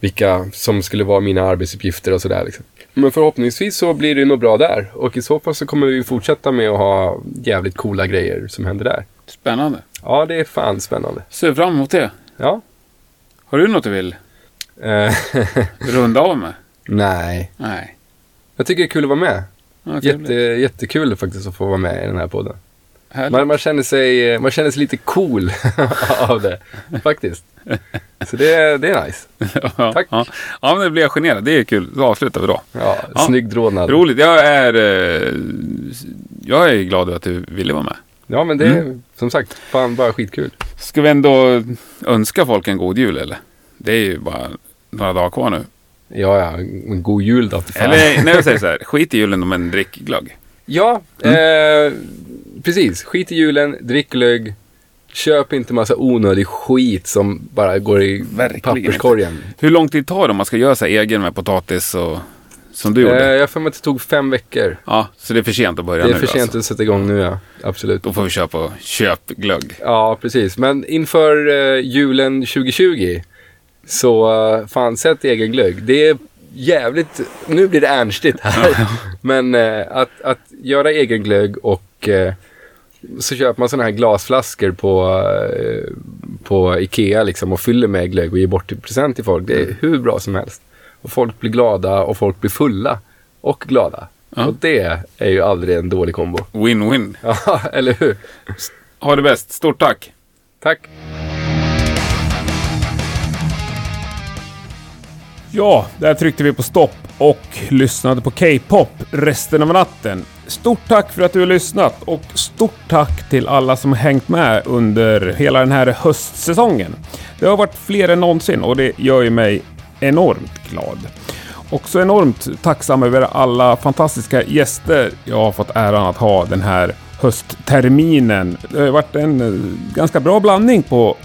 vilka som skulle vara mina arbetsuppgifter och sådär. Liksom. Men förhoppningsvis så blir det nog bra där och i så fall så kommer vi fortsätta med att ha jävligt coola grejer som händer där. Spännande. Ja, det är fan spännande. Ser fram emot det. Ja. Har du något du vill Eh, (laughs) runda av med? nej, Nej. jag tycker det är kul att vara med. Ja, Jätte, jättekul faktiskt att få vara med i den här podden. Man, man, känner sig, man känner sig lite cool (laughs) av det, faktiskt. Så det, det är nice. ja, tack. Ja. ja, men det blir jag generad. Det är kul. Då avslutar vi då. Ja, Ja. snygg rodnad. Roligt. Jag är, eh, jag är glad över att du ville vara med. Ja, men det är Mm. som sagt fan bara skitkul. Ska vi ändå önska folk en god jul eller? Det är ju bara några dagar kvar nu. Ja, ja, en god jul då. fan. Eller när jag säger så här, (laughs) skit i julen men drick glögg. Ja, Mm. eh, precis. Skit i julen, drick glögg. Köp inte massa onödig skit som bara går i Verkligen papperskorgen. Hur lång tid tar det om man ska göra här egen med potatis och som du Eh, gjorde? jag har för mig att det tog fem veckor. Ja, så det är för sent att börja Det är nu för sent alltså. att sätta igång nu, ja. Absolut. Då får vi köpa köpglögg. Ja, precis. Men inför eh, julen 2020 så uh, fan, sätt egen glögg. Det är jävligt, nu blir det ernstigt här. (laughs) Men eh, att, att göra egen glögg och eh, så köper man sådana här glasflaskor på, eh, på Ikea liksom och fyller med glögg och ger bort till present till folk. Det är hur bra som helst. Och folk blir glada och folk blir fulla och glada. Ja. Och det är ju aldrig en dålig kombo. Win-win. (laughs) Ja, eller hur? Ha det bäst. Stort tack. Tack! Ja, där tryckte vi på stopp och lyssnade på K-pop resten av natten. Stort tack för att du har lyssnat och stort tack till alla som hängt med under hela den här höstsäsongen. Det har varit fler än någonsin och det gör ju mig enormt glad. Också enormt tacksam över alla fantastiska gäster jag har fått äran att ha den här höstterminen. Det har varit en eh, ganska bra blandning på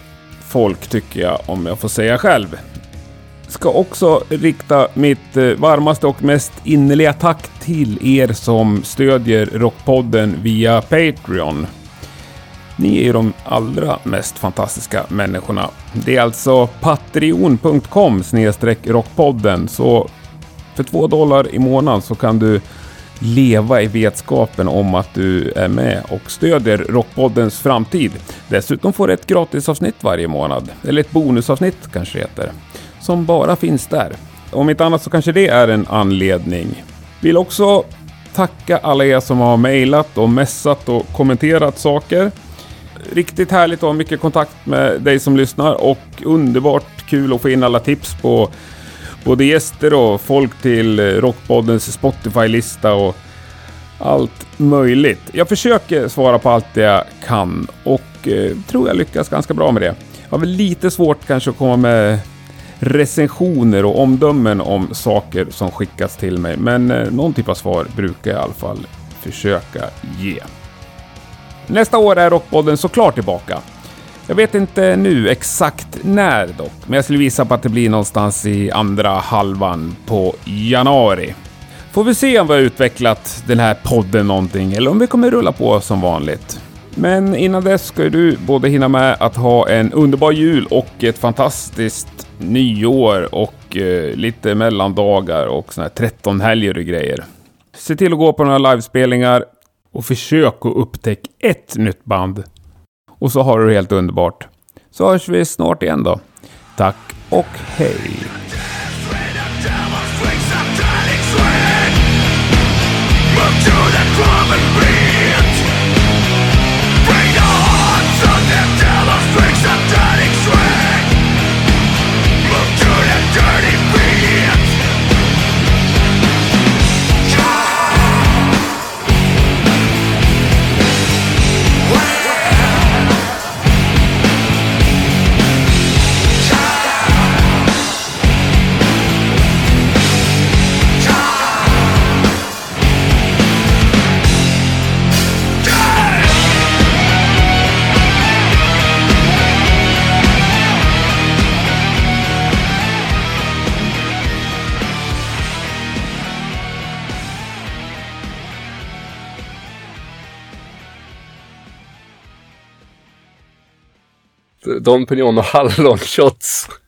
folk tycker jag, om jag får säga själv ska också rikta mitt eh, varmaste och mest innerliga tack till er som stödjer Rockpodden via Patreon. Ni är ju de allra mest fantastiska människorna. Det är alltså patreon.com rockpodden så för två dollar i månaden så kan du leva i vetskapen om att du är med och stödjer Rockpoddens framtid. Dessutom får du ett gratisavsnitt varje månad, eller ett bonusavsnitt kanske det heter, som bara finns där. Om inte annat så kanske det är en anledning. Vill också tacka alla er som har mejlat och messat och kommenterat saker. Riktigt härligt att ha mycket kontakt med dig som lyssnar och underbart kul att få in alla tips på både gäster och folk till Rockpoddens Spotify-lista och allt möjligt. Jag försöker svara på allt det jag kan och eh, tror jag lyckas ganska bra med det. Jag har väl lite svårt kanske att komma med recensioner och omdömen om saker som skickas till mig, men eh, någon typ av svar brukar jag i alla fall försöka ge. Nästa år är Rockpodden såklart tillbaka. Jag vet inte nu exakt när dock, men jag skulle visa på att det blir någonstans i andra halvan på januari. Får vi se om vi har utvecklat den här podden någonting eller om vi kommer rulla på som vanligt. Men innan dess ska du både hinna med att ha en underbar jul och ett fantastiskt nyår och eh, lite mellandagar och såna här 13 helger och grejer. Se till att gå på några livespelningar och försök att upptäcka ett nytt band. Och så har du det helt underbart. Så hörs vi snart igen då. Tack och hej! Don Pignon och hallonshots.